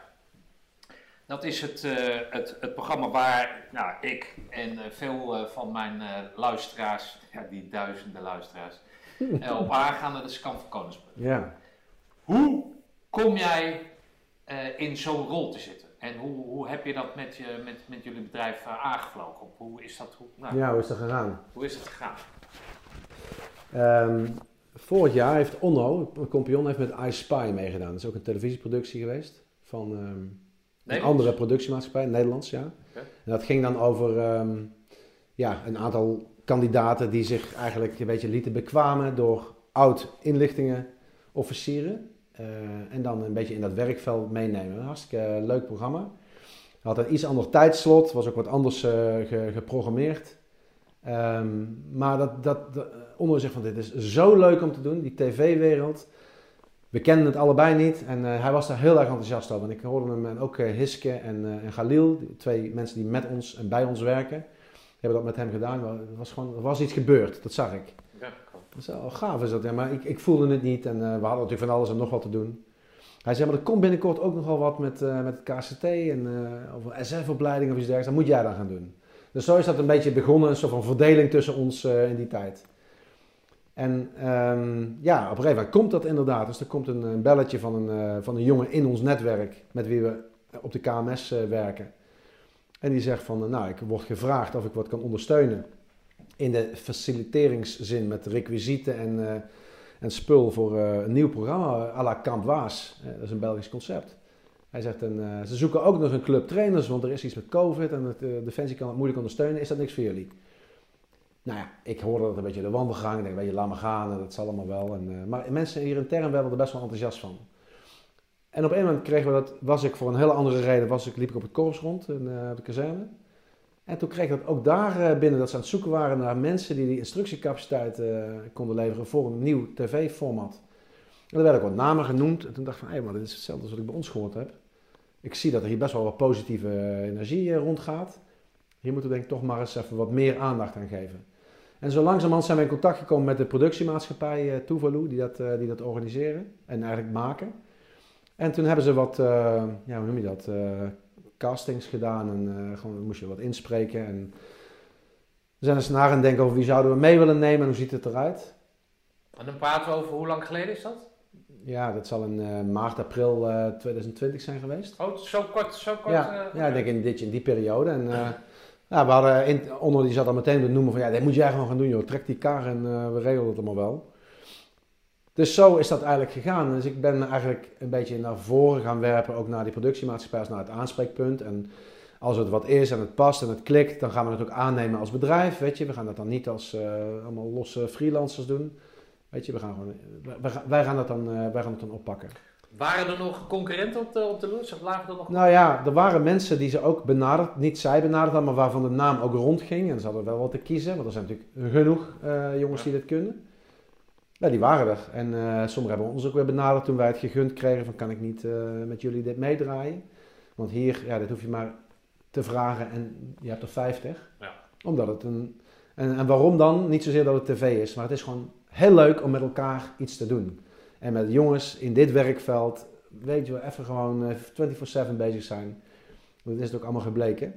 Dat is het, het, het programma waar nou, ik en veel van mijn luisteraars, ja, die duizenden luisteraars, op aangaan. Dat is Kamp van Koningsbrug. Ja. Hoe kom jij in zo'n rol te zitten? En hoe, hoe heb je dat met, je, met, met jullie bedrijf eh, aangevlogen? Hoe is dat, hoe, nou, ja, hoe is dat gegaan? hoe is het gegaan? Ehm, vorig jaar heeft Onno, een kompion, heeft met I Spy meegedaan. Dat is ook een televisieproductie geweest van ehm, een andere productiemaatschappij, Nederlands, ja. En dat ging dan over ehm, ja, een aantal kandidaten die zich eigenlijk een beetje lieten bekwamen door oud-inlichtingenofficieren. En dan een beetje in dat werkveld meenemen. Een hartstikke leuk programma. Had een iets ander tijdslot, was ook wat anders eh, ge- geprogrammeerd. Ehm, maar dat, dat, dat zegt van dit is zo leuk om te doen, die tv-wereld. We kenden het allebei niet en eh, hij was daar heel erg enthousiast over. En ik hoorde hem en ook eh, Hiske en, eh en Galil, twee mensen die met ons en bij ons werken, hebben dat met hem gedaan. Er was, gewoon, er was iets gebeurd, dat zag ik. Wel gaaf is dat, ja, maar ik, ik voelde het niet en eh, we hadden natuurlijk van alles en nog wat te doen. Hij zei, maar er komt binnenkort ook nog wel wat met, eh, met het KCT en eh, over SF-opleiding of iets dergelijks. Dat moet jij dan gaan doen. Dus zo is dat een beetje begonnen, een soort van verdeling tussen ons in die tijd. En ehm, ja, op een gegeven moment komt dat inderdaad. Dus er komt een, een belletje van een, van een jongen in ons netwerk met wie we op de KMS werken. En die zegt van, nou, ik word gevraagd of ik wat kan ondersteunen in de faciliteringszin met requisieten en, eh, en spul voor eh, een nieuw programma à la Kamp Waas. Eh, dat is een Belgisch concept. Hij zegt, eh, ze zoeken ook nog een club trainers, want er is iets met COVID en het, eh, Defensie kan het moeilijk ondersteunen. Is dat niks voor jullie? Nou ja, ik hoorde dat een beetje de wandelgang. Ik denk, weet je, laat maar gaan, dat zal allemaal wel. En, eh, maar mensen hier intern werden er best wel enthousiast van. En op een moment kregen we dat, was ik voor een hele andere reden, was ik, liep ik op het korps rond in, eh, de kazerne. En toen kreeg ik dat ook daar eh, binnen, dat ze aan het zoeken waren naar mensen die die instructiecapaciteit eh, konden leveren voor een nieuw tv-format. En er werden ook wat namen genoemd. En toen dacht ik van, hé, maar dit is hetzelfde als wat ik bij ons gehoord heb. Ik zie dat er hier best wel wat positieve eh, energie rondgaat. Hier moeten we denk ik toch maar eens even wat meer aandacht aan geven. En zo langzamerhand zijn we in contact gekomen met de productiemaatschappij eh Tuvalu, die dat, die dat organiseren en eigenlijk maken. En toen hebben ze wat, ja, hoe noem je dat, castings gedaan en eh, gewoon moest je wat inspreken. En we zijn eens naar denken over wie zouden we mee willen nemen en hoe ziet het eruit. En dan praten we over hoe lang geleden is dat? Ja, dat zal in eh, maart, april eh, 2020 zijn geweest. Oh, zo kort, zo kort. Ja, eh, ja, ik denk in, dit, in die periode. En, eh, ja, we hadden in, onder die zat al meteen te noemen van ja, dit moet jij gewoon gaan doen joh. Trek die kar en eh, we regelen het allemaal wel. Dus zo is dat eigenlijk gegaan. Dus ik ben eigenlijk een beetje naar voren gaan werpen, ook naar die productiemaatschappij, als naar het aanspreekpunt. En als het wat is en het past en het klikt, dan gaan we het ook aannemen als bedrijf. Weet je, we gaan dat dan niet als eh, allemaal losse freelancers doen. Weet je, we gaan gewoon, wij, gaan- wij, gaan dat dan, eh, wij gaan het dan oppakken. Waren er nog concurrenten op de, op de? Of lagen er nog... Nou ja, er waren mensen die ze ook benaderd, niet zij benaderd hadden, maar waarvan de naam ook rondging. En ze hadden wel wat te kiezen, want er zijn natuurlijk genoeg eh, jongens die dit kunnen. Ja, die waren er. En eh, sommigen hebben ons ook weer benaderd toen wij het gegund kregen van kan ik niet eh, met jullie dit meedraaien. Want hier, ja, dit hoef je maar te vragen en je hebt er 50. Ja. Omdat het een... En, en waarom dan? Niet zozeer dat het tv is, maar het is gewoon heel leuk om met elkaar iets te doen. En met jongens in dit werkveld, weet je wel, even gewoon eh, 24-7 bezig zijn. Dat is het ook allemaal gebleken.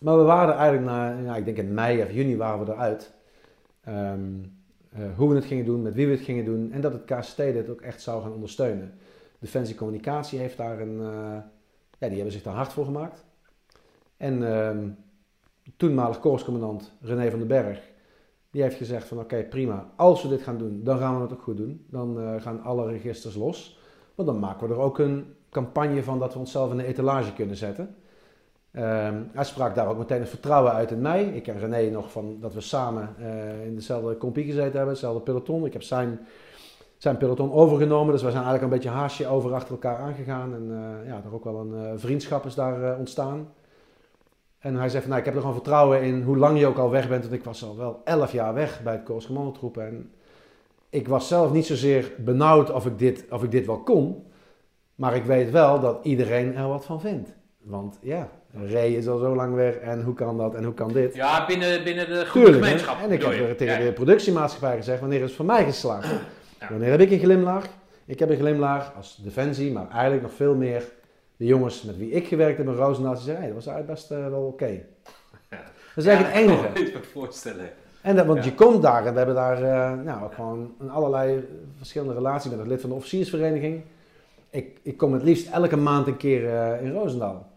Maar we waren er eigenlijk na, ja, ik denk in mei of juni waren we eruit. Ehm, eh, hoe we het gingen doen, met wie we het gingen doen. En dat het KST dit ook echt zou gaan ondersteunen. Defensie Communicatie heeft daar een, eh, ja, die hebben zich daar hard voor gemaakt. En ehm toenmalig korpscommandant René van den Berg, die heeft gezegd van oké prima, als we dit gaan doen, dan gaan we het ook goed doen. Dan eh, gaan alle registers los. Want dan maken we er ook een campagne van dat we onszelf in de etalage kunnen zetten. Ehm, hij sprak daar ook meteen het vertrouwen uit in mij. Ik ken René nog van dat we samen eh, in dezelfde compie gezeten hebben, hetzelfde peloton. Ik heb zijn, zijn peloton overgenomen. Dus we zijn eigenlijk een beetje haasje over achter elkaar aangegaan. En eh, ja, er ook wel een eh, vriendschap is daar ontstaan. En hij zegt van, nou, ik heb er gewoon vertrouwen in hoe lang je ook al weg bent. Want ik was al wel elf jaar weg bij het Korps Commandotroepen. En ik was zelf niet zozeer benauwd of ik, dit, of ik dit wel kon. Maar ik weet wel dat iedereen er wat van vindt. Want ja, Ray is al zo lang weg en hoe kan dat en hoe kan dit? Ja, binnen, binnen de goede Tuurlijk. hè. gemeenschap. En ik heb er tegen Ja. de productiemaatschappij gezegd, wanneer is het voor mij geslaagd? Ja. Wanneer heb ik een glimlach? Ik heb een glimlach als defensie, maar eigenlijk nog veel meer de jongens met wie ik gewerkt heb in Roosendaal. Die zeggen, hey, dat was eigenlijk best eh, wel oké. Dat is eigenlijk het enige. Ik kan me voorstellen. En dat, want je komt daar en we hebben daar eh, nou, ook gewoon een allerlei verschillende relaties. Ik ben ook lid van de officiersvereniging. Ik, ik kom het liefst elke maand een keer eh, in Roosendaal.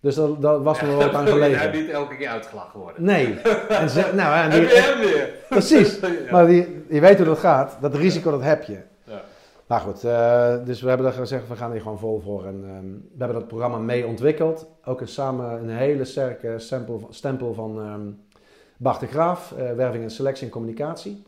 Dus dat, dat was me wel wat aan gelegen. niet elke keer uitgelachen worden? Nee. En ze, nou, ja, en Heb je hem weer? precies. Ja. Maar die, je weet hoe dat gaat. Dat risico dat heb je. Ja. Maar goed, eh, dus we hebben daar gezegd, we gaan hier gewoon vol voor. En ehm, we hebben dat programma mee ontwikkeld. Ook een, samen een hele sterke stempel, stempel van ehm Bart de Graaf, eh, werving en selectie en communicatie.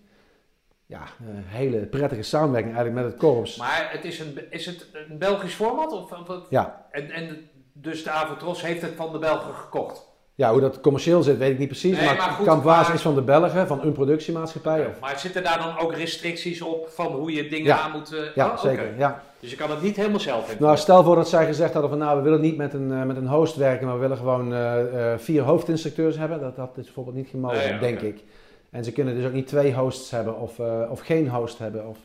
Ja, een hele prettige samenwerking eigenlijk met het korps. Maar het is, een, is het een Belgisch format? Of, of? Ja. En, en dus de Avotros heeft het van de Belgen gekocht? Ja, hoe dat commercieel zit, weet ik niet precies. Nee, maar maar goed, Kamp Waas maar- is van de Belgen, van een productiemaatschappij. Of, Maar zitten daar dan ook restricties op van hoe je dingen Ja. aan moet... eh, ja, oh, zeker. Ja. Dus je kan het niet helemaal zelf invullen. Nou, stel voor dat zij gezegd hadden van nou, we willen niet met een, eh, met een host werken, maar we willen gewoon eh, vier hoofdinstructeurs hebben. Dat had dus bijvoorbeeld niet gemogen, Nee, ja, denk ik. En ze kunnen dus ook niet twee hosts hebben of, of geen host hebben. Of...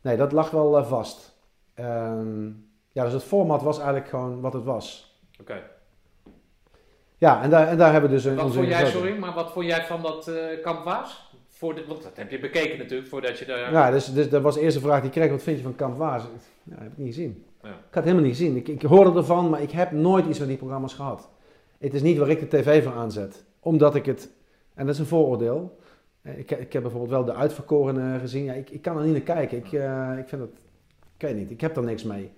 Nee, dat lag wel vast. Ehm, ja, dus het format was eigenlijk gewoon wat het was. Oké. Ja, en daar, en daar hebben we dus een Wat vond jij, sorry, maar wat vond jij van dat eh kamp Waas? Voor de, want dat heb je bekeken natuurlijk, voordat je daar... Ja, dus, dus dat was de eerste vraag die ik kreeg. Wat vind je van Kamp Waas? Ja, heb ik niet gezien. Ja. Ik had het helemaal niet gezien. Ik, ik hoorde ervan, maar ik heb nooit iets van die programma's gehad. Het is niet waar ik de tv voor aanzet. Omdat ik het... En dat is een vooroordeel. Eh, Ik, ik heb bijvoorbeeld wel de uitverkorenen gezien. Ja, ik, ik kan er niet naar kijken. Ik, eh, ik vind dat... Ik weet niet. Ik heb er niks mee.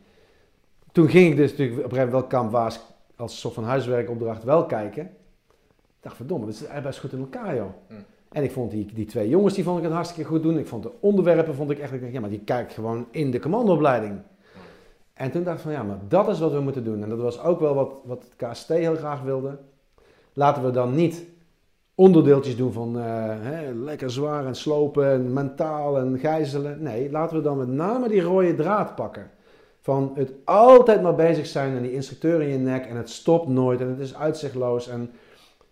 Toen ging ik dus natuurlijk op een gegeven moment wel Waas als soort van huiswerkopdracht wel kijken. Ik dacht, verdomme, dat is best goed in elkaar, joh. Hm. En ik vond die, die twee jongens, die vond ik het hartstikke goed doen. Ik vond de onderwerpen, vond ik echt, ik dacht, ja, maar die kijkt gewoon in de commandoopleiding. En toen dacht ik van, ja, maar dat is wat we moeten doen. En dat was ook wel wat, wat het KST heel graag wilde. Laten we dan niet onderdeeltjes doen van eh, hè, lekker zwaar en slopen en mentaal en gijzelen. Nee, laten we dan met name die rode draad pakken. Van het altijd maar bezig zijn en die instructeur in je nek en het stopt nooit en het is uitzichtloos. En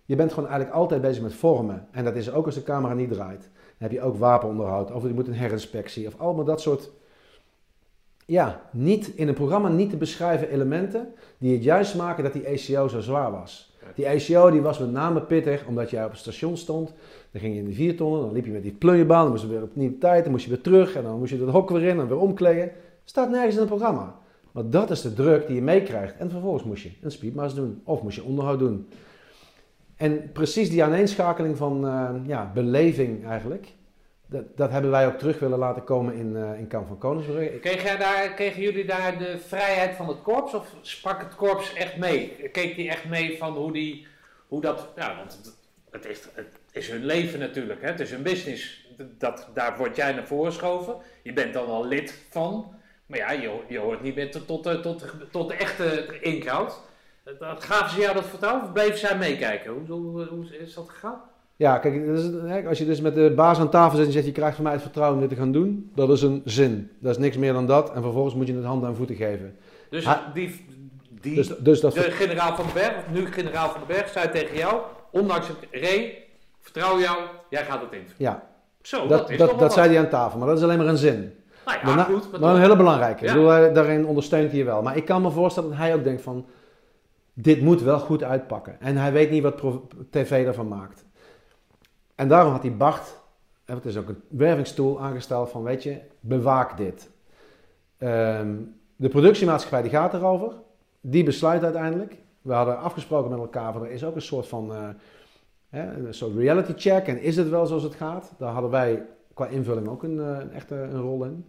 je bent gewoon eigenlijk altijd bezig met vormen. En dat is ook als de camera niet draait. Dan heb je ook wapenonderhoud of je moet een herinspectie of allemaal dat soort, ja, niet, in een programma niet te beschrijven elementen die het juist maken dat die ACO zo zwaar was. Die ACO die was met name pittig omdat jij op het station stond. Dan ging je in de viertonnen, dan liep je met die plunjebaan, dan moest je weer op nieuwe tijd, dan moest je weer terug en dan moest je het hok weer in en weer omkleden. Staat nergens in het programma. Maar dat is de druk die je meekrijgt. En vervolgens moest je een speedmaas doen of moest je onderhoud doen. En precies die aaneenschakeling van eh, ja, beleving eigenlijk, dat, dat hebben wij ook terug willen laten komen in, eh in Kamp van Koningsbrugge. Jij daar, kregen jullie daar de vrijheid van het korps of sprak het korps echt mee? Keek die echt mee van hoe, die, hoe dat... Ja, want het, het, is, het is hun leven natuurlijk, hè? het is hun business. Dat, daar word jij naar voren geschoven. Je bent dan al lid van. Maar ja, je, je hoort niet meer tot, tot, tot, tot, de echte. Dat, gaven ze jou dat vertrouwen of bleven zij meekijken? Hoe, hoe, hoe is dat gegaan? Ja, kijk, als je dus met de baas aan tafel zit en zegt je krijgt van mij het vertrouwen om dit te gaan doen, dat is een zin. Dat is niks meer dan dat. En vervolgens moet je het handen en voeten geven. Dus Ha- die, die, Dus, dus dat, de generaal van den Berg, of nu generaal van den Berg, zei tegen jou, ondanks het Ray, vertrouw jou, jij gaat het in. ja, Zo, dat, dat, dat, zei hij aan tafel, maar dat is alleen maar een zin. Nou ja, Maar, na- goed. maar een hele belangrijke. Ja. Ik bedoel, hij- daarin ondersteunt hij je wel. Maar ik kan me voorstellen dat hij ook denkt van, dit moet wel goed uitpakken. En hij weet niet wat tv ervan maakt. En daarom had hij Bart, en het is ook een wervingstoel aangesteld van, weet je, bewaak dit. Ehm, de productiemaatschappij die gaat erover. Die besluit uiteindelijk. We hadden afgesproken met elkaar, van er is ook een soort van eh, een soort reality check. En is het wel zoals het gaat? Daar hadden wij qua invulling ook een, eh, een echte een rol in.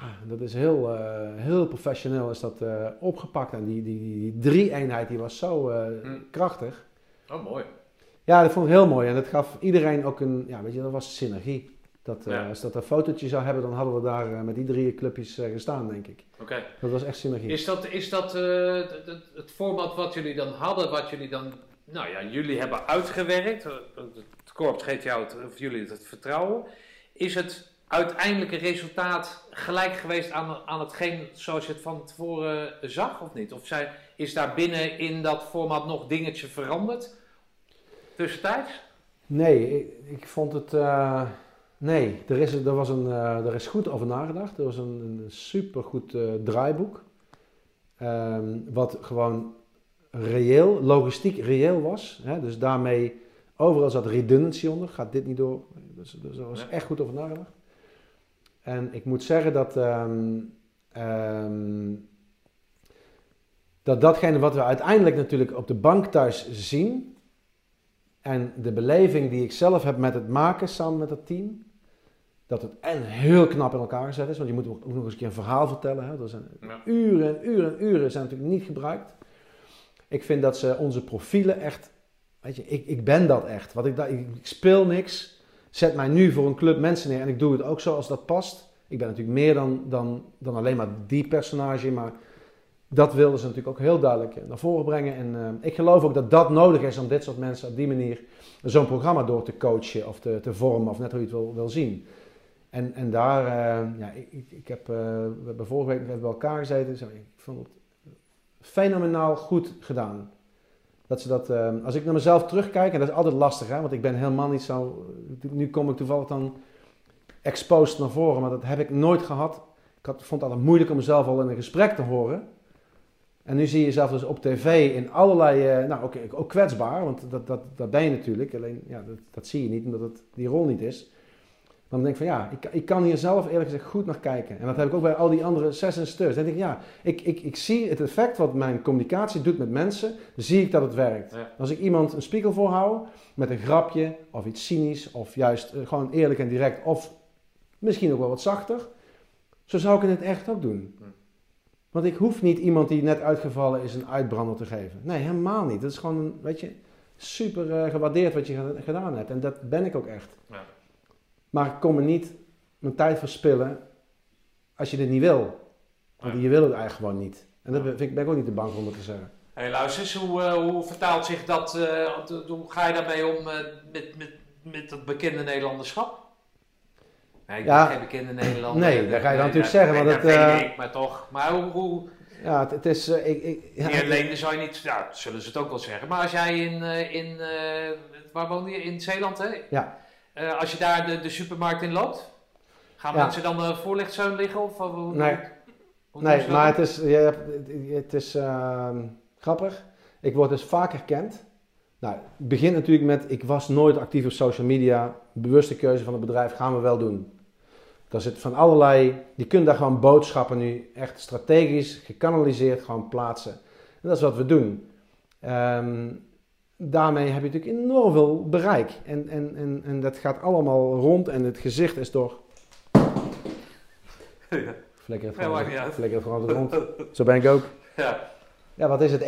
Ja, dat is heel, eh, heel professioneel is dat eh, opgepakt. En die, die, die drie-eenheid die was zo eh, Hm. krachtig. Oh, mooi. Ja, dat vond ik heel mooi. En dat gaf iedereen ook een, ja, weet je, dat was synergie. Dat, Ja. Als dat een fotootje zou hebben, dan hadden we daar met die drie clubjes gestaan, denk ik. Oké. Dat was echt synergie. Is dat, is dat het, het, format wat jullie dan hadden, wat jullie dan, nou ja, jullie hebben uitgewerkt, het korps geeft jou het, of jullie het vertrouwen, is het uiteindelijke resultaat gelijk geweest aan, aan hetgeen zoals je het van tevoren zag of niet? Of zijn, is daar binnen in dat format nog dingetje veranderd tussentijds? Nee, ik, ik vond het. eh, nee, er is, er, was een, eh, er is goed over nagedacht. Er was een, een supergoed eh, draaiboek. Ehm, wat gewoon reëel, logistiek reëel was. Hè? Dus daarmee, overal zat redundancy onder. Gaat dit niet door? Dus, dus er was Ja. echt goed over nagedacht. En ik moet zeggen dat. ehm, ehm, dat datgene wat we uiteindelijk natuurlijk op de bank thuis zien. En de beleving die ik zelf heb met het maken samen met het team. Dat het en heel knap in elkaar gezet is. Want je moet ook nog eens een keer een verhaal vertellen. Hè. Er zijn Ja. uren en uren en uren zijn natuurlijk niet gebruikt. Ik vind dat ze onze profielen echt... Weet je, ik, ik ben dat echt. Wat ik, ik, ik speel niks. Zet mij nu voor een club mensen neer. En ik doe het ook zoals dat past. Ik ben natuurlijk meer dan, dan, dan alleen maar die personage. Maar dat wilden ze natuurlijk ook heel duidelijk naar voren brengen. En eh, ik geloof ook dat dat nodig is om dit soort mensen op die manier zo'n programma door te coachen of te, te vormen, of net hoe je het wil, zien. En, en daar, eh, ja, ik, ik, heb, eh, we hebben vorige week even bij elkaar gezeten. Zo, ik vond het fenomenaal goed gedaan. Dat ze dat, eh, als ik naar mezelf terugkijk, en dat is altijd lastig, hè, want ik ben helemaal niet zo. Nu kom ik toevallig dan exposed naar voren, maar dat heb ik nooit gehad. Ik had, vond het altijd moeilijk om mezelf al in een gesprek te horen. En nu zie je jezelf dus op tv in allerlei, eh, nou oké, ook kwetsbaar, want dat, dat, dat ben je natuurlijk. Alleen, ja, dat, dat zie je niet, omdat het die rol niet is. Dan denk ik van ja, ik, ik kan hier zelf eerlijk gezegd goed naar kijken. En dat heb ik ook bij al die andere zes en. Dan denk ik ja, ik, ik, ik zie het effect wat mijn communicatie doet met mensen, zie ik dat het werkt. Ja. Als ik iemand een spiegel voorhoud met een grapje of iets cynisch of juist eh, gewoon eerlijk en direct of misschien ook wel wat zachter, zo zou ik het echt ook doen. Want ik hoef niet iemand die net uitgevallen is een uitbrander te geven. Nee, helemaal niet. Dat is gewoon, weet je, super eh, gewaardeerd wat je geda- gedaan hebt. En dat ben ik ook echt. Ja. Maar ik kom er niet mijn tijd verspillen als je dit niet wil. Want je wil het eigenlijk gewoon niet. En daar ben, vind ik, ben ik ook niet te bang om dat te zeggen. Hey, luister eens, hoe, eh, hoe vertaalt zich dat, eh, hoe ga je daarmee om eh, met, met, met dat bekende Nederlanderschap? Nee, ik Ja. ben geen bekende Nederlander. Nee, dat ga je dan natuurlijk zeggen, nee, want dat weet ik, maar toch. Maar hoe, hoe Ja, het, het is... ik, ik, ja, niet alleen, zou je niet, ja, zullen ze het ook wel zeggen. Maar als jij in, in waar woon je? In Zeeland, hè? Ja. Eh, als je daar de, de supermarkt in loopt, gaan Ja. mensen dan uh, voorlichtzeun liggen? Of, eh, hoe, Nee. hoe Nee, maar het is, je hebt, het is ehm, grappig. Ik word dus vaak herkend. Nou, het begint natuurlijk met, ik was nooit actief op social media. Bewuste keuze van het bedrijf, gaan we wel doen. Daar zit van allerlei, je kunt daar gewoon boodschappen nu echt strategisch, gekanaliseerd gewoon plaatsen. En dat is wat we doen. Ehm, daarmee heb je natuurlijk enorm veel bereik. En, en, en, en dat gaat allemaal rond en het gezicht is door... Flikker het gewoon, maakt niet uit. flikker het gewoon op de grond. Zo ben ik ook. Ja. Ja, wat is het? 1,3,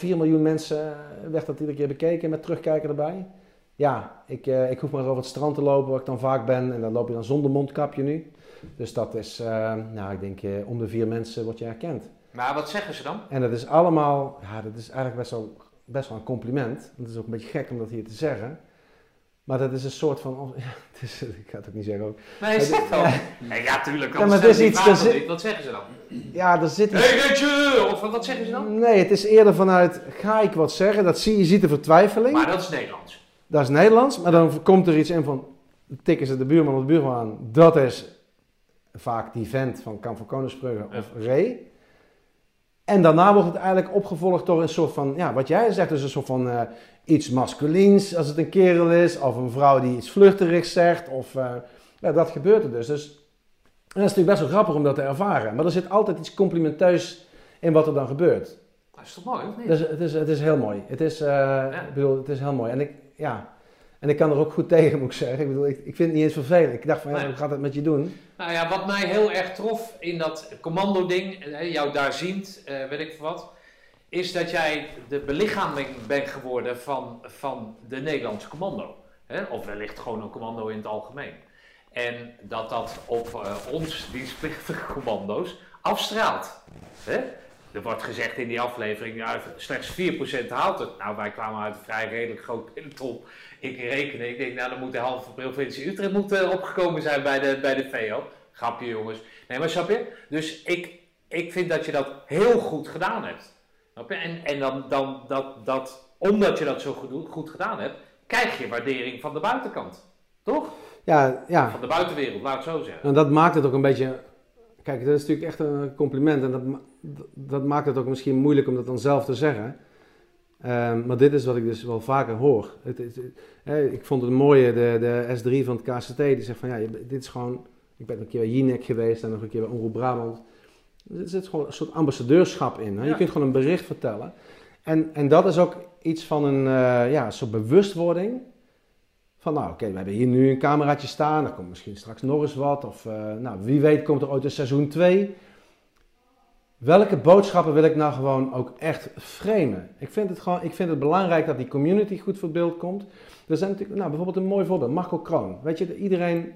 1,4 miljoen mensen eh, werd dat iedere keer bekeken met terugkijken erbij. Ja, ik, eh, ik hoef maar over het strand te lopen, waar ik dan vaak ben. En dan loop je dan zonder mondkapje nu. Dus dat is, eh, nou, ik denk, om de vier mensen word je herkend. Maar wat zeggen ze dan? En dat is allemaal, ja, dat is eigenlijk best wel, best wel een compliment. Het is ook een beetje gek om dat hier te zeggen. Maar dat is een soort van, ja, het is, ik ga het ook niet zeggen ook. Nee, zeg dan. Nee, ja, tuurlijk. Ja, maar het is je iets- er zit-. Wat zeggen ze dan? Ja, er zit iets... Hey, weet je! Of wat zeggen ze dan? Nee, het is eerder vanuit, ga ik wat zeggen? Dat zie je, ziet de vertwijfeling. Maar dat is Nederlands. Dat is Nederlands, maar dan komt er iets in van, tikken ze de buurman of de buurman aan. Dat is vaak die vent van Kamp van Koningsbrugge of Ray. En daarna wordt het eigenlijk opgevolgd door een soort van, ja, wat jij zegt, dus een soort van eh, iets masculins als het een kerel is. Of een vrouw die iets vluchterigs zegt. Of, eh, ja, dat gebeurt er dus. dus. En dat is natuurlijk best wel grappig om dat te ervaren. Maar er zit altijd iets complimenteus in wat er dan gebeurt. Dat is toch mooi, of niet? Dus het is, het is heel mooi. Het is, eh, ik bedoel, het is heel mooi. En ik, ja, en ik kan er ook goed tegen, moet ik zeggen. Ik bedoel, ik, ik vind het niet eens vervelend. Ik dacht van, ja, hoe gaat het met je doen? Nou ja, wat mij heel erg trof in dat commando-ding, eh, jou daar ziend, eh, weet ik wat, is dat jij de belichaming bent geworden van, van de Nederlandse commando. Hè? Of wellicht gewoon een commando in het algemeen. En dat dat op eh, ons dienstplichtige commando's afstraalt. Hè? Er wordt gezegd in die aflevering, ja, slechts 4% haalt het. Nou, wij kwamen uit een vrij redelijk groot peloton. Ik rekenen, ik denk, nou, dan moet de halve provincie Utrecht moet, eh, opgekomen zijn bij de, bij de VO. Grapje, jongens. Nee, maar snap je? Dus ik, ik vind dat je dat heel goed gedaan hebt. Snap je? En, en dan, dan dat, dat, omdat je dat zo goed, goed gedaan hebt, krijg je waardering van de buitenkant. Toch? Ja, ja. Van de buitenwereld, laat het zo zeggen. En dat maakt het ook een beetje. Kijk, dat is natuurlijk echt een compliment. En dat, dat maakt het ook misschien moeilijk om dat dan zelf te zeggen. Ehm, maar dit is wat ik dus wel vaker hoor. Het, het- het- hè, ik vond het mooie, de, de S3 van het KCT, die zegt van ja, dit is gewoon. Ik ben een keer bij Jinek geweest en nog een keer bij Omroep Brabant. Er zit gewoon een soort ambassadeurschap in. Hè? Je kunt gewoon een bericht vertellen. En, en dat is ook iets van een eh, ja, soort bewustwording. Van nou, oké, we hebben hier nu een cameraatje staan. Er komt misschien straks nog eens wat. Of eh, nou, wie weet komt er ooit een seizoen 2. Welke boodschappen wil ik nou gewoon ook echt framen? Ik vind het gewoon, ik vind het belangrijk dat die community goed voor beeld komt. Er zijn natuurlijk, nou bijvoorbeeld een mooi voorbeeld, Marco Kroon. Weet je, iedereen,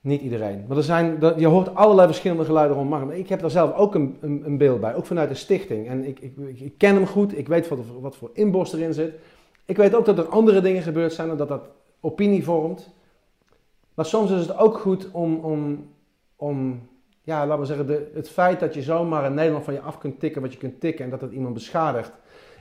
niet iedereen, maar er zijn, je hoort allerlei verschillende geluiden rond Marco. Ik heb daar zelf ook een, een, een beeld bij, ook vanuit de stichting. En ik, ik, ik, ken hem goed, ik weet wat, wat voor inborst erin zit. Ik weet ook dat er andere dingen gebeurd zijn en dat dat opinie vormt. Maar soms is het ook goed om, om, om ja, laten we zeggen, de, het feit dat je zomaar in Nederland van je af kunt tikken wat je kunt tikken en dat het iemand beschadigt.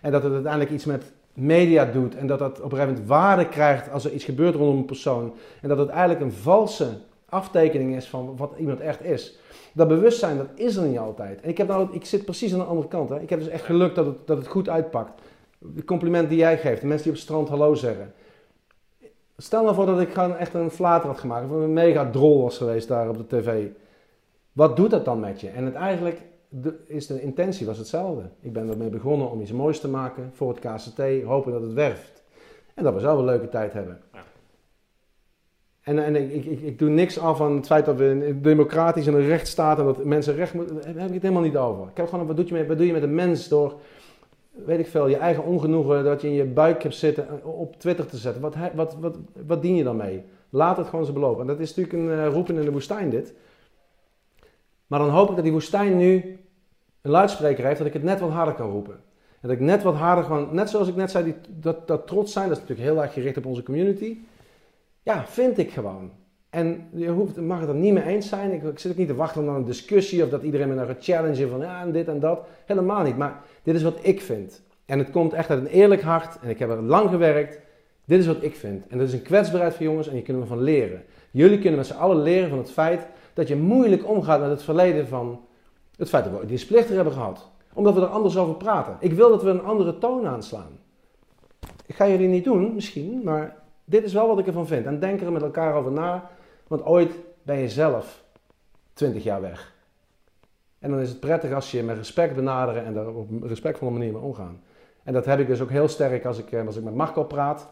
En dat het uiteindelijk iets met media doet en dat dat op een gegeven moment waarde krijgt als er iets gebeurt rondom een persoon. En dat het eigenlijk een valse aftekening is van wat iemand echt is. Dat bewustzijn, dat is er niet altijd. En ik, heb nou, ik zit precies aan de andere kant. Hè. Ik heb dus echt geluk dat het, dat het goed uitpakt. De compliment die jij geeft, de mensen die op het strand hallo zeggen. Stel nou voor dat ik gewoon echt een flater had gemaakt, of een mega drol was geweest daar op de tv. Wat doet dat dan met je? En het eigenlijk de, is de intentie was hetzelfde. Ik ben ermee begonnen om iets moois te maken voor het KCT, hopen dat het werft. En dat we zelf een leuke tijd hebben. Ja. En, en ik, ik, ik doe niks af van het feit dat we een democratisch en een rechtsstaat en dat mensen recht moeten. Daar heb ik het helemaal niet over. Ik heb gewoon, wat doe je, met, wat doe je met een mens door, weet ik veel, je eigen ongenoegen dat je in je buik hebt zitten eh, op Twitter te zetten. Wat, wat, wat, wat dien je dan mee? Laat het gewoon zo belopen. En dat is natuurlijk een eh, roepen in de woestijn dit. Maar dan hoop ik dat die woestijn nu een luidspreker heeft, dat ik het net wat harder kan roepen. En dat ik net wat harder gewoon, net zoals ik net zei, die, dat, dat trots zijn, dat is natuurlijk heel erg gericht op onze community. Ja, vind ik gewoon. En je hoeft, mag het er niet mee eens zijn. Ik, zit ook niet te wachten op een discussie of dat iedereen me nou gaat challengen van ja, en dit en dat. Helemaal niet. Maar dit is wat ik vind. En het komt echt uit een eerlijk hart. En ik heb er lang gewerkt. Dit is wat ik vind. En dat is een kwetsbaarheid voor jongens en je kunt ervan leren. Jullie kunnen met z'n allen leren van het feit dat je moeilijk omgaat met het verleden van het feit dat we dienstplichtig hebben gehad. Omdat we er anders over praten. Ik wil dat we een andere toon aanslaan. Ik ga jullie niet doen, misschien, maar dit is wel wat ik ervan vind. En denk er met elkaar over na, want ooit ben je zelf 20 jaar weg. En dan is het prettig als je je met respect benaderen en daar op een respectvolle manier mee omgaan. En dat heb ik dus ook heel sterk als ik, eh, als ik met Marco praat.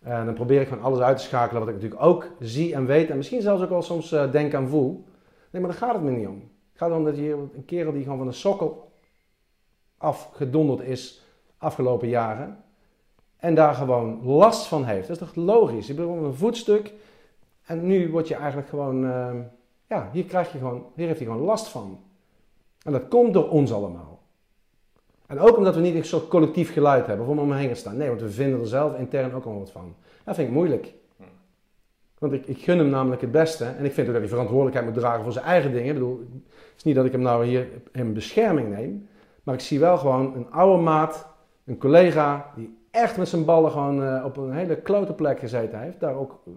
En dan probeer ik van alles uit te schakelen wat ik natuurlijk ook zie en weet. En misschien zelfs ook wel soms eh, denk en voel. Nee, maar daar gaat het me niet om. Het gaat erom dat je een kerel die gewoon van een sokkel afgedonderd is afgelopen jaren. En daar gewoon last van heeft. Dat is toch logisch? Je bent een voetstuk. En nu word je eigenlijk gewoon... eh, ja, hier, krijg je gewoon, hier heeft hij gewoon last van. En dat komt door ons allemaal. En ook omdat we niet een soort collectief geluid hebben of om hem heen staan. Nee, want we vinden er zelf intern ook al wat van. Dat vind ik moeilijk. Want ik, ik gun hem namelijk het beste. En ik vind ook dat hij verantwoordelijkheid moet dragen voor zijn eigen dingen. Ik bedoel, het is niet dat ik hem nou hier in bescherming neem. Maar ik zie wel gewoon een oude maat, een collega, die echt met zijn ballen gewoon eh, op een hele klote plek gezeten heeft. Daar ook eh,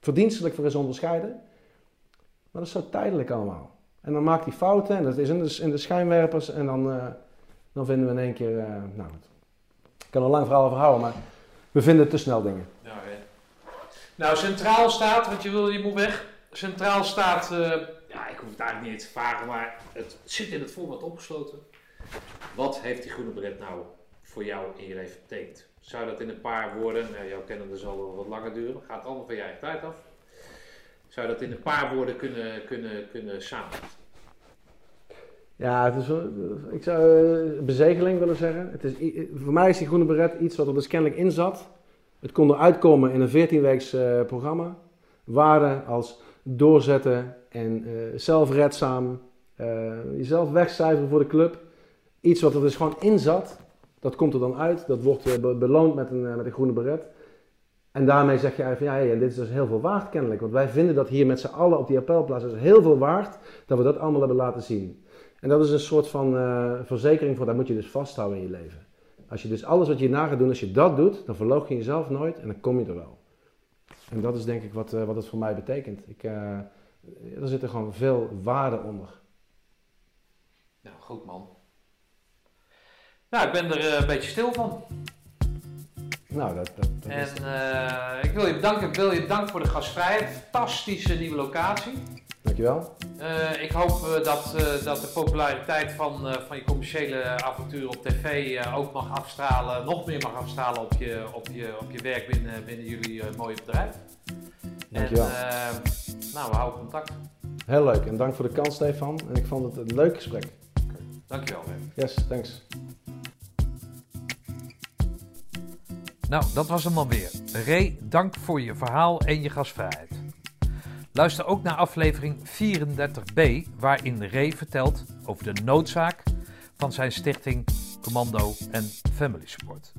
verdienstelijk voor is onderscheiden. Maar dat is zo tijdelijk allemaal. En dan maakt hij fouten en dat is in de, in de schijnwerpers. En dan, eh, dan vinden we in één keer, eh, nou, ik kan er lang verhaal over houden, maar we vinden te snel dingen. Nou, centraal staat, want je, wil, je moet weg. Centraal staat, eh, ja, ik hoef het eigenlijk niet te vragen, maar het zit in het voorbeeld opgesloten. Wat heeft die groene beret nou voor jou in je leven betekend? Zou dat in een paar woorden, nou, jouw kennende zal wel wat langer duren, gaat allemaal van je eigen tijd af. Zou dat in een paar woorden kunnen, kunnen, kunnen samenvatten? Ja, het ik zou eh, bezegeling willen zeggen. Het is, voor mij is die groene beret iets wat er dus kennelijk in zat. het konden uitkomen in een 14-weeks eh, programma. Waarden als doorzetten en eh, zelfredzaam, eh, jezelf wegcijferen voor de club. Iets wat er dus gewoon in zat, dat komt er dan uit. Dat wordt be- beloond met een, met een groene beret. En daarmee zeg je eigenlijk van ja, hey, dit is dus heel veel waard kennelijk. Want wij vinden dat hier met z'n allen op die appelplaats is heel veel waard dat we dat allemaal hebben laten zien. En dat is een soort van eh, verzekering voor, dat moet je dus vasthouden in je leven. Als je dus alles wat je hierna gaat doen, als je dat doet, dan verloog je jezelf nooit en dan kom je er wel. En dat is denk ik wat, eh, wat het voor mij betekent. Ik, eh, er zit er gewoon veel waarde onder. Nou, goed man. Nou, ik ben er een beetje stil van. Nou, dat, dat, dat is En eh, ik wil je bedanken, ik wil je bedanken voor de gastvrijheid. Fantastische nieuwe locatie. Dankjewel. Eh, ik hoop eh, dat, eh, dat de populariteit van, eh, van je commerciële avonturen op tv eh, ook mag afstralen, nog meer mag afstralen op je, op je, op je werk binnen, binnen jullie mooie bedrijf. Dankjewel. En, eh, nou, we houden contact. Heel leuk en dank voor de kans Stefan. En ik vond het een leuk gesprek. Dankjewel. Wim. Yes, thanks. Nou, dat was hem dan weer. Ray, dank voor je verhaal en je gastvrijheid. Luister ook naar aflevering 34b, waarin Ray vertelt over de noodzaak van zijn stichting Commando en Family Support.